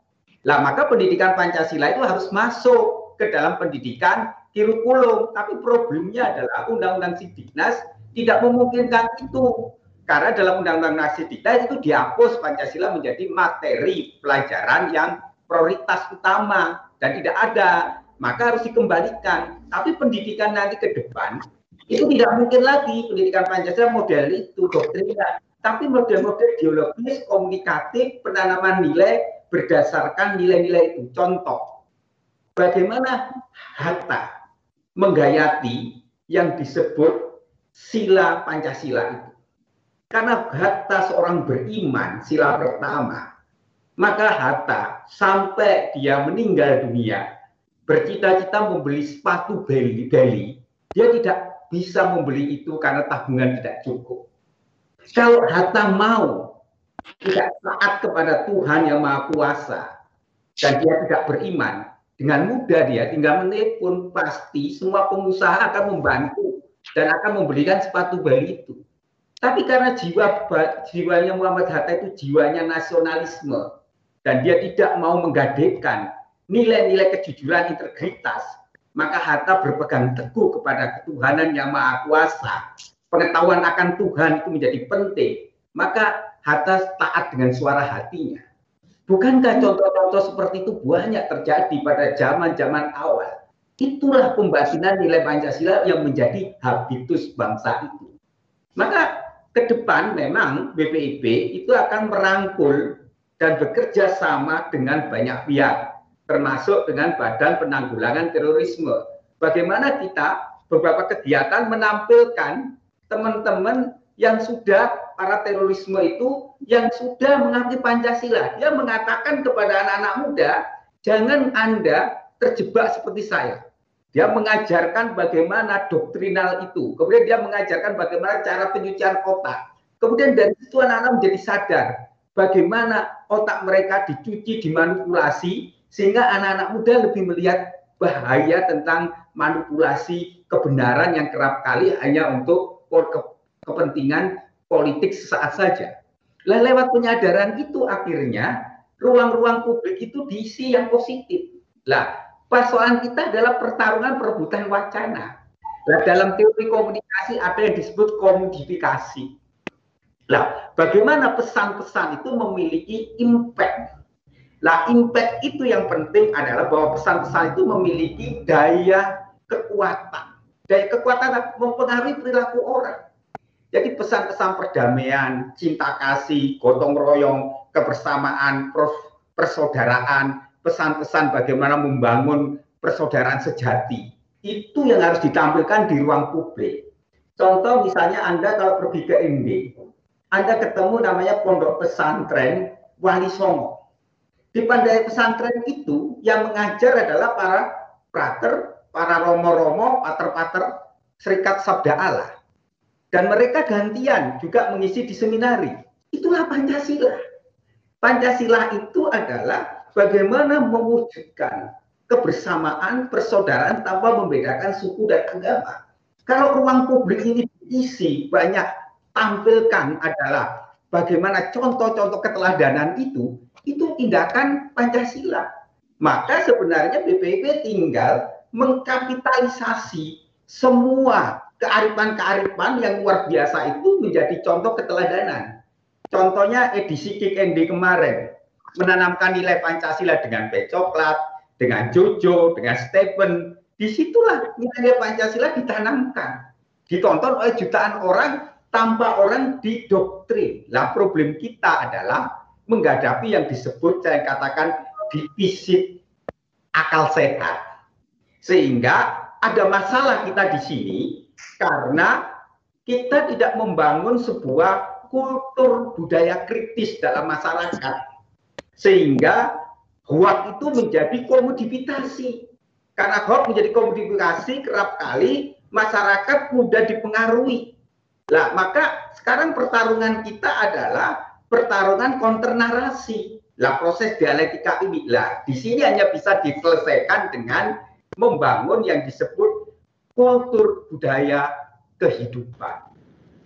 Lah maka pendidikan Pancasila itu harus masuk ke dalam pendidikan kurikulum. Tapi problemnya adalah Undang-Undang Sidiknas tidak memungkinkan itu. Karena dalam Undang-Undang Sidiknas itu dihapus Pancasila menjadi materi pelajaran yang prioritas utama dan tidak ada. Maka harus dikembalikan. Tapi pendidikan nanti ke depan itu tidak mungkin lagi pendidikan Pancasila model itu doktrinnya. Tapi model-model ideologis, komunikatif, penanaman nilai berdasarkan nilai-nilai itu. Contoh, bagaimana Hatta menggayati yang disebut sila Pancasila itu. Karena Hatta seorang beriman, sila pertama, maka Hatta sampai dia meninggal dunia, bercita-cita membeli sepatu beli, beli, dia tidak bisa membeli itu karena tabungan tidak cukup. Kalau Hatta mau tidak taat kepada Tuhan yang Maha Kuasa dan dia tidak beriman, dengan mudah dia tinggal menelpon pasti semua pengusaha akan membantu dan akan membelikan sepatu Bali itu. Tapi karena jiwa jiwanya Muhammad Hatta itu jiwanya nasionalisme dan dia tidak mau menggadekan nilai-nilai kejujuran integritas, maka Hatta berpegang teguh kepada ketuhanan yang maha kuasa. Pengetahuan akan Tuhan itu menjadi penting. Maka Hatta taat dengan suara hatinya. Bukankah contoh-contoh seperti itu banyak terjadi pada zaman-zaman awal? Itulah pembatinan nilai Pancasila yang menjadi habitus bangsa itu. Maka ke depan memang BPIP itu akan merangkul dan bekerja sama dengan banyak pihak, termasuk dengan Badan Penanggulangan Terorisme. Bagaimana kita beberapa kegiatan menampilkan teman-teman yang sudah para terorisme itu yang sudah mengerti Pancasila. Dia mengatakan kepada anak-anak muda, jangan Anda terjebak seperti saya. Dia mengajarkan bagaimana doktrinal itu. Kemudian dia mengajarkan bagaimana cara penyucian otak. Kemudian dari situ anak-anak menjadi sadar bagaimana otak mereka dicuci, dimanipulasi, sehingga anak-anak muda lebih melihat bahaya tentang manipulasi kebenaran yang kerap kali hanya untuk kepentingan politik sesaat saja. Lah lewat penyadaran itu akhirnya ruang-ruang publik itu diisi yang positif. Lah persoalan kita adalah pertarungan perebutan wacana. Lah dalam teori komunikasi ada yang disebut komodifikasi. Lah bagaimana pesan-pesan itu memiliki impact. Lah impact itu yang penting adalah bahwa pesan-pesan itu memiliki daya kekuatan. Daya kekuatan mempengaruhi perilaku orang. Jadi pesan-pesan perdamaian, cinta kasih, gotong royong, kebersamaan, persaudaraan, pesan-pesan bagaimana membangun persaudaraan sejati. Itu yang harus ditampilkan di ruang publik. Contoh misalnya Anda kalau pergi ke Indi, Anda ketemu namanya pondok pesantren Wali Songo. Di pandai pesantren itu yang mengajar adalah para prater, para romo-romo, pater-pater, serikat sabda Allah dan mereka gantian juga mengisi di seminari. Itulah Pancasila. Pancasila itu adalah bagaimana mewujudkan kebersamaan, persaudaraan tanpa membedakan suku dan agama. Kalau ruang publik ini diisi banyak tampilkan adalah bagaimana contoh-contoh keteladanan itu, itu tindakan Pancasila. Maka sebenarnya BPIP tinggal mengkapitalisasi semua kearifan-kearifan yang luar biasa itu menjadi contoh keteladanan. Contohnya edisi Kick ND kemarin, menanamkan nilai Pancasila dengan P coklat, dengan Jojo, dengan Stephen. Di situlah nilai Pancasila ditanamkan. Ditonton oleh jutaan orang tanpa orang didoktrin. Lah problem kita adalah menghadapi yang disebut saya katakan defisit akal sehat. Sehingga ada masalah kita di sini karena kita tidak membangun sebuah kultur budaya kritis dalam masyarakat. Sehingga hoax itu menjadi komodifikasi. Karena hoax menjadi komodifikasi kerap kali masyarakat mudah dipengaruhi. Lah maka sekarang pertarungan kita adalah pertarungan kontra narasi. Lah proses dialektika ini. Lah di sini hanya bisa diselesaikan dengan membangun yang disebut kultur budaya kehidupan.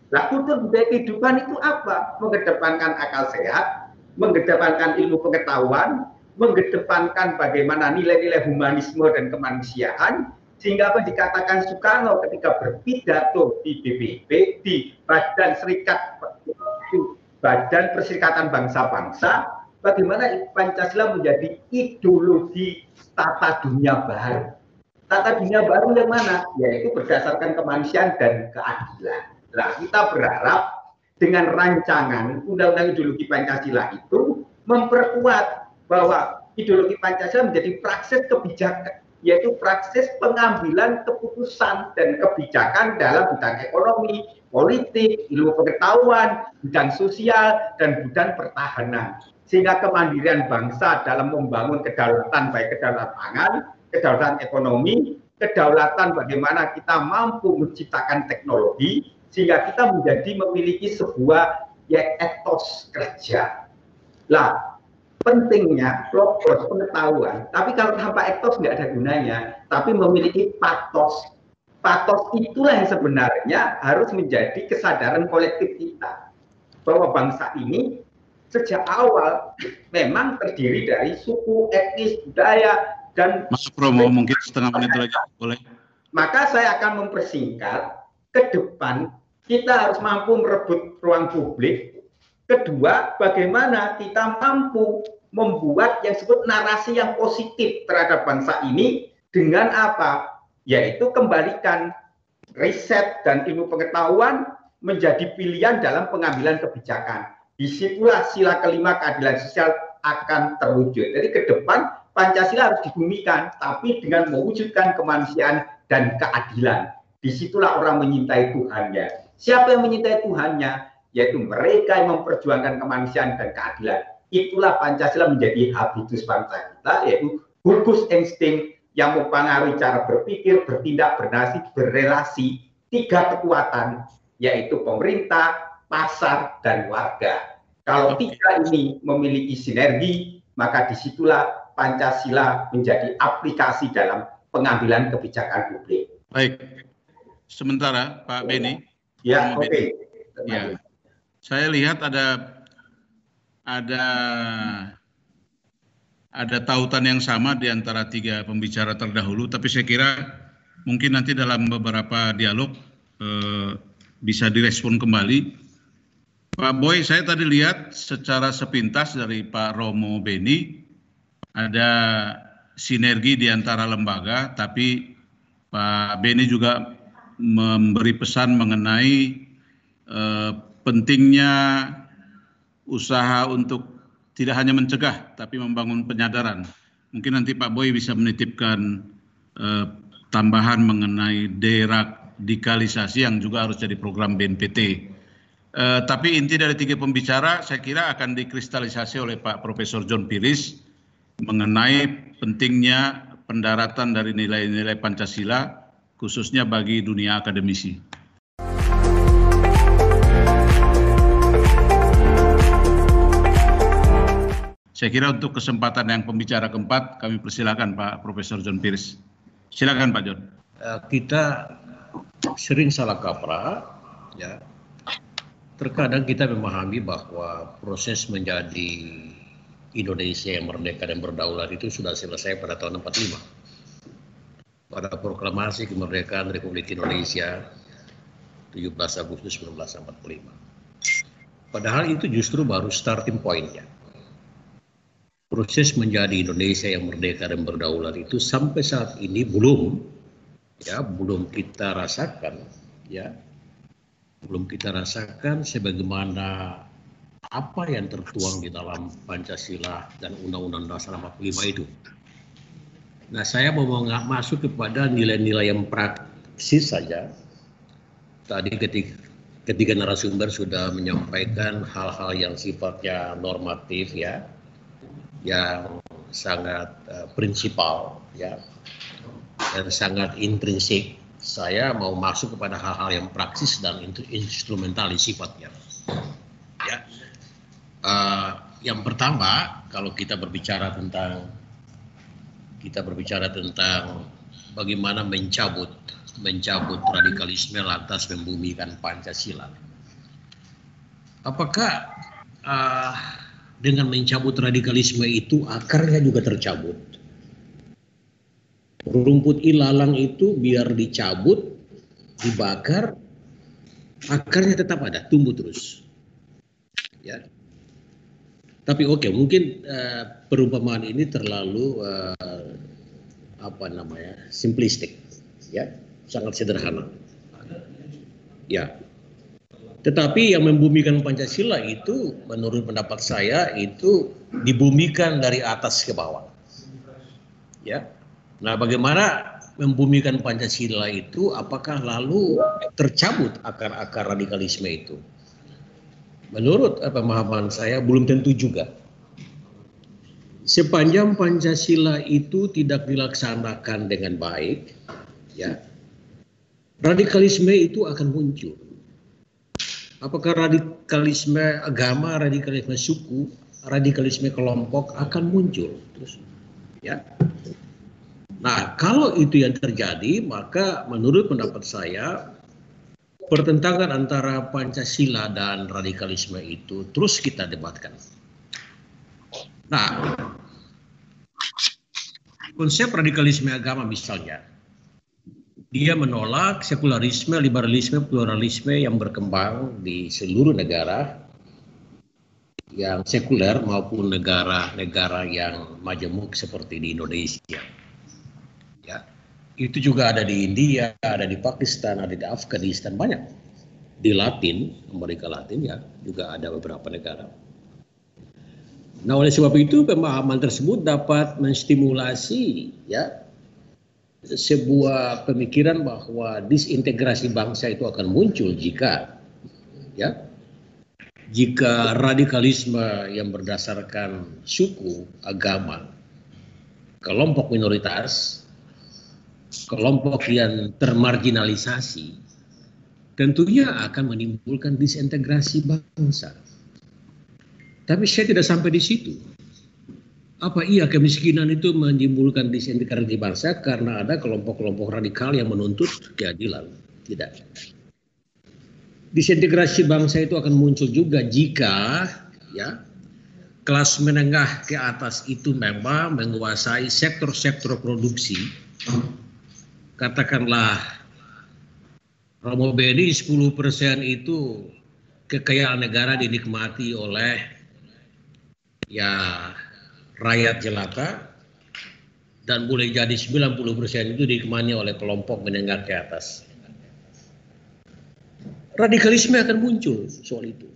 Nah, kultur budaya kehidupan itu apa? Mengedepankan akal sehat, mengedepankan ilmu pengetahuan, mengedepankan bagaimana nilai-nilai humanisme dan kemanusiaan, sehingga apa dikatakan Soekarno ketika berpidato di BBB, di Badan Serikat Badan Perserikatan Bangsa-Bangsa, bagaimana Pancasila menjadi ideologi tata dunia baru. Tata dunia baru yang mana? Yaitu berdasarkan kemanusiaan dan keadilan. Nah, kita berharap dengan rancangan Undang-Undang Ideologi Pancasila itu memperkuat bahwa ideologi Pancasila menjadi praksis kebijakan yaitu praksis pengambilan keputusan dan kebijakan dalam bidang ekonomi, politik, ilmu pengetahuan, bidang sosial, dan bidang pertahanan. Sehingga kemandirian bangsa dalam membangun kedaulatan baik kedaulatan pangan, kedaulatan ekonomi, kedaulatan bagaimana kita mampu menciptakan teknologi, sehingga kita menjadi memiliki sebuah ya etos kerja. Lah, pentingnya logos pengetahuan. Tapi kalau tanpa etos nggak ada gunanya. Tapi memiliki patos. Patos itulah yang sebenarnya harus menjadi kesadaran kolektif kita. Bahwa bangsa ini sejak awal memang terdiri dari suku, etnis, budaya, dan... Mas Promo, mungkin setengah menit lagi, boleh? Maka saya akan mempersingkat ke depan kita harus mampu merebut ruang publik. Kedua, bagaimana kita mampu membuat yang disebut narasi yang positif terhadap bangsa ini dengan apa? Yaitu kembalikan riset dan ilmu pengetahuan menjadi pilihan dalam pengambilan kebijakan. Di situlah sila kelima keadilan sosial akan terwujud. Jadi ke depan Pancasila harus dibumikan, tapi dengan mewujudkan kemanusiaan dan keadilan. Di situlah orang menyintai Tuhannya. Siapa yang menyintai Tuhannya? Yaitu mereka yang memperjuangkan kemanusiaan dan keadilan itulah Pancasila menjadi habitus bangsa kita, yaitu gugus insting yang mempengaruhi cara berpikir, bertindak, bernasib, berrelasi, tiga kekuatan, yaitu pemerintah, pasar, dan warga. Kalau tiga ini memiliki sinergi, maka di situlah Pancasila menjadi aplikasi dalam pengambilan kebijakan publik. Baik. Sementara Pak Beni. Ya, oke. Okay. Ya. Saya lihat ada ada ada tautan yang sama di antara tiga pembicara terdahulu, tapi saya kira mungkin nanti dalam beberapa dialog eh, bisa direspon kembali. Pak Boy, saya tadi lihat secara sepintas dari Pak Romo Beni ada sinergi di antara lembaga, tapi Pak Beni juga memberi pesan mengenai eh, pentingnya usaha untuk tidak hanya mencegah tapi membangun penyadaran. Mungkin nanti Pak Boy bisa menitipkan eh, tambahan mengenai deradikalisasi yang juga harus jadi program BNPT. Eh, tapi inti dari tiga pembicara saya kira akan dikristalisasi oleh Pak Profesor John Piris mengenai pentingnya pendaratan dari nilai-nilai Pancasila khususnya bagi dunia akademisi. Saya kira untuk kesempatan yang pembicara keempat, kami persilakan Pak Profesor John Pierce. Silakan Pak John. Eh, kita sering salah kaprah, ya. Terkadang kita memahami bahwa proses menjadi Indonesia yang merdeka dan berdaulat itu sudah selesai pada tahun 45. Pada proklamasi kemerdekaan Republik Indonesia 17 Agustus 1945. Padahal itu justru baru starting point-nya proses menjadi Indonesia yang merdeka dan berdaulat itu sampai saat ini belum ya belum kita rasakan ya belum kita rasakan sebagaimana apa yang tertuang di dalam Pancasila dan Undang-Undang Dasar 45 itu. Nah, saya mau masuk kepada nilai-nilai yang praksis saja. Tadi ketika ketiga narasumber sudah menyampaikan hal-hal yang sifatnya normatif ya, yang sangat uh, prinsipal ya dan sangat intrinsik. Saya mau masuk kepada hal-hal yang praksis dan instrumental sifatnya. Ya. Uh, yang pertama, kalau kita berbicara tentang kita berbicara tentang bagaimana mencabut mencabut radikalisme lantas membumikan Pancasila. apakah uh, dengan mencabut radikalisme itu akarnya juga tercabut? Rumput ilalang itu biar dicabut, dibakar, akarnya tetap ada, tumbuh terus. Ya. Tapi oke, okay, mungkin uh, perumpamaan ini terlalu uh, apa namanya simplistik, ya, sangat sederhana. Ya, tetapi yang membumikan Pancasila itu menurut pendapat saya itu dibumikan dari atas ke bawah. Ya. Nah, bagaimana membumikan Pancasila itu apakah lalu tercabut akar-akar radikalisme itu? Menurut pemahaman saya belum tentu juga. Sepanjang Pancasila itu tidak dilaksanakan dengan baik, ya, radikalisme itu akan muncul apakah radikalisme agama, radikalisme suku, radikalisme kelompok akan muncul terus ya. Nah, kalau itu yang terjadi, maka menurut pendapat saya pertentangan antara Pancasila dan radikalisme itu terus kita debatkan. Nah, konsep radikalisme agama misalnya dia menolak sekularisme, liberalisme, pluralisme yang berkembang di seluruh negara yang sekuler maupun negara-negara yang majemuk seperti di Indonesia. Itu juga ada di India, ada di Pakistan, ada di Afghanistan, banyak. Di Latin, Amerika Latin ya, juga ada beberapa negara. Nah, oleh sebab itu pemahaman tersebut dapat menstimulasi ya sebuah pemikiran bahwa disintegrasi bangsa itu akan muncul jika ya jika radikalisme yang berdasarkan suku, agama, kelompok minoritas, kelompok yang termarginalisasi, tentunya akan menimbulkan disintegrasi bangsa. Tapi saya tidak sampai di situ. Apa iya kemiskinan itu menimbulkan disintegrasi bangsa karena ada kelompok-kelompok radikal yang menuntut keadilan? Tidak. Disintegrasi bangsa itu akan muncul juga jika ya kelas menengah ke atas itu memang menguasai sektor-sektor produksi. Katakanlah Romo Beni 10% itu kekayaan negara dinikmati oleh ya rakyat jelata dan boleh jadi 90% itu dikemani oleh kelompok menengah ke atas. Radikalisme akan muncul soal itu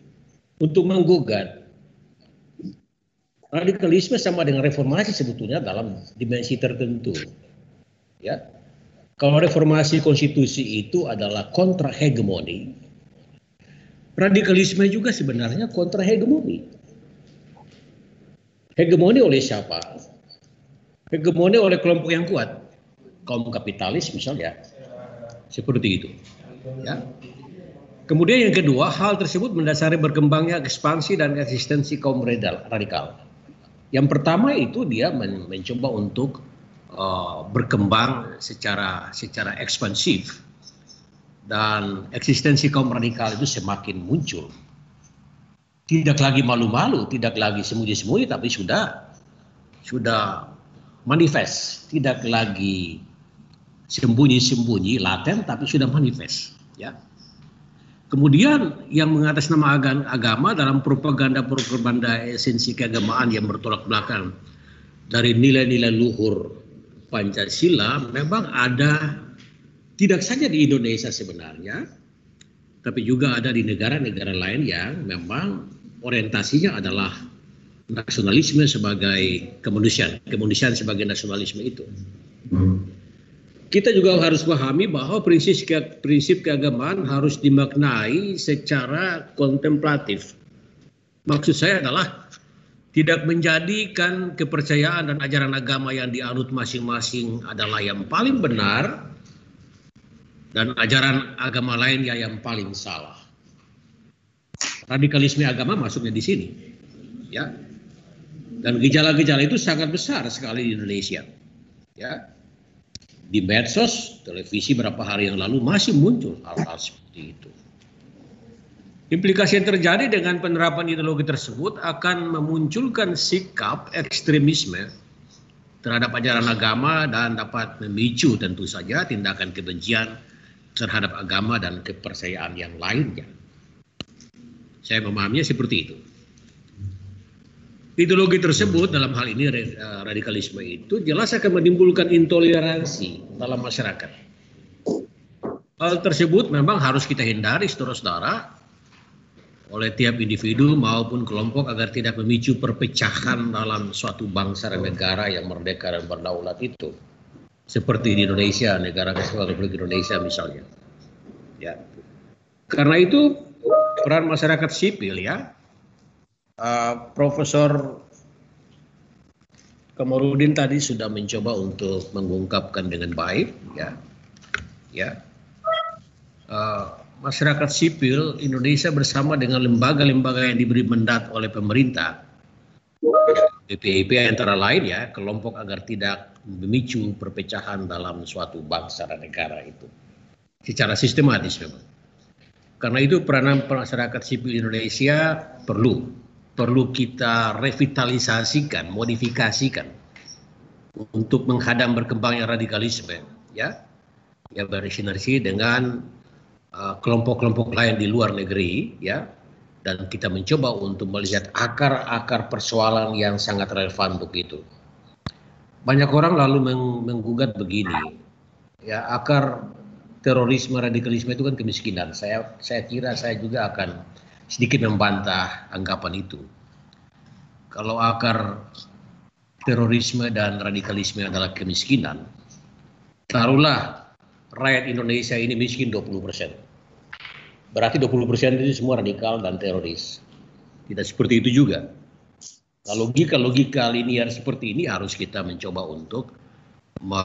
untuk menggugat. Radikalisme sama dengan reformasi sebetulnya dalam dimensi tertentu. Ya. Kalau reformasi konstitusi itu adalah kontra hegemoni, radikalisme juga sebenarnya kontra hegemoni Hegemoni oleh siapa? Hegemoni oleh kelompok yang kuat. Kaum kapitalis misalnya. Seperti itu. Ya. Kemudian yang kedua, hal tersebut mendasari berkembangnya ekspansi dan eksistensi kaum radikal. Yang pertama itu dia men mencoba untuk uh, berkembang secara secara ekspansif dan eksistensi kaum radikal itu semakin muncul tidak lagi malu-malu, tidak lagi sembunyi-sembunyi, tapi sudah sudah manifest, tidak lagi sembunyi-sembunyi, laten, tapi sudah manifest. Ya. Kemudian yang mengatas nama agama dalam propaganda-propaganda esensi keagamaan yang bertolak belakang dari nilai-nilai luhur Pancasila memang ada tidak saja di Indonesia sebenarnya, tapi juga ada di negara-negara lain yang memang orientasinya adalah nasionalisme sebagai kemanusiaan, kemanusiaan sebagai nasionalisme itu. Kita juga harus pahami bahwa prinsip prinsip keagamaan harus dimaknai secara kontemplatif. Maksud saya adalah tidak menjadikan kepercayaan dan ajaran agama yang dianut masing-masing adalah yang paling benar dan ajaran agama lain yang paling salah radikalisme agama masuknya di sini. Ya. Dan gejala-gejala itu sangat besar sekali di Indonesia. Ya. Di medsos, televisi berapa hari yang lalu masih muncul hal-hal seperti itu. Implikasi yang terjadi dengan penerapan ideologi tersebut akan memunculkan sikap ekstremisme terhadap ajaran agama dan dapat memicu tentu saja tindakan kebencian terhadap agama dan kepercayaan yang lainnya. Saya memahaminya seperti itu. Ideologi tersebut dalam hal ini eh, radikalisme itu jelas akan menimbulkan intoleransi dalam masyarakat. Hal tersebut memang harus kita hindari saudara-saudara oleh tiap individu maupun kelompok agar tidak memicu perpecahan dalam suatu bangsa dan negara yang merdeka dan berdaulat itu. Seperti di Indonesia, negara kesatuan Republik Indonesia misalnya. Ya. Karena itu peran masyarakat sipil ya, uh, Profesor Kamarudin tadi sudah mencoba untuk mengungkapkan dengan baik, ya, ya. Uh, masyarakat sipil Indonesia bersama dengan lembaga-lembaga yang diberi mandat oleh pemerintah. BPIP antara lain ya kelompok agar tidak memicu perpecahan dalam suatu bangsa dan negara itu. Secara sistematis memang. Karena itu peranan masyarakat sipil Indonesia perlu perlu kita revitalisasikan, modifikasikan untuk menghadang berkembangnya radikalisme ya. Yang bersinergi dengan kelompok-kelompok uh, lain di luar negeri ya dan kita mencoba untuk melihat akar-akar persoalan yang sangat relevan untuk itu. Banyak orang lalu meng menggugat begini, ya akar terorisme radikalisme itu kan kemiskinan. Saya saya kira saya juga akan sedikit membantah anggapan itu. Kalau akar terorisme dan radikalisme adalah kemiskinan, taruhlah rakyat Indonesia ini miskin 20 persen. Berarti 20 persen itu semua radikal dan teroris. Tidak seperti itu juga. Nah, logika-logika linear seperti ini harus kita mencoba untuk me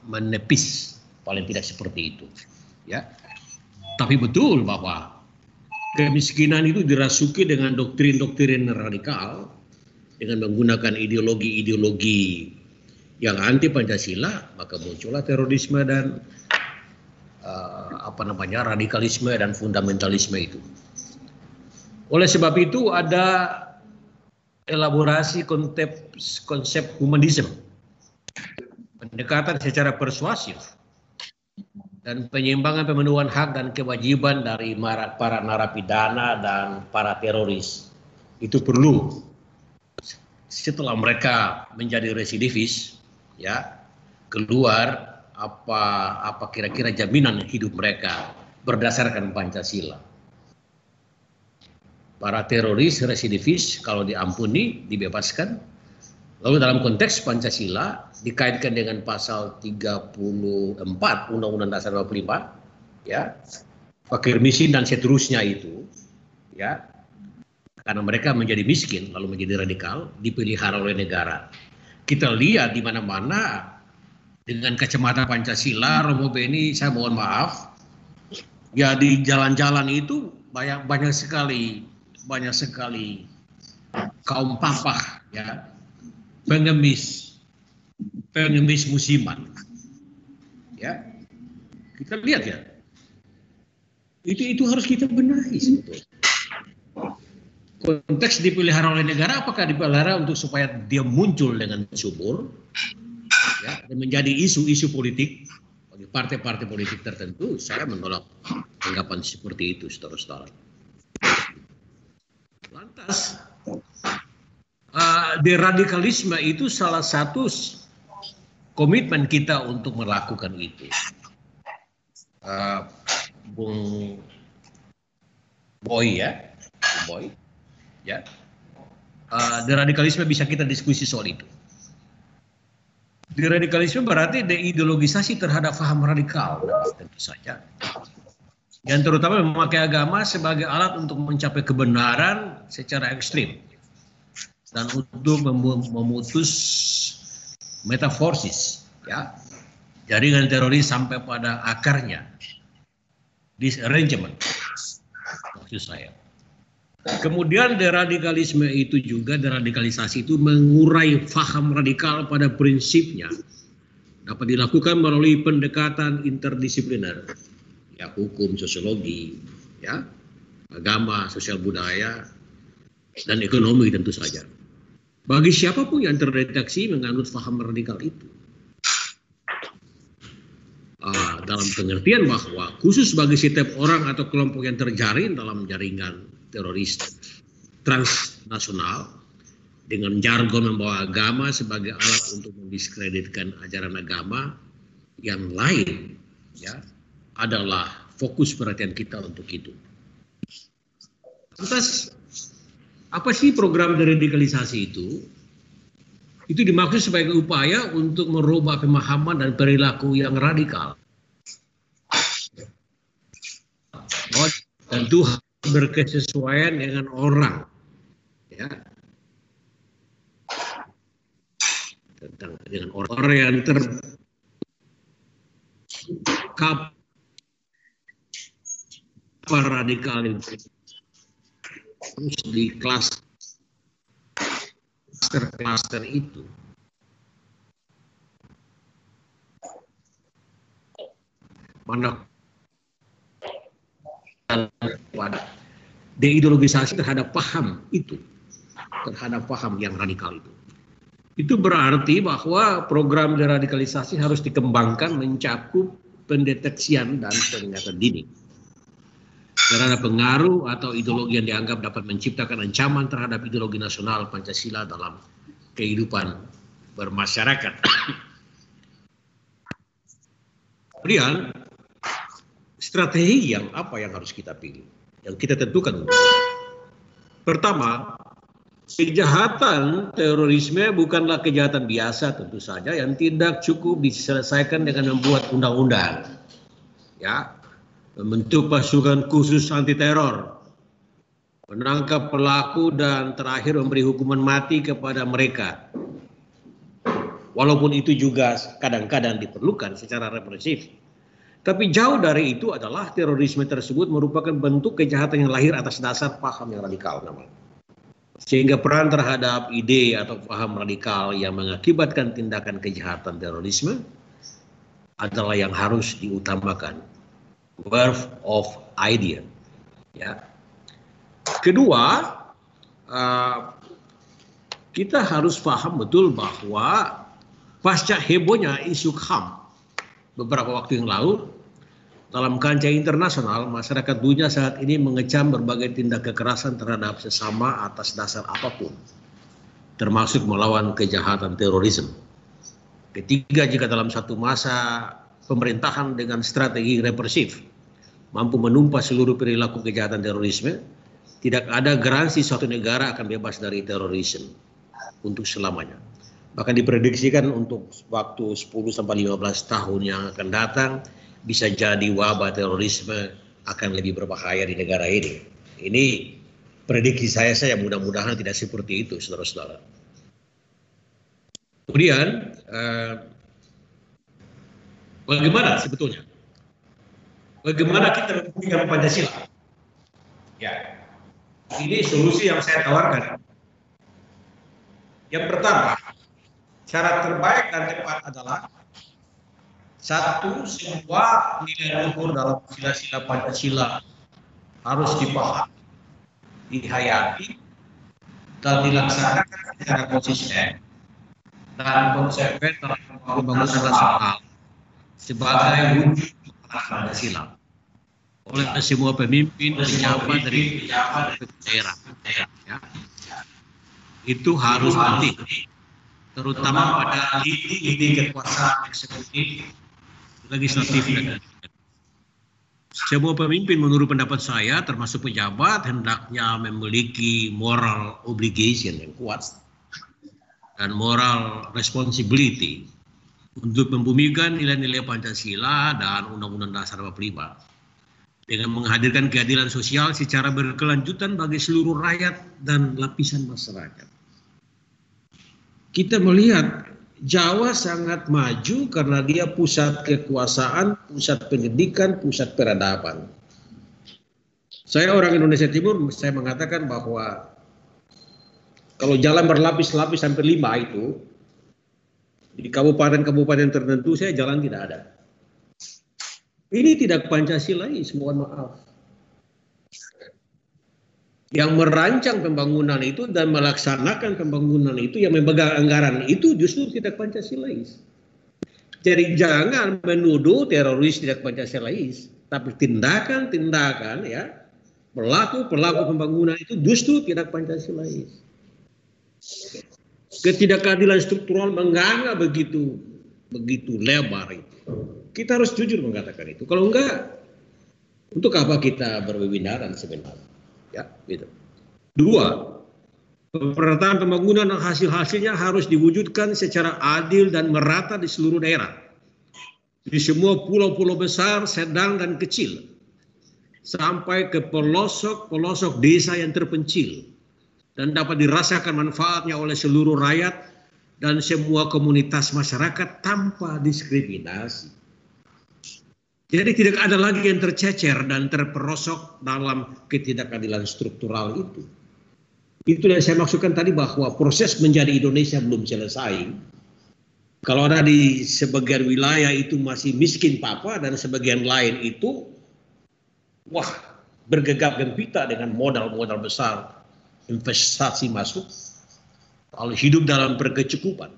menepis paling tidak seperti itu. Ya. Tapi betul bahwa kemiskinan itu dirasuki dengan doktrin-doktrin radikal dengan menggunakan ideologi-ideologi yang anti Pancasila, maka muncullah terorisme dan apa namanya radikalisme dan fundamentalisme itu. Oleh sebab itu ada elaborasi konsep konsep humanisme, pendekatan secara persuasif dan penyimbangan pemenuhan hak dan kewajiban dari para narapidana dan para teroris itu perlu setelah mereka menjadi residivis ya keluar apa apa kira-kira jaminan hidup mereka berdasarkan Pancasila. Para teroris residivis kalau diampuni dibebaskan. Lalu dalam konteks Pancasila dikaitkan dengan pasal 34 Undang-Undang Dasar 45 ya. Fakir miskin dan seterusnya itu ya. Karena mereka menjadi miskin lalu menjadi radikal dipelihara oleh negara kita lihat di mana-mana dengan kacamata Pancasila, Romo Beni, saya mohon maaf, ya di jalan-jalan itu banyak banyak sekali banyak sekali kaum papa ya. Pengemis pengemis musiman ya. Kita lihat ya. Itu itu harus kita benahi sebetulnya. Konteks dipelihara oleh negara apakah dipelihara untuk supaya dia muncul dengan subur ya, dan menjadi isu-isu politik bagi partai-partai politik tertentu saya menolak anggapan seperti itu saudara-saudara lantas uh, deradikalisme itu salah satu komitmen kita untuk melakukan itu. Uh, Bung Boy ya Bung Boy ya. Uh, deradikalisme bisa kita diskusi soal itu deradikalisme berarti deideologisasi terhadap paham radikal. Tentu saja. Yang terutama memakai agama sebagai alat untuk mencapai kebenaran secara ekstrim. Dan untuk memutus metaforsis ya. Jaringan teroris sampai pada akarnya. Disarrangement maksud saya Kemudian deradikalisme itu juga deradikalisasi itu mengurai faham radikal pada prinsipnya dapat dilakukan melalui pendekatan interdisipliner ya hukum sosiologi ya agama, sosial budaya, dan ekonomi tentu saja. Bagi siapa pun yang terdeteksi menganut paham radikal itu, uh, dalam pengertian bahwa khusus bagi setiap orang atau kelompok yang terjaring dalam jaringan teroris transnasional dengan jargon membawa agama sebagai alat untuk mendiskreditkan ajaran agama yang lain ya adalah fokus perhatian kita untuk itu. Lantas apa sih program deradikalisasi itu? Itu dimaksud sebagai upaya untuk merubah pemahaman dan perilaku yang radikal. Oh, tentu berkesesuaian dengan orang. Ya. Tentang dengan orang-orang yang ter kap radikal itu terus di kelas klaster-klaster itu mana deideologisasi terhadap paham itu terhadap paham yang radikal itu itu berarti bahwa program deradikalisasi harus dikembangkan mencakup pendeteksian dan peringatan dini terhadap pengaruh atau ideologi yang dianggap dapat menciptakan ancaman terhadap ideologi nasional Pancasila dalam kehidupan bermasyarakat. Kemudian strategi yang apa yang harus kita pilih, yang kita tentukan. Pertama, kejahatan terorisme bukanlah kejahatan biasa tentu saja yang tidak cukup diselesaikan dengan membuat undang-undang. Ya, membentuk pasukan khusus anti teror, menangkap pelaku dan terakhir memberi hukuman mati kepada mereka. Walaupun itu juga kadang-kadang diperlukan secara represif. Tapi jauh dari itu adalah terorisme tersebut merupakan bentuk kejahatan yang lahir atas dasar paham yang radikal namanya. Sehingga peran terhadap ide atau paham radikal yang mengakibatkan tindakan kejahatan terorisme adalah yang harus diutamakan birth of idea. Ya. Kedua, uh, kita harus paham betul bahwa pasca hebohnya isu HAM beberapa waktu yang lalu dalam kancah internasional masyarakat dunia saat ini mengecam berbagai tindak kekerasan terhadap sesama atas dasar apa pun termasuk melawan kejahatan terorisme. Ketiga, jika dalam satu masa pemerintahan dengan strategi represif mampu menumpas seluruh perilaku kejahatan terorisme, tidak ada garansi suatu negara akan bebas dari terorisme untuk selamanya. Bahkan diprediksikan untuk waktu 10 sampai 15 tahun yang akan datang bisa jadi wabah terorisme akan lebih berbahaya di negara ini. Ini prediksi saya saya mudah-mudahan tidak seperti itu, saudara-saudara. Kemudian eh, Bagaimana sebetulnya? Bagaimana kita membuktikan Pancasila? Ya, ini solusi yang saya tawarkan. Yang pertama, cara terbaik dan tepat adalah satu, semua nilai luhur dalam sila-sila Pancasila harus dipahami, dihayati, dan dilaksanakan secara konsisten dan konsekuen dalam pembangunan nasional sebagai wujud Pancasila oleh semua pemimpin pejabat dari daerah. Ya. Itu harus penting, terutama pada lini kekuasaan eksekutif, legislatif dan semua pemimpin menurut pendapat saya termasuk pejabat hendaknya memiliki moral obligation yang kuat dan moral responsibility untuk membumikan nilai-nilai Pancasila dan Undang-Undang Dasar 45 dengan menghadirkan keadilan sosial secara berkelanjutan bagi seluruh rakyat dan lapisan masyarakat. Kita melihat Jawa sangat maju karena dia pusat kekuasaan, pusat pendidikan, pusat peradaban. Saya orang Indonesia Timur, saya mengatakan bahwa kalau jalan berlapis-lapis sampai lima itu, di kabupaten-kabupaten tertentu saya jalan tidak ada. Ini tidak Pancasila, mohon maaf. Yang merancang pembangunan itu dan melaksanakan pembangunan itu yang memegang anggaran itu justru tidak Pancasilais. Jadi jangan menuduh teroris tidak Pancasilais, tapi tindakan-tindakan ya pelaku-pelaku pembangunan itu justru tidak Pancasilais. Ketidakadilan struktural menganggap begitu begitu lebar itu. Kita harus jujur mengatakan itu. Kalau enggak, untuk apa kita berwebinaran sebenarnya? Ya, gitu. Dua, pemerataan pembangunan hasil-hasilnya harus diwujudkan secara adil dan merata di seluruh daerah. Di semua pulau-pulau besar, sedang, dan kecil. Sampai ke pelosok-pelosok desa yang terpencil. Dan dapat dirasakan manfaatnya oleh seluruh rakyat dan semua komunitas masyarakat tanpa diskriminasi. Jadi tidak ada lagi yang tercecer dan terperosok dalam ketidakadilan struktural itu. Itu yang saya maksudkan tadi bahwa proses menjadi Indonesia belum selesai. Kalau ada di sebagian wilayah itu masih miskin papa dan sebagian lain itu wah bergegap gempita dengan modal-modal besar investasi masuk lalu hidup dalam berkecukupan.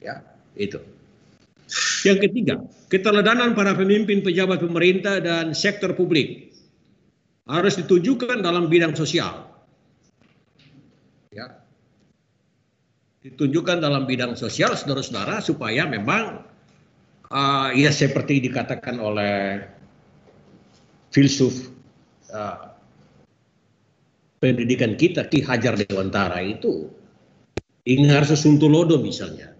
Ya, itu. Yang ketiga, keteladanan para pemimpin pejabat pemerintah dan sektor publik harus ditunjukkan dalam bidang sosial. Ya. Ditunjukkan dalam bidang sosial saudara-saudara supaya memang uh, ya seperti dikatakan oleh filsuf uh, pendidikan kita Ki Hajar Dewantara itu Ingar Sesuntulodo misalnya.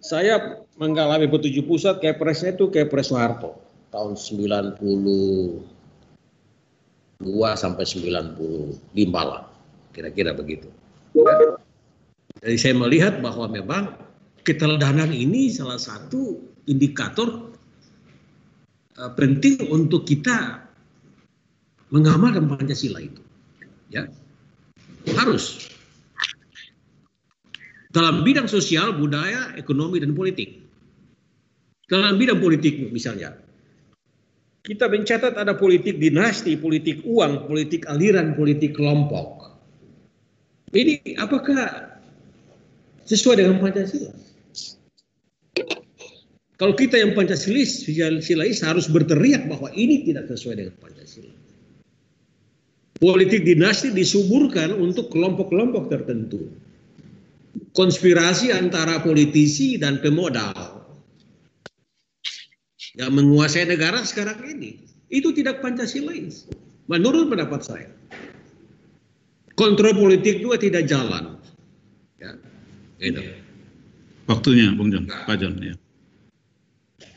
Saya mengalami petujuh pusat Kepresnya itu Kepres Soeharto tahun 92 sampai 95 lah kira-kira begitu. Jadi saya melihat bahwa memang keteladanan ini salah satu indikator uh, penting untuk kita mengamalkan Pancasila itu. Ya. Harus dalam bidang sosial, budaya, ekonomi dan politik. Dalam bidang politik misalnya, kita mencatat ada politik dinasti, politik uang, politik aliran, politik kelompok. Ini apakah sesuai dengan Pancasila? Kalau kita yang Pancasilis, Silais harus berteriak bahwa ini tidak sesuai dengan Pancasila. Politik dinasti disuburkan untuk kelompok-kelompok tertentu. Konspirasi antara politisi dan pemodal yang menguasai negara sekarang ini. Itu tidak Pancasilais. Menurut pendapat saya. Kontrol politik juga tidak jalan. Ya, gitu. Waktunya, Bung John. Pak John. Ya.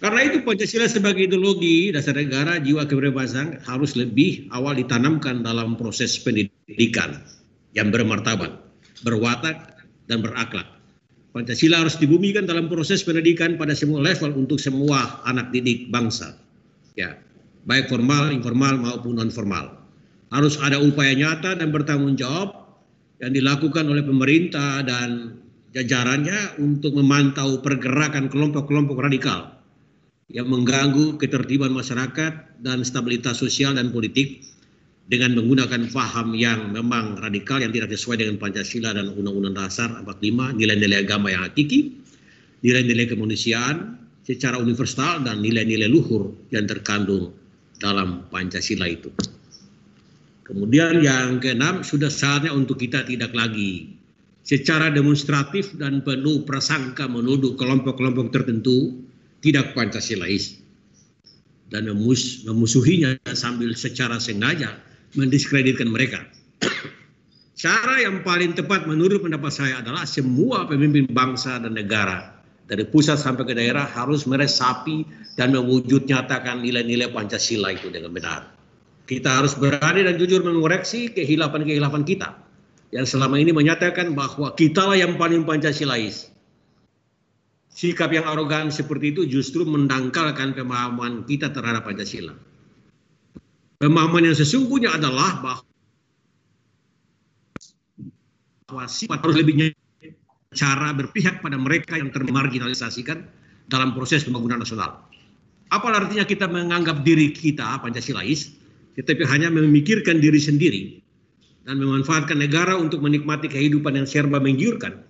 Karena itu Pancasila sebagai ideologi dasar negara jiwa kebebasan harus lebih awal ditanamkan dalam proses pendidikan yang bermartabat, berwatak, dan berakhlak. Pancasila harus dibumikan dalam proses pendidikan pada semua level untuk semua anak didik bangsa. Ya, baik formal, informal maupun non formal. Harus ada upaya nyata dan bertanggung jawab yang dilakukan oleh pemerintah dan jajarannya untuk memantau pergerakan kelompok-kelompok radikal yang mengganggu ketertiban masyarakat dan stabilitas sosial dan politik dengan menggunakan paham yang memang radikal yang tidak sesuai dengan Pancasila dan Undang-Undang Dasar 45, nilai-nilai agama yang hakiki, nilai-nilai kemanusiaan secara universal dan nilai-nilai luhur yang terkandung dalam Pancasila itu. Kemudian yang keenam sudah saatnya untuk kita tidak lagi secara demonstratif dan penuh prasangka menuduh kelompok-kelompok tertentu tidak Pancasilais dan memus memusuhinya sambil secara sengaja mendiskreditkan mereka. Cara yang paling tepat menurut pendapat saya adalah semua pemimpin bangsa dan negara dari pusat sampai ke daerah harus meresapi dan mewujud nyatakan nilai-nilai Pancasila itu dengan benar. Kita harus berani dan jujur mengoreksi kehilafan-kehilafan kita yang selama ini menyatakan bahwa kitalah yang paling Pancasilais. Sikap yang arogan seperti itu justru mendangkalkan pemahaman kita terhadap Pancasila. Pemahaman yang sesungguhnya adalah bahwa sifat harus lebih cara berpihak pada mereka yang termarginalisasikan dalam proses pembangunan nasional. Apa artinya kita menganggap diri kita Pancasilais, tetapi hanya memikirkan diri sendiri dan memanfaatkan negara untuk menikmati kehidupan yang serba menggiurkan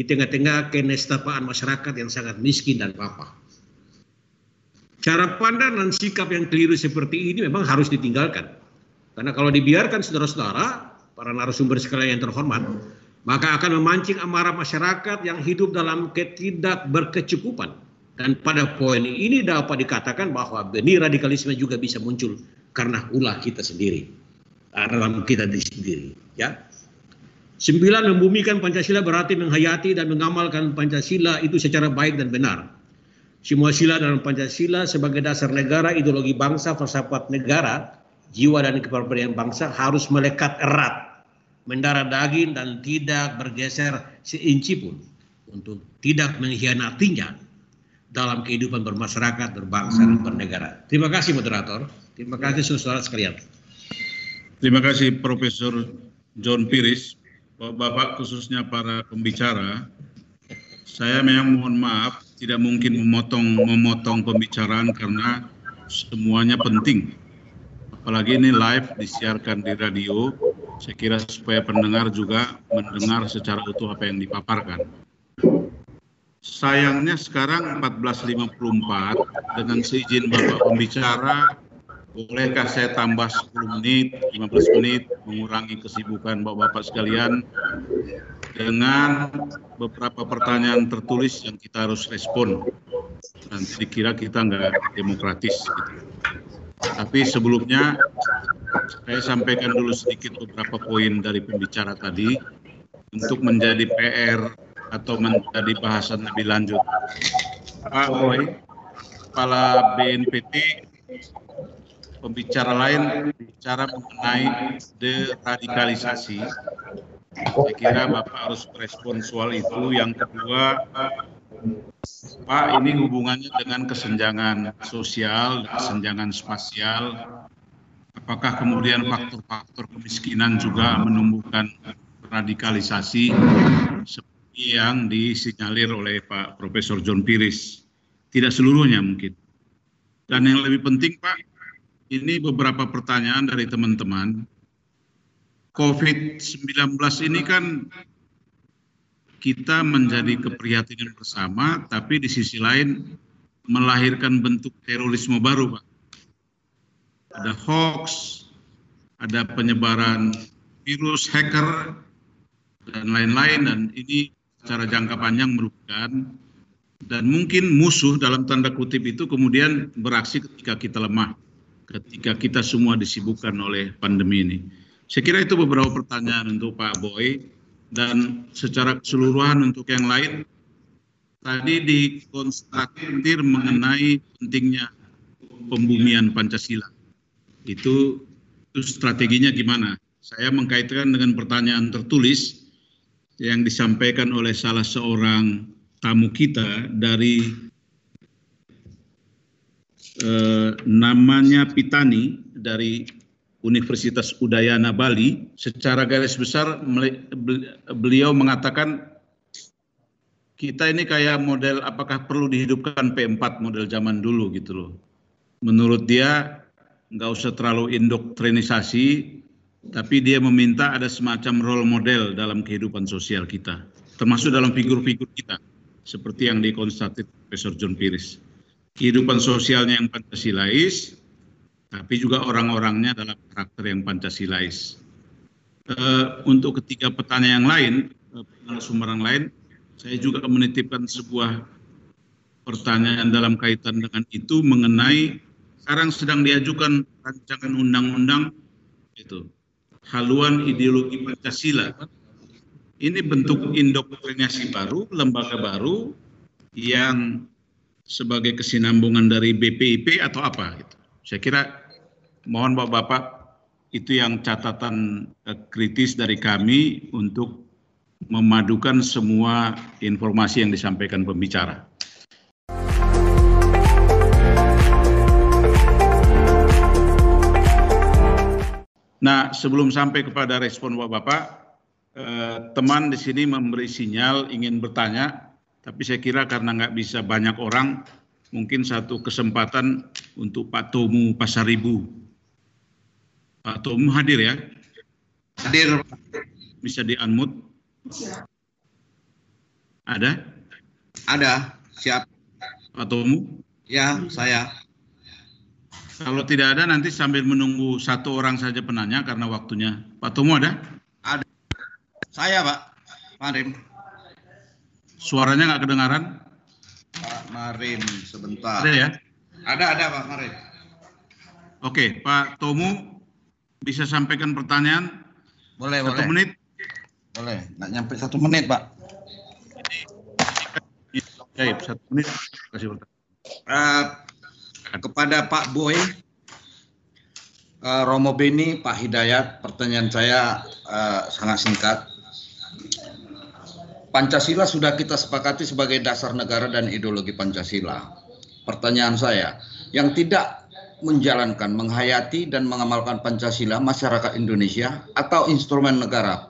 di tengah-tengah kenestapaan masyarakat yang sangat miskin dan papa. Cara pandang dan sikap yang keliru seperti ini memang harus ditinggalkan. Karena kalau dibiarkan saudara-saudara, para narasumber sekalian yang terhormat, maka akan memancing amarah masyarakat yang hidup dalam ketidakberkecukupan. Dan pada poin ini dapat dikatakan bahwa benih radikalisme juga bisa muncul karena ulah kita sendiri, dalam kita sendiri. Ya, Sembilan, membumikan Pancasila berarti menghayati dan mengamalkan Pancasila itu secara baik dan benar. Semua sila dalam Pancasila sebagai dasar negara, ideologi bangsa, falsafat negara, jiwa dan kepribadian bangsa harus melekat erat, mendarah daging dan tidak bergeser seinci pun untuk tidak mengkhianatinya dalam kehidupan bermasyarakat, berbangsa, dan bernegara. Terima kasih moderator. Terima kasih saudara sekalian. Terima kasih Profesor John Piris, Bapak khususnya para pembicara. Saya memang mohon maaf tidak mungkin memotong memotong pembicaraan karena semuanya penting. Apalagi ini live disiarkan di radio, saya kira supaya pendengar juga mendengar secara utuh apa yang dipaparkan. Sayangnya sekarang 14.54 dengan seizin Bapak pembicara bolehkah saya tambah 10 menit, 15 menit mengurangi kesibukan Bapak-bapak sekalian dengan beberapa pertanyaan tertulis yang kita harus respon. Nanti dikira kita nggak demokratis. Gitu. Tapi sebelumnya saya sampaikan dulu sedikit beberapa poin dari pembicara tadi untuk menjadi PR atau menjadi bahasan lebih lanjut. Pak Boy, Kepala BNPT, pembicara lain bicara mengenai deradikalisasi. Saya kira Bapak harus respon soal itu. Yang kedua, Pak, ini hubungannya dengan kesenjangan sosial, kesenjangan spasial. Apakah kemudian faktor-faktor kemiskinan juga menumbuhkan radikalisasi yang disinyalir oleh Pak Profesor John Piris. Tidak seluruhnya mungkin. Dan yang lebih penting Pak, ini beberapa pertanyaan dari teman-teman. COVID-19 ini kan kita menjadi keprihatinan bersama, tapi di sisi lain melahirkan bentuk terorisme baru, Pak. Ada hoax, ada penyebaran virus, hacker, dan lain-lain, dan ini secara jangka panjang merugikan dan mungkin musuh dalam tanda kutip itu kemudian beraksi ketika kita lemah, ketika kita semua disibukkan oleh pandemi ini. Saya kira itu beberapa pertanyaan untuk Pak Boy dan secara keseluruhan untuk yang lain tadi dikonstatir mengenai pentingnya pembumian Pancasila. Itu, itu strateginya gimana? Saya mengkaitkan dengan pertanyaan tertulis yang disampaikan oleh salah seorang tamu kita dari eh, namanya Pitani dari Universitas Udayana Bali. Secara garis besar beliau mengatakan kita ini kayak model apakah perlu dihidupkan P4 model zaman dulu gitu loh. Menurut dia nggak usah terlalu indoktrinisasi, tapi dia meminta ada semacam role model dalam kehidupan sosial kita, termasuk dalam figur-figur kita, seperti yang dikonstatir Profesor John Piris. Kehidupan sosialnya yang Pancasilais, tapi juga orang-orangnya dalam karakter yang Pancasilais. Uh, untuk ketiga pertanyaan yang lain, uh, sumber yang lain, saya juga menitipkan sebuah pertanyaan dalam kaitan dengan itu mengenai sekarang sedang diajukan rancangan undang-undang itu haluan ideologi Pancasila. Ini bentuk indoktrinasi baru, lembaga baru yang sebagai kesinambungan dari BPIP atau apa gitu. Saya kira mohon Bapak-bapak itu yang catatan eh, kritis dari kami untuk memadukan semua informasi yang disampaikan pembicara. Nah, sebelum sampai kepada respon Bapak-Bapak, eh, teman di sini memberi sinyal ingin bertanya, tapi saya kira karena nggak bisa banyak orang, mungkin satu kesempatan untuk Pak Tomu Pasaribu. Pak Tomu hadir ya? Hadir bisa di-unmute. Ada? Ada, siap. Pak Tomu? Ya, saya. Kalau tidak ada nanti sambil menunggu satu orang saja penanya karena waktunya. Pak Tomu ada? Ada. Saya, Pak. Marim. Suaranya nggak kedengaran? Pak Marim, sebentar. Ada ya? Ada, ada Pak Marim. Oke, Pak Tomu bisa sampaikan pertanyaan? Boleh, satu boleh. menit. Boleh, nggak nyampe satu menit, Pak. Ya, satu menit. Kasih pertanyaan. Eh, kepada Pak Boy, eh, Romo Beni, Pak Hidayat, pertanyaan saya eh, sangat singkat. Pancasila sudah kita sepakati sebagai dasar negara dan ideologi Pancasila. Pertanyaan saya, yang tidak menjalankan, menghayati dan mengamalkan Pancasila masyarakat Indonesia atau instrumen negara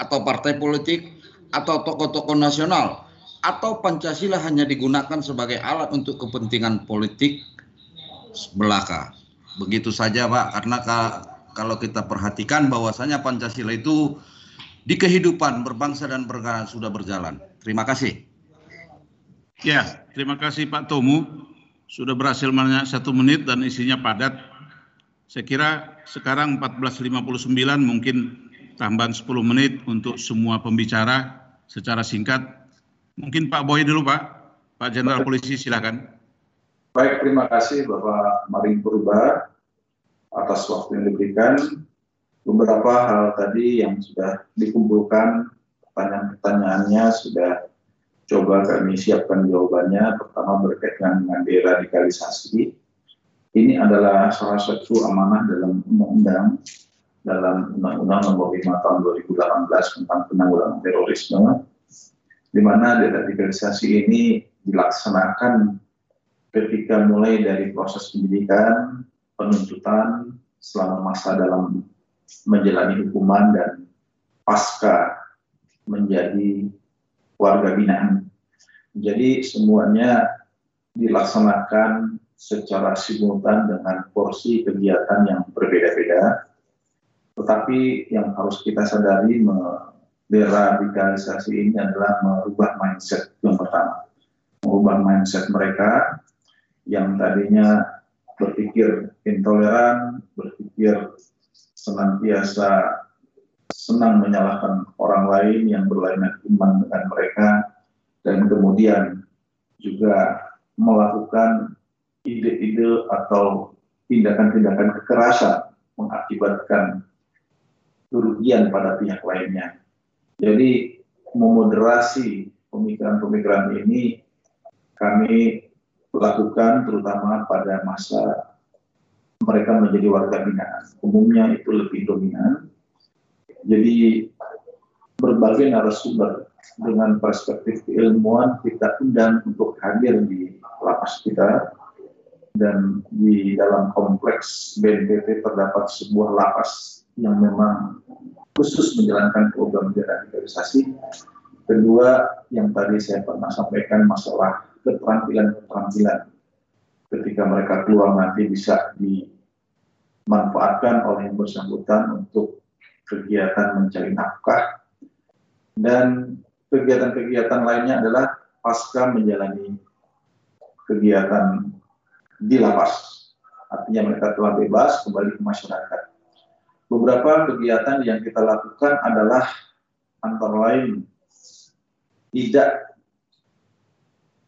atau partai politik atau tokoh-tokoh nasional atau Pancasila hanya digunakan sebagai alat untuk kepentingan politik belaka. Begitu saja Pak, karena ka- kalau kita perhatikan bahwasanya Pancasila itu di kehidupan berbangsa dan bernegara sudah berjalan. Terima kasih. Ya, terima kasih Pak Tomu. Sudah berhasil menanya satu menit dan isinya padat. Saya kira sekarang 14.59 mungkin tambahan 10 menit untuk semua pembicara secara singkat. Mungkin Pak Boy dulu Pak. Pak Jenderal Polisi silakan. Baik, terima kasih Bapak Maring Purba atas waktu yang diberikan. Beberapa hal tadi yang sudah dikumpulkan, pertanyaan-pertanyaannya sudah coba kami siapkan jawabannya. Pertama berkaitan dengan deradikalisasi. Ini adalah salah satu amanah dalam undang-undang dalam Undang-Undang Nomor 5 Tahun 2018 tentang penanggulangan terorisme, di mana deradikalisasi ini dilaksanakan ketika mulai dari proses pendidikan, penuntutan, selama masa dalam menjalani hukuman dan pasca menjadi warga binaan. Jadi semuanya dilaksanakan secara simultan dengan porsi kegiatan yang berbeda-beda. Tetapi yang harus kita sadari deradikalisasi ini adalah merubah mindset yang pertama. Merubah mindset mereka yang tadinya berpikir intoleran, berpikir senantiasa senang menyalahkan orang lain yang berlainan iman dengan mereka, dan kemudian juga melakukan ide-ide atau tindakan-tindakan kekerasan mengakibatkan kerugian pada pihak lainnya. Jadi memoderasi pemikiran-pemikiran ini kami lakukan terutama pada masa mereka menjadi warga binaan. Umumnya itu lebih dominan. Jadi berbagai narasumber dengan perspektif keilmuan kita undang untuk hadir di lapas kita dan di dalam kompleks BNPT terdapat sebuah lapas yang memang khusus menjalankan program deradikalisasi. Kedua, yang tadi saya pernah sampaikan masalah keterampilan-keterampilan ketika mereka keluar nanti bisa dimanfaatkan oleh yang bersangkutan untuk kegiatan mencari nafkah dan kegiatan-kegiatan lainnya adalah pasca menjalani kegiatan di lapas. Artinya mereka telah bebas kembali ke masyarakat. Beberapa kegiatan yang kita lakukan adalah antara lain tidak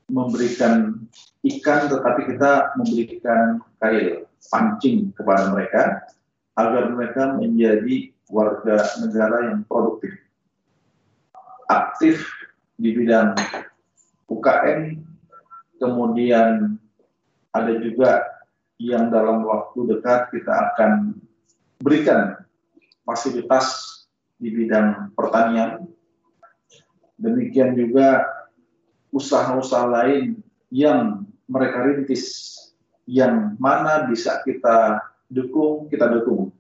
memberikan ikan tetapi kita memberikan kail pancing kepada mereka agar mereka menjadi warga negara yang produktif aktif di bidang UKM kemudian ada juga yang dalam waktu dekat kita akan berikan fasilitas di bidang pertanian. Demikian juga usaha-usaha lain yang mereka rintis yang mana bisa kita dukung, kita dukung.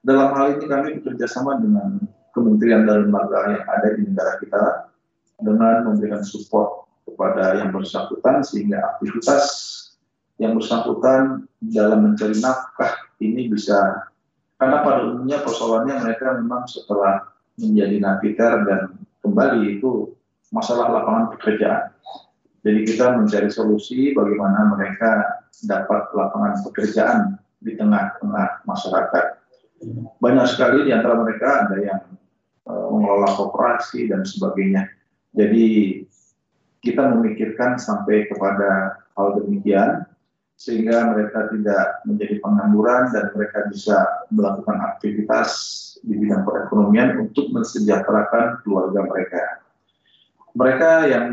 Dalam hal ini kami bekerja sama dengan kementerian dan lembaga yang ada di negara kita dengan memberikan support kepada yang bersangkutan sehingga aktivitas yang bersangkutan dalam mencari nafkah ini bisa Karena pada umumnya persoalannya mereka memang setelah menjadi napiter dan kembali itu masalah lapangan pekerjaan. Jadi kita mencari solusi bagaimana mereka dapat lapangan pekerjaan di tengah-tengah masyarakat. Banyak sekali di antara mereka ada yang uh, mengelola kooperasi dan sebagainya. Jadi kita memikirkan sampai kepada hal demikian sehingga mereka tidak menjadi pengangguran dan mereka bisa melakukan aktivitas di bidang perekonomian untuk mensejahterakan keluarga mereka mereka yang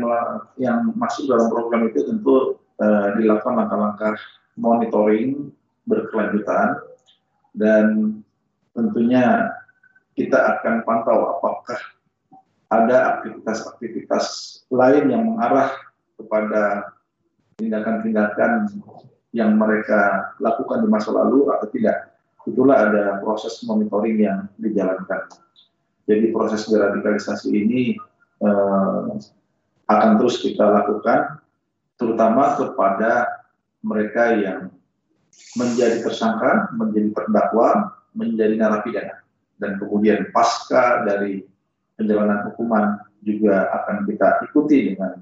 yang masuk dalam program itu tentu uh, dilakukan langkah-langkah monitoring berkelanjutan dan tentunya kita akan pantau apakah ada aktivitas-aktivitas lain yang mengarah kepada tindakan-tindakan yang mereka lakukan di masa lalu atau tidak. Itulah ada proses monitoring yang dijalankan. Jadi proses deradikalisasi ini eh, akan terus kita lakukan, terutama kepada mereka yang menjadi tersangka, menjadi terdakwa, menjadi narapidana, dan kemudian pasca dari penjalanan hukuman juga akan kita ikuti dengan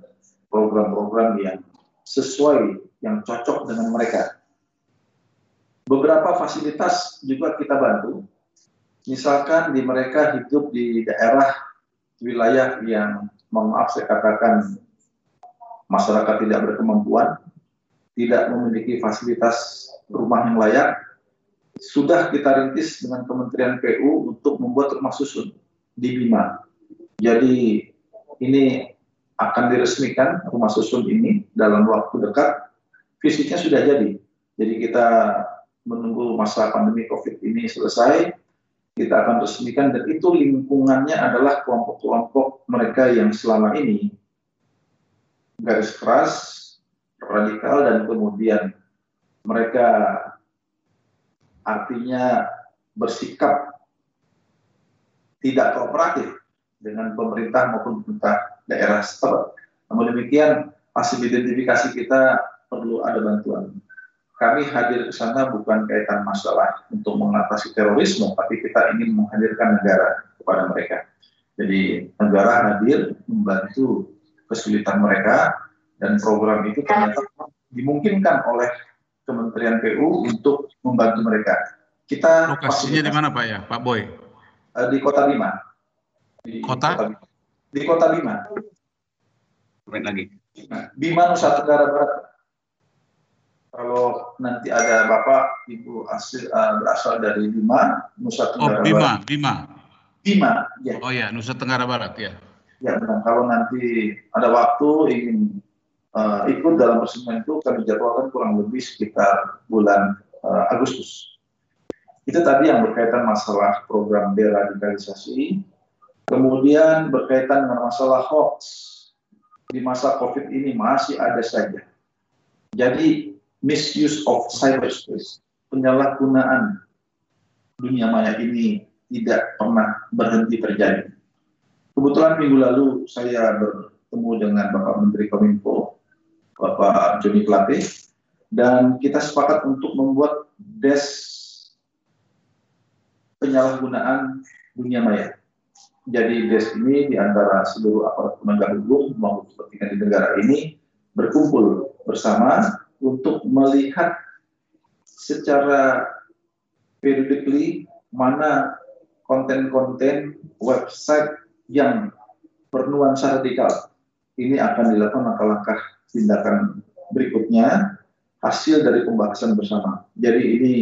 program-program yang sesuai, yang cocok dengan mereka. Beberapa fasilitas juga kita bantu, misalkan di mereka hidup di daerah wilayah yang mohon maaf saya katakan masyarakat tidak berkemampuan, tidak memiliki fasilitas rumah yang layak, sudah kita rintis dengan Kementerian PU untuk membuat rumah susun di Bima. Jadi ini akan diresmikan rumah susun ini dalam waktu dekat. Fisiknya sudah jadi. Jadi kita menunggu masa pandemi COVID ini selesai, kita akan resmikan dan itu lingkungannya adalah kelompok-kelompok mereka yang selama ini garis keras, radikal dan kemudian mereka artinya bersikap tidak kooperatif dengan pemerintah maupun pemerintah daerah setempat. Namun demikian hasil identifikasi kita perlu ada bantuan kami hadir ke sana bukan kaitan masalah untuk mengatasi terorisme, tapi kita ingin menghadirkan negara kepada mereka. Jadi negara hadir membantu kesulitan mereka dan program itu ternyata dimungkinkan oleh Kementerian PU untuk membantu mereka. Kita lokasinya di mana Pak ya, Pak Boy? Eh, di Kota Bima. Di kota? kota di Kota Bima. lagi. Nah, Bima Nusa Tenggara Barat kalau nanti ada bapak ibu asli uh, berasal dari Bima Nusa Tenggara oh, Bima, Barat. Bima. Bima, ya. Oh ya, Nusa Tenggara Barat ya. Ya benar. Kalau nanti ada waktu ingin uh, ikut dalam persidangan itu kami jadwalkan kurang lebih sekitar bulan uh, Agustus. Itu tadi yang berkaitan masalah program deradikalisasi. Kemudian berkaitan dengan masalah hoax di masa COVID ini masih ada saja. Jadi misuse of cyberspace, penyalahgunaan dunia maya ini tidak pernah berhenti terjadi. Kebetulan minggu lalu saya bertemu dengan Bapak Menteri Kominfo, Bapak Joni Plate, dan kita sepakat untuk membuat des penyalahgunaan dunia maya. Jadi des ini di antara seluruh aparat penegak hukum maupun kepentingan di negara ini berkumpul bersama untuk melihat secara periodically mana konten-konten website yang bernuansa radikal. Ini akan dilakukan langkah-langkah tindakan berikutnya hasil dari pembahasan bersama. Jadi ini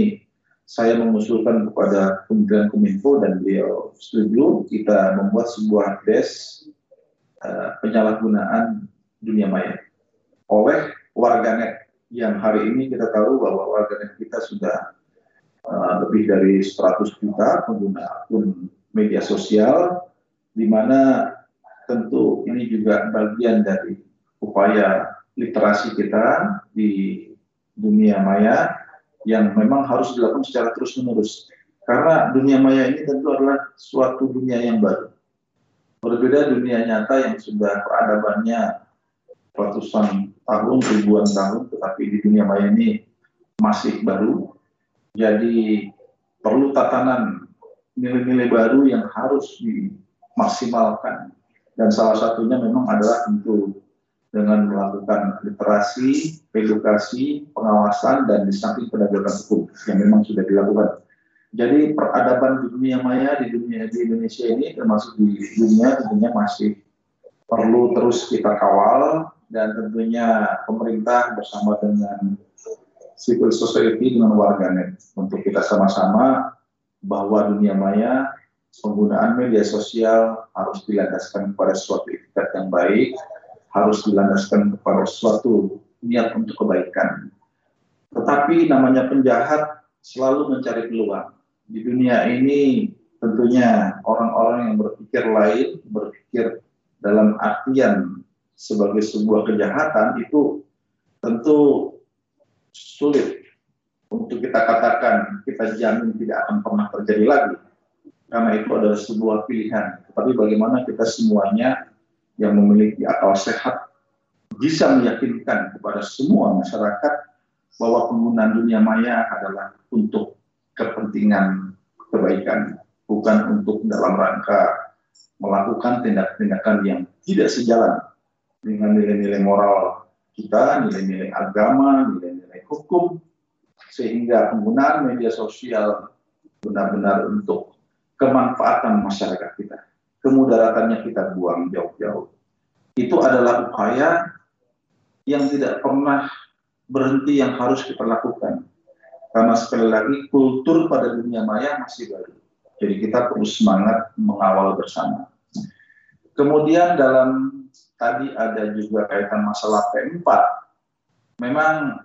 saya mengusulkan kepada Kementerian Kominfo dan beliau setuju kita membuat sebuah desk uh, penyalahgunaan dunia maya oleh warganet yang hari ini kita tahu bahwa warga kita sudah uh, lebih dari 100 juta pengguna akun media sosial, di mana tentu ini juga bagian dari upaya literasi kita di dunia maya yang memang harus dilakukan secara terus-menerus. Karena dunia maya ini tentu adalah suatu dunia yang baru. Berbeda dunia nyata yang sudah peradabannya ratusan tahun, ribuan tahun, tetapi di dunia maya ini masih baru. Jadi perlu tatanan nilai-nilai baru yang harus dimaksimalkan. Dan salah satunya memang adalah tentu dengan melakukan literasi, edukasi, pengawasan, dan di samping penegakan hukum yang memang sudah dilakukan. Jadi peradaban di dunia maya di dunia di Indonesia ini termasuk di dunia tentunya masih perlu terus kita kawal dan tentunya pemerintah bersama dengan civil society dengan warganet untuk kita sama-sama bahwa dunia maya penggunaan media sosial harus dilandaskan kepada suatu etikat yang baik, harus dilandaskan kepada suatu niat untuk kebaikan. Tetapi namanya penjahat selalu mencari peluang di dunia ini tentunya orang-orang yang berpikir lain, berpikir dalam artian sebagai sebuah kejahatan itu tentu sulit untuk kita katakan kita jamin tidak akan pernah terjadi lagi karena itu adalah sebuah pilihan. Tetapi bagaimana kita semuanya yang memiliki akal sehat bisa meyakinkan kepada semua masyarakat bahwa penggunaan dunia maya adalah untuk kepentingan kebaikan, bukan untuk dalam rangka melakukan tindak-tindakan yang tidak sejalan dengan nilai-nilai moral kita, nilai-nilai agama, nilai-nilai hukum, sehingga penggunaan media sosial benar-benar untuk kemanfaatan masyarakat kita. Kemudaratannya kita buang jauh-jauh. Itu adalah upaya yang tidak pernah berhenti yang harus kita lakukan karena sekali lagi kultur pada dunia maya masih baru. Jadi kita perlu semangat mengawal bersama. Kemudian dalam tadi ada juga kaitan masalah P4. Memang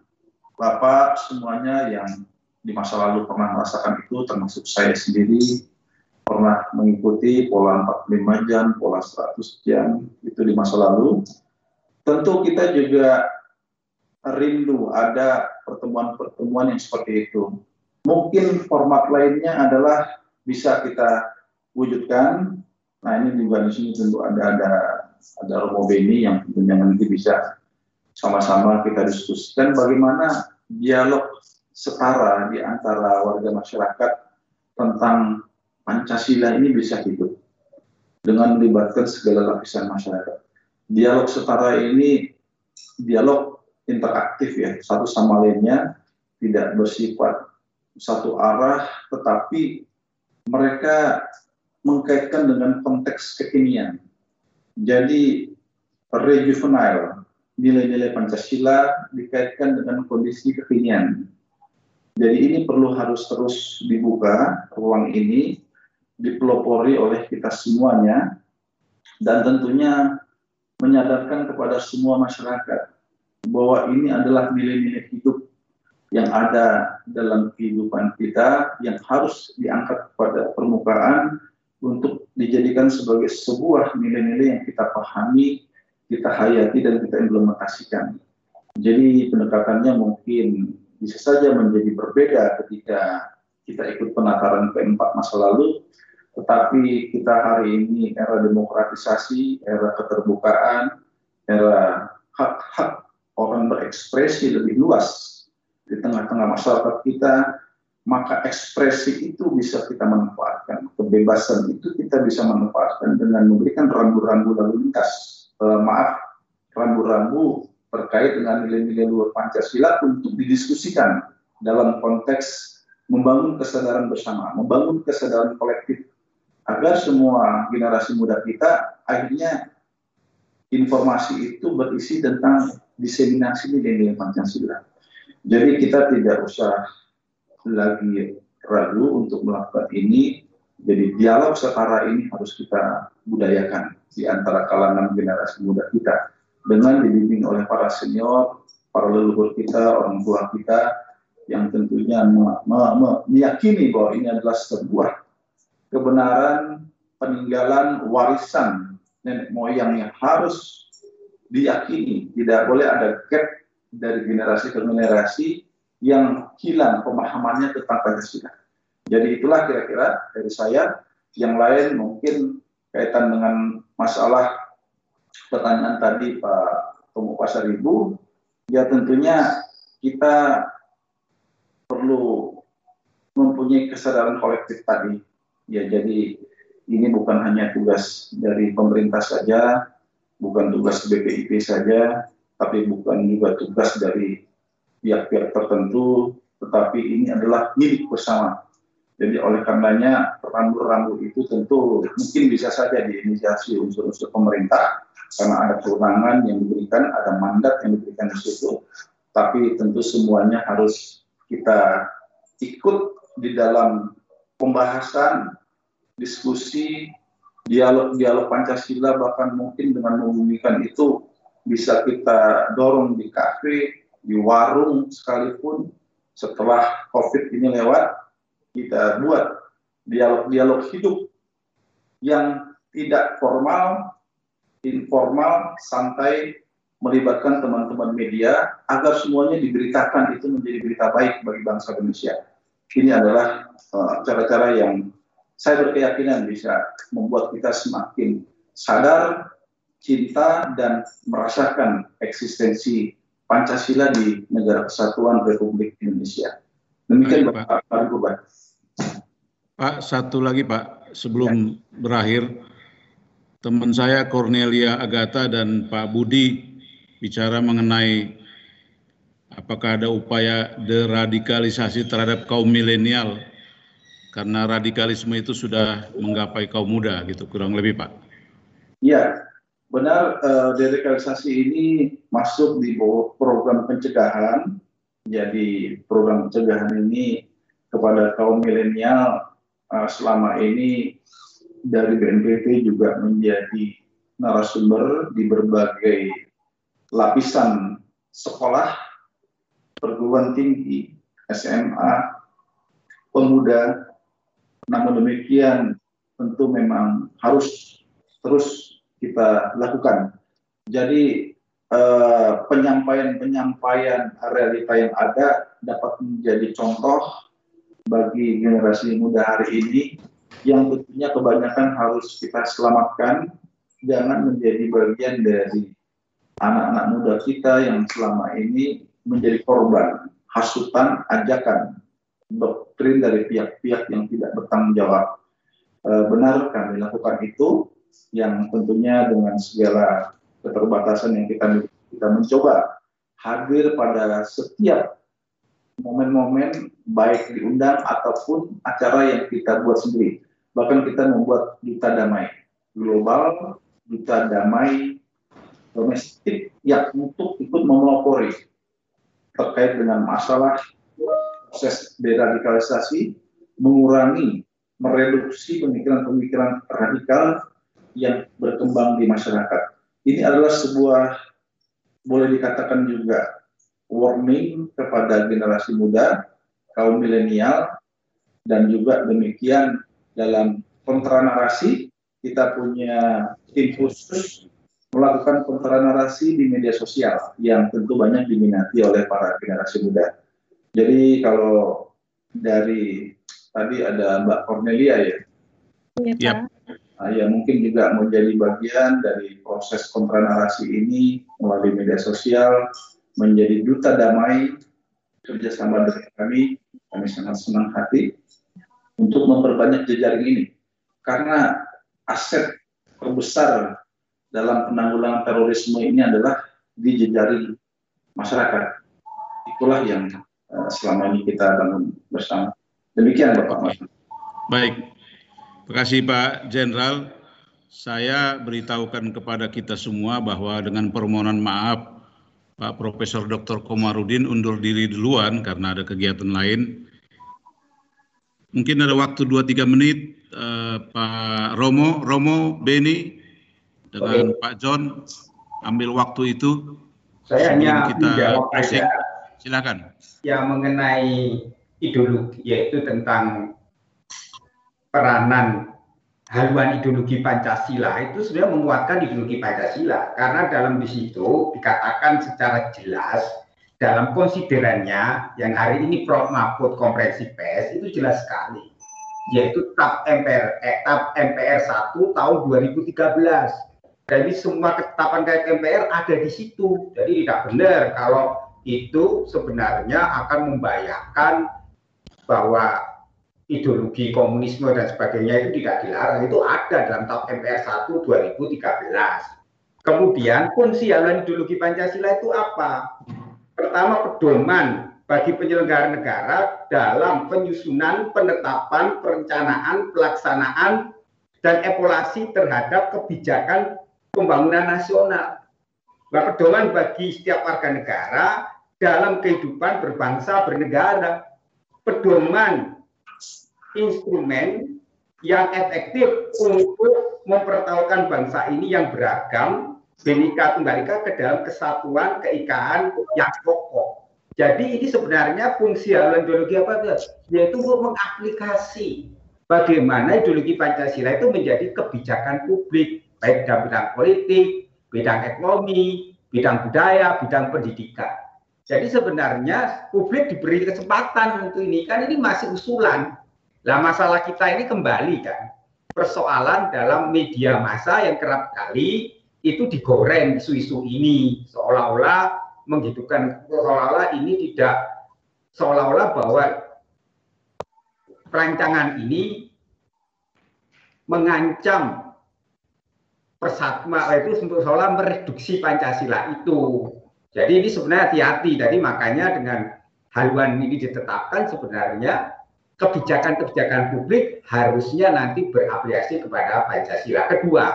Bapak semuanya yang di masa lalu pernah merasakan itu termasuk saya sendiri pernah mengikuti pola 45 jam, pola 100 jam itu di masa lalu. Tentu kita juga rindu ada pertemuan-pertemuan yang seperti itu. Mungkin format lainnya adalah bisa kita wujudkan. Nah ini juga di sini tentu ada ada ada Romo Beni yang tentunya nanti bisa sama-sama kita diskusikan bagaimana dialog setara di antara warga masyarakat tentang Pancasila ini bisa hidup dengan melibatkan segala lapisan masyarakat. Dialog setara ini dialog interaktif ya satu sama lainnya tidak bersifat satu arah tetapi mereka mengkaitkan dengan konteks kekinian jadi rejuvenile nilai-nilai Pancasila dikaitkan dengan kondisi kekinian. Jadi ini perlu harus terus dibuka ruang ini dipelopori oleh kita semuanya dan tentunya menyadarkan kepada semua masyarakat bahwa ini adalah nilai-nilai hidup yang ada dalam kehidupan kita yang harus diangkat pada permukaan untuk dijadikan sebagai sebuah nilai-nilai yang kita pahami, kita hayati dan kita implementasikan. Jadi pendekatannya mungkin bisa saja menjadi berbeda ketika kita ikut penataran keempat masa lalu, tetapi kita hari ini era demokratisasi, era keterbukaan, era hak-hak orang berekspresi lebih luas di tengah-tengah masyarakat kita, maka ekspresi itu bisa kita manfaatkan. Kebebasan itu kita bisa manfaatkan dengan memberikan rambu-rambu lalu lintas. Eh, maaf, rambu-rambu terkait dengan nilai-nilai luar Pancasila untuk didiskusikan dalam konteks membangun kesadaran bersama, membangun kesadaran kolektif agar semua generasi muda kita akhirnya informasi itu berisi tentang diseminasi nilai-nilai Pancasila. Jadi kita tidak usah lagi ragu untuk melakukan ini. Jadi dialog setara ini harus kita budayakan di antara kalangan generasi muda kita. Dengan dibimbing oleh para senior, para leluhur kita, orang tua kita yang tentunya meyakini bahwa ini adalah sebuah kebenaran peninggalan warisan nenek moyang yang harus diyakini. Tidak boleh ada gap dari generasi ke generasi yang hilang pemahamannya tentang Pancasila. Jadi itulah kira-kira dari saya. Yang lain mungkin kaitan dengan masalah pertanyaan tadi Pak Tomo Pasar Ibu, ya tentunya kita perlu mempunyai kesadaran kolektif tadi. Ya, jadi ini bukan hanya tugas dari pemerintah saja, bukan tugas BPIP saja, tapi bukan juga tugas dari pihak-pihak tertentu, tetapi ini adalah milik bersama. Jadi oleh karenanya rambu-rambu itu tentu mungkin bisa saja diinisiasi unsur-unsur pemerintah karena ada kewenangan yang diberikan, ada mandat yang diberikan di situ. Tapi tentu semuanya harus kita ikut di dalam pembahasan, diskusi, dialog-dialog Pancasila bahkan mungkin dengan membumikan itu bisa kita dorong di kafe, di warung sekalipun setelah COVID ini lewat kita buat dialog-dialog hidup yang tidak formal, informal, santai, melibatkan teman-teman media agar semuanya diberitakan itu menjadi berita baik bagi bangsa Indonesia. Ini adalah eh, cara-cara uh, yang saya berkeyakinan bisa membuat kita semakin sadar, cinta, dan merasakan eksistensi Pancasila di negara kesatuan Republik Indonesia. Demikian Baik, Pak. Pak Pak, satu lagi Pak, sebelum ya. berakhir, teman saya Cornelia Agata dan Pak Budi bicara mengenai apakah ada upaya deradikalisasi terhadap kaum milenial karena radikalisme itu sudah menggapai kaum muda gitu kurang lebih Pak. Iya, benar uh, deradikalisasi ini masuk di program pencegahan jadi program pencegahan ini kepada kaum milenial uh, selama ini dari BNPB juga menjadi narasumber di berbagai lapisan sekolah, perguruan tinggi, SMA, pemuda. Namun demikian tentu memang harus terus kita lakukan. Jadi Eh, penyampaian-penyampaian realita yang ada dapat menjadi contoh bagi generasi muda hari ini yang tentunya kebanyakan harus kita selamatkan jangan menjadi bagian dari anak-anak muda kita yang selama ini menjadi korban hasutan ajakan doktrin dari pihak-pihak yang tidak bertanggung jawab. E, benar kami lakukan itu yang tentunya dengan segala keterbatasan yang kita kita mencoba hadir pada setiap momen-momen baik diundang ataupun acara yang kita buat sendiri. Bahkan kita membuat duta damai global, duta damai domestik yang untuk ikut memelopori terkait dengan masalah proses deradikalisasi, mengurangi, mereduksi pemikiran-pemikiran radikal yang berkembang di masyarakat ini adalah sebuah boleh dikatakan juga warning kepada generasi muda, kaum milenial, dan juga demikian dalam kontra narasi kita punya tim khusus melakukan kontra narasi di media sosial yang tentu banyak diminati oleh para generasi muda. Jadi kalau dari tadi ada Mbak Cornelia ya. Iya, Pak uh, ya mungkin juga menjadi bagian dari proses kontranarasi ini melalui media sosial menjadi duta damai kerjasama dengan kami kami sangat senang hati untuk memperbanyak jejaring ini. Karena aset terbesar dalam penanggulangan terorisme ini adalah di jejaring masyarakat. Itulah yang uh, selama ini kita bangun bersama. Demikian Bapak Mas. Baik, Terima kasih Pak Jenderal. Saya beritahukan kepada kita semua bahwa dengan permohonan maaf Pak Profesor Dr. Komarudin undur diri duluan karena ada kegiatan lain. Mungkin ada waktu 2-3 menit eh, Pak Romo, Romo, Beni, dengan Oke. Pak John ambil waktu itu. Saya hanya kita saja. Silakan. Yang mengenai ideologi yaitu tentang peranan haluan ideologi Pancasila itu sebenarnya menguatkan ideologi Pancasila. Karena dalam di situ dikatakan secara jelas dalam konsiderannya yang hari ini Prof Mahfud konferensi pers itu jelas sekali. Yaitu TAP MPR eh, TAP MPR 1 tahun 2013 jadi semua ketetapan kayak MPR ada di situ. Jadi tidak benar kalau itu sebenarnya akan membayangkan bahwa ideologi komunisme dan sebagainya itu tidak dilarang. Itu ada dalam TAP MPR 1 2013. Kemudian fungsi haluan ideologi Pancasila itu apa? Pertama pedoman bagi penyelenggara negara dalam penyusunan, penetapan, perencanaan, pelaksanaan, dan evaluasi terhadap kebijakan pembangunan nasional. Nah, pedoman bagi setiap warga negara dalam kehidupan berbangsa bernegara. Pedoman instrumen yang efektif untuk mempertahankan bangsa ini yang beragam, Benika Tunggal ke dalam kesatuan keikaan yang kokoh. Jadi ini sebenarnya fungsi haluan ideologi apa? Yaitu untuk mengaplikasi bagaimana ideologi Pancasila itu menjadi kebijakan publik, baik dalam bidang politik, bidang ekonomi, bidang budaya, bidang pendidikan. Jadi sebenarnya publik diberi kesempatan untuk ini, kan ini masih usulan. Nah masalah kita ini kembali kan, persoalan dalam media massa yang kerap kali itu digoreng isu-isu ini, seolah-olah menghidupkan seolah-olah ini tidak seolah-olah bahwa perancangan ini mengancam persatuan itu untuk seolah mereduksi Pancasila itu. Jadi ini sebenarnya hati-hati. Jadi makanya dengan haluan ini ditetapkan sebenarnya kebijakan-kebijakan publik harusnya nanti beraplikasi kepada Pancasila. Kedua,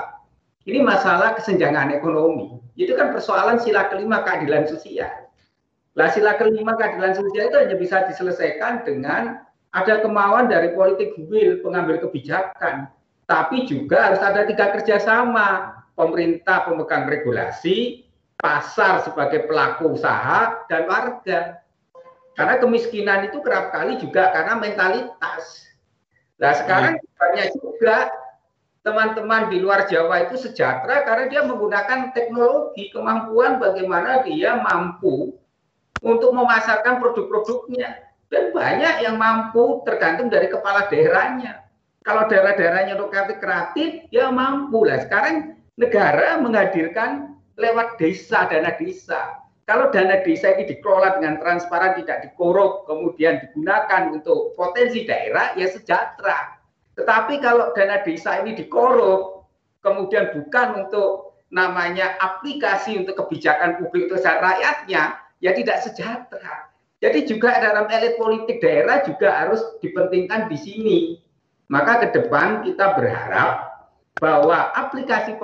ini masalah kesenjangan ekonomi. Itu kan persoalan sila kelima keadilan sosial. Lah sila kelima keadilan sosial itu hanya bisa diselesaikan dengan ada kemauan dari politik will pengambil kebijakan. Tapi juga harus ada tiga kerjasama. Pemerintah pemegang regulasi, pasar sebagai pelaku usaha, dan warga. Karena kemiskinan itu kerap kali juga karena mentalitas. Nah sekarang banyak juga teman-teman di luar Jawa itu sejahtera karena dia menggunakan teknologi kemampuan bagaimana dia mampu untuk memasarkan produk-produknya. Dan banyak yang mampu tergantung dari kepala daerahnya. Kalau daerah-daerahnya untuk kreatif kreatif ya mampu lah. Sekarang negara menghadirkan lewat desa dana desa kalau dana desa ini dikelola dengan transparan tidak dikorup kemudian digunakan untuk potensi daerah ya sejahtera tetapi kalau dana desa ini dikorup, kemudian bukan untuk namanya aplikasi untuk kebijakan publik untuk rakyatnya, ya tidak sejahtera. Jadi juga dalam elit politik daerah juga harus dipentingkan di sini. Maka ke depan kita berharap bahwa aplikasi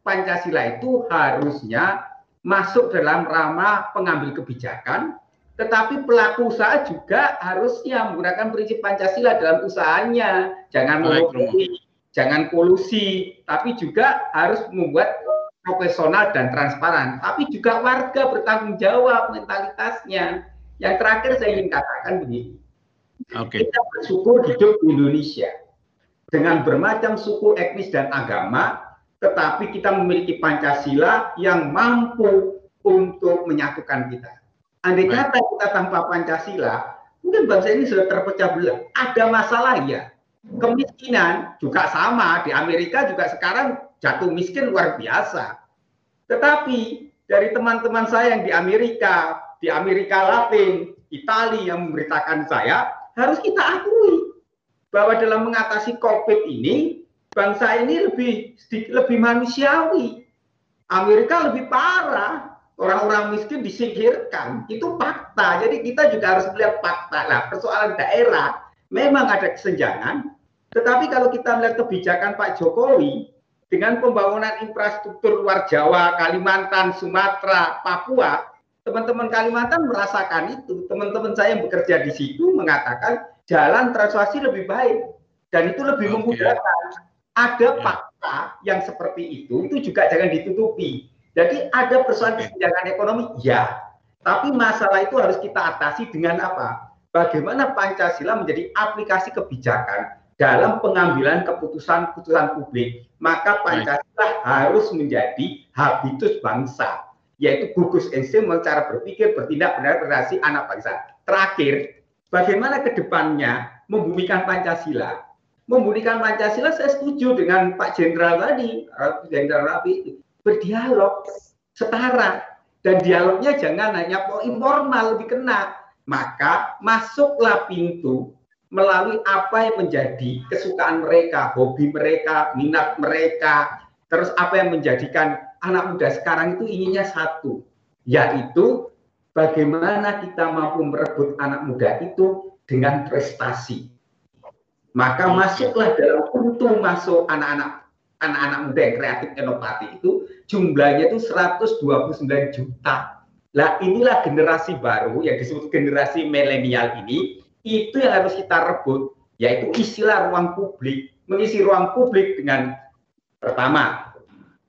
Pancasila itu harusnya masuk dalam ramah pengambil kebijakan, tetapi pelaku usaha juga harusnya menggunakan prinsip Pancasila dalam usahanya. Jangan monopoli, jangan polusi, tapi juga harus membuat profesional dan transparan. Tapi juga warga bertanggung jawab mentalitasnya. Yang terakhir saya ingin katakan begini. Okay. Kita bersyukur hidup di Indonesia dengan bermacam suku, etnis, dan agama, tetapi kita memiliki Pancasila yang mampu untuk menyatukan kita. Andai kata kita tanpa Pancasila, mungkin bangsa ini sudah terpecah belah. Ada masalah ya. Kemiskinan juga sama. Di Amerika juga sekarang jatuh miskin luar biasa. Tetapi dari teman-teman saya yang di Amerika, di Amerika Latin, Italia yang memberitakan saya, harus kita akui bahwa dalam mengatasi COVID ini, bangsa ini lebih lebih manusiawi. Amerika lebih parah orang-orang miskin disingkirkan itu fakta jadi kita juga harus melihat fakta lah persoalan daerah memang ada kesenjangan tetapi kalau kita melihat kebijakan Pak Jokowi dengan pembangunan infrastruktur luar Jawa, Kalimantan, Sumatera, Papua, teman-teman Kalimantan merasakan itu. Teman-teman saya yang bekerja di situ mengatakan jalan transportasi lebih baik dan itu lebih memudahkan. Ada ya. fakta yang seperti itu, itu juga jangan ditutupi. Jadi ada persoalan kesenjangan ekonomi, ya. Tapi masalah itu harus kita atasi dengan apa? Bagaimana Pancasila menjadi aplikasi kebijakan dalam pengambilan keputusan-keputusan publik. Maka Pancasila harus menjadi habitus bangsa, yaitu gugus insting cara berpikir, bertindak, benar, berdasi anak bangsa. Terakhir, bagaimana ke depannya membumikan Pancasila? Membumikan Pancasila saya setuju dengan Pak Jenderal tadi, Jenderal Rapi berdialog setara. Dan dialognya jangan hanya informal lebih kena. Maka masuklah pintu melalui apa yang menjadi kesukaan mereka, hobi mereka, minat mereka, terus apa yang menjadikan anak muda sekarang itu inginnya satu, yaitu bagaimana kita mampu merebut anak muda itu dengan prestasi. Maka masuklah dalam untuk masuk anak-anak anak-anak muda yang kreatif inovatif itu jumlahnya itu 129 juta. Lah inilah generasi baru yang disebut generasi milenial ini itu yang harus kita rebut yaitu istilah ruang publik. Mengisi ruang publik dengan pertama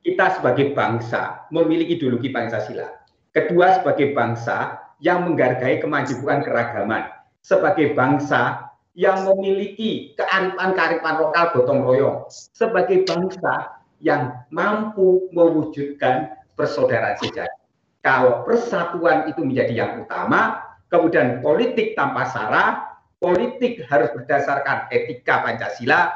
kita sebagai bangsa memiliki ideologi Pancasila. Kedua sebagai bangsa yang menghargai kemajuan keragaman. Sebagai bangsa yang memiliki kearifan-kearifan lokal gotong royong sebagai bangsa yang mampu mewujudkan persaudaraan sejati. Kalau persatuan itu menjadi yang utama, kemudian politik tanpa sara, politik harus berdasarkan etika Pancasila,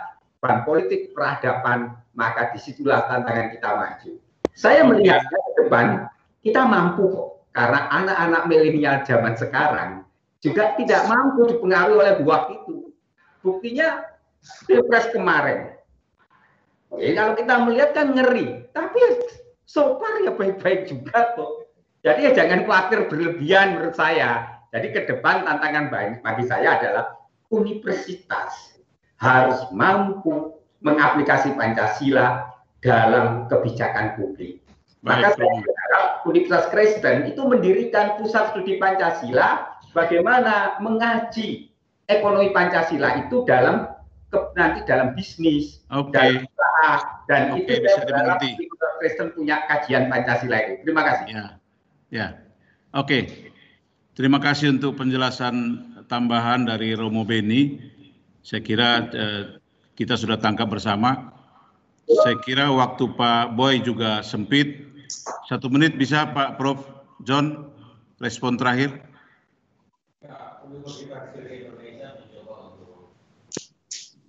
dan politik peradaban, maka di situlah tantangan kita maju. Saya melihat ke depan, kita mampu kok, karena anak-anak milenial zaman sekarang juga tidak mampu dipengaruhi oleh buah itu. Buktinya pilpres kemarin. Oke, kalau kita melihat kan ngeri, tapi so far ya baik-baik juga kok. Jadi ya jangan khawatir berlebihan menurut saya. Jadi ke depan tantangan bagi saya adalah universitas harus mampu mengaplikasi Pancasila dalam kebijakan publik. Maka saya berharap Universitas Kristen itu mendirikan pusat studi Pancasila bagaimana mengaji ekonomi Pancasila itu dalam ke, nanti dalam bisnis okay. dan usaha dan okay, itu bisa dimengerti. Kristen punya kajian Pancasila itu. Terima kasih. Ya. Ya, oke. Okay. Terima kasih untuk penjelasan tambahan dari Romo Beni. Saya kira eh, kita sudah tangkap bersama. Saya kira waktu Pak Boy juga sempit. Satu menit bisa Pak Prof. John respon terakhir.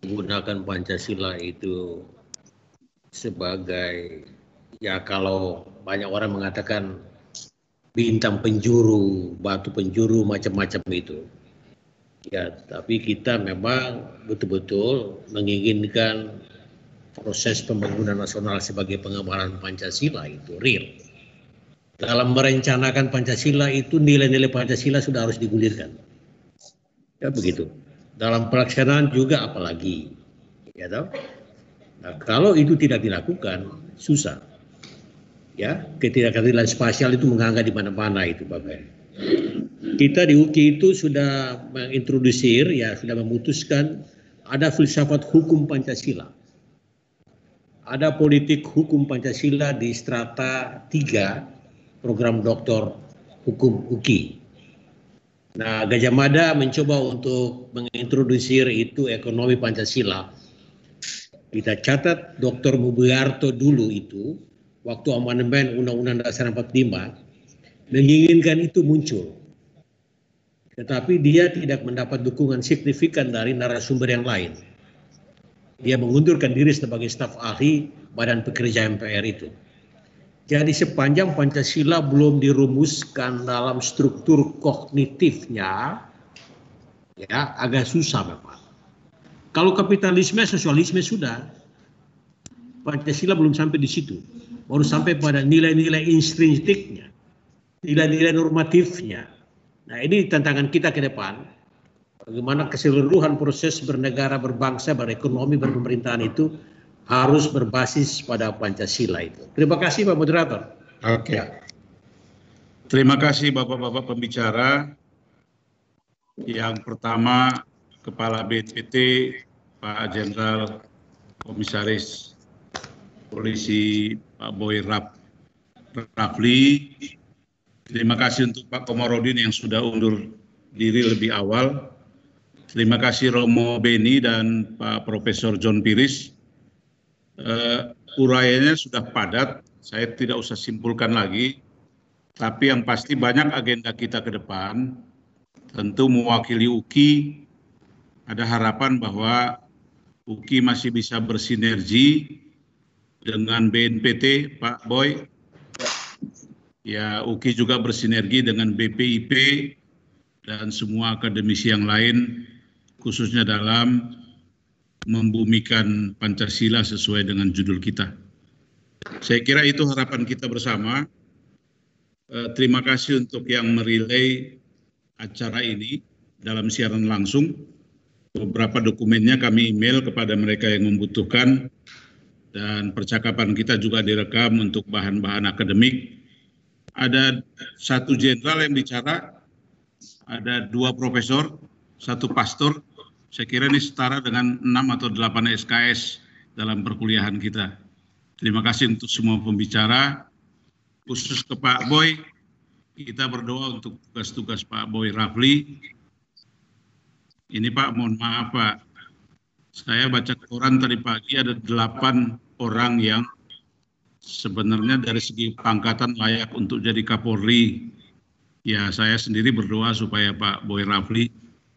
Menggunakan Pancasila itu sebagai ya kalau banyak orang mengatakan bintang penjuru, batu penjuru, macam-macam itu. Ya, tapi kita memang betul-betul menginginkan proses pembangunan nasional sebagai pengembangan Pancasila itu real. Dalam merencanakan Pancasila itu nilai-nilai Pancasila sudah harus digulirkan. Ya begitu. Dalam pelaksanaan juga apalagi. Ya tahu? Nah, kalau itu tidak dilakukan susah ya ketidakadilan spasial itu mengangkat di mana-mana itu Bapak. Kita di UKI itu sudah mengintrodusir ya sudah memutuskan ada filsafat hukum Pancasila. Ada politik hukum Pancasila di strata 3 program doktor hukum UKI. Nah, Gajah Mada mencoba untuk mengintrodusir itu ekonomi Pancasila. Kita catat Dr. Mubiarto dulu itu waktu amandemen Undang-Undang Dasar 45 menginginkan itu muncul. Tetapi dia tidak mendapat dukungan signifikan dari narasumber yang lain. Dia mengundurkan diri sebagai staf ahli Badan Pekerja MPR itu. Jadi sepanjang Pancasila belum dirumuskan dalam struktur kognitifnya, ya agak susah memang. Kalau kapitalisme, sosialisme sudah, Pancasila belum sampai di situ baru sampai pada nilai-nilai intrinstiknya, nilai-nilai normatifnya. Nah ini tantangan kita ke depan. Bagaimana keseluruhan proses bernegara, berbangsa, berekonomi, berpemerintahan itu harus berbasis pada Pancasila itu. Terima kasih Pak Moderator. Oke. Okay. Terima kasih Bapak-Bapak pembicara. Yang pertama Kepala BNPT Pak Jenderal Komisaris Polisi Pak Boy Rap, Rafli. Terima kasih untuk Pak Komarudin yang sudah undur diri lebih awal. Terima kasih Romo Beni dan Pak Profesor John Piris. Uh, uraiannya sudah padat, saya tidak usah simpulkan lagi. Tapi yang pasti banyak agenda kita ke depan. Tentu mewakili UKI, ada harapan bahwa UKI masih bisa bersinergi dengan BNPT Pak Boy. Ya, UKI juga bersinergi dengan BPIP dan semua akademisi yang lain khususnya dalam membumikan Pancasila sesuai dengan judul kita. Saya kira itu harapan kita bersama. Eh, terima kasih untuk yang merilai acara ini dalam siaran langsung. Beberapa dokumennya kami email kepada mereka yang membutuhkan dan percakapan kita juga direkam untuk bahan-bahan akademik. Ada satu jenderal yang bicara, ada dua profesor, satu pastor. Saya kira ini setara dengan 6 atau 8 SKS dalam perkuliahan kita. Terima kasih untuk semua pembicara, khusus ke Pak Boy. Kita berdoa untuk tugas-tugas Pak Boy Rafli. Ini Pak, mohon maaf Pak. Saya baca koran tadi pagi ada delapan orang yang sebenarnya dari segi pangkatan layak untuk jadi Kapolri. Ya, saya sendiri berdoa supaya Pak Boy Rafli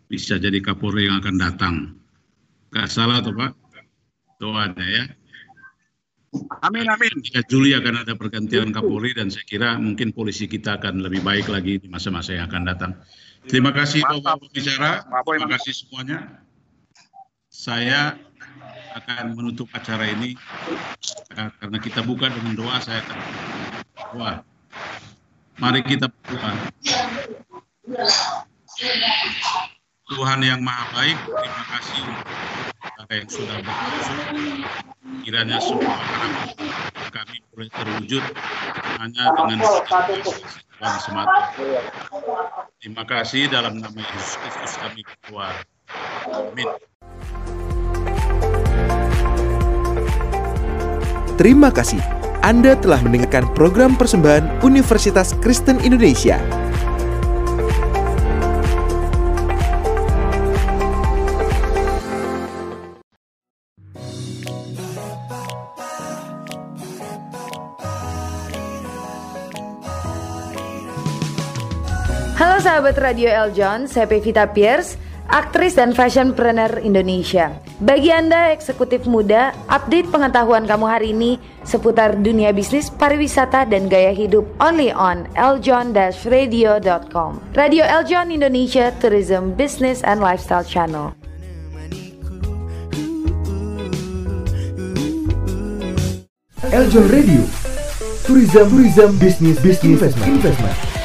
bisa jadi Kapolri yang akan datang. Gak salah tuh Pak? Doanya ya. Amin amin. Ya, Juli akan ada pergantian Kapolri dan saya kira mungkin polisi kita akan lebih baik lagi di masa-masa yang akan datang. Terima kasih Bapak Pembicara, terima kasih semuanya. Saya akan menutup acara ini ya, karena kita buka dengan doa saya akan doa. Mari kita berdoa. Tuhan yang Maha Baik, terima kasih untuk yang sudah berlangsung kiranya semua harapan kami boleh terwujud hanya dengan Tuhan semata. Terima kasih dalam nama Yesus Kristus kami berdoa. Amin. Terima kasih. Anda telah mendengarkan program persembahan Universitas Kristen Indonesia. Sahabat Radio Eljon, saya Pevita Pierce, aktris dan fashionpreneur Indonesia. Bagi Anda eksekutif muda, update pengetahuan kamu hari ini seputar dunia bisnis, pariwisata, dan gaya hidup only on eljon-radio.com. Radio Eljon Indonesia Tourism Business and Lifestyle Channel. Eljon Radio Tourism Tourism Business Business Investment Investment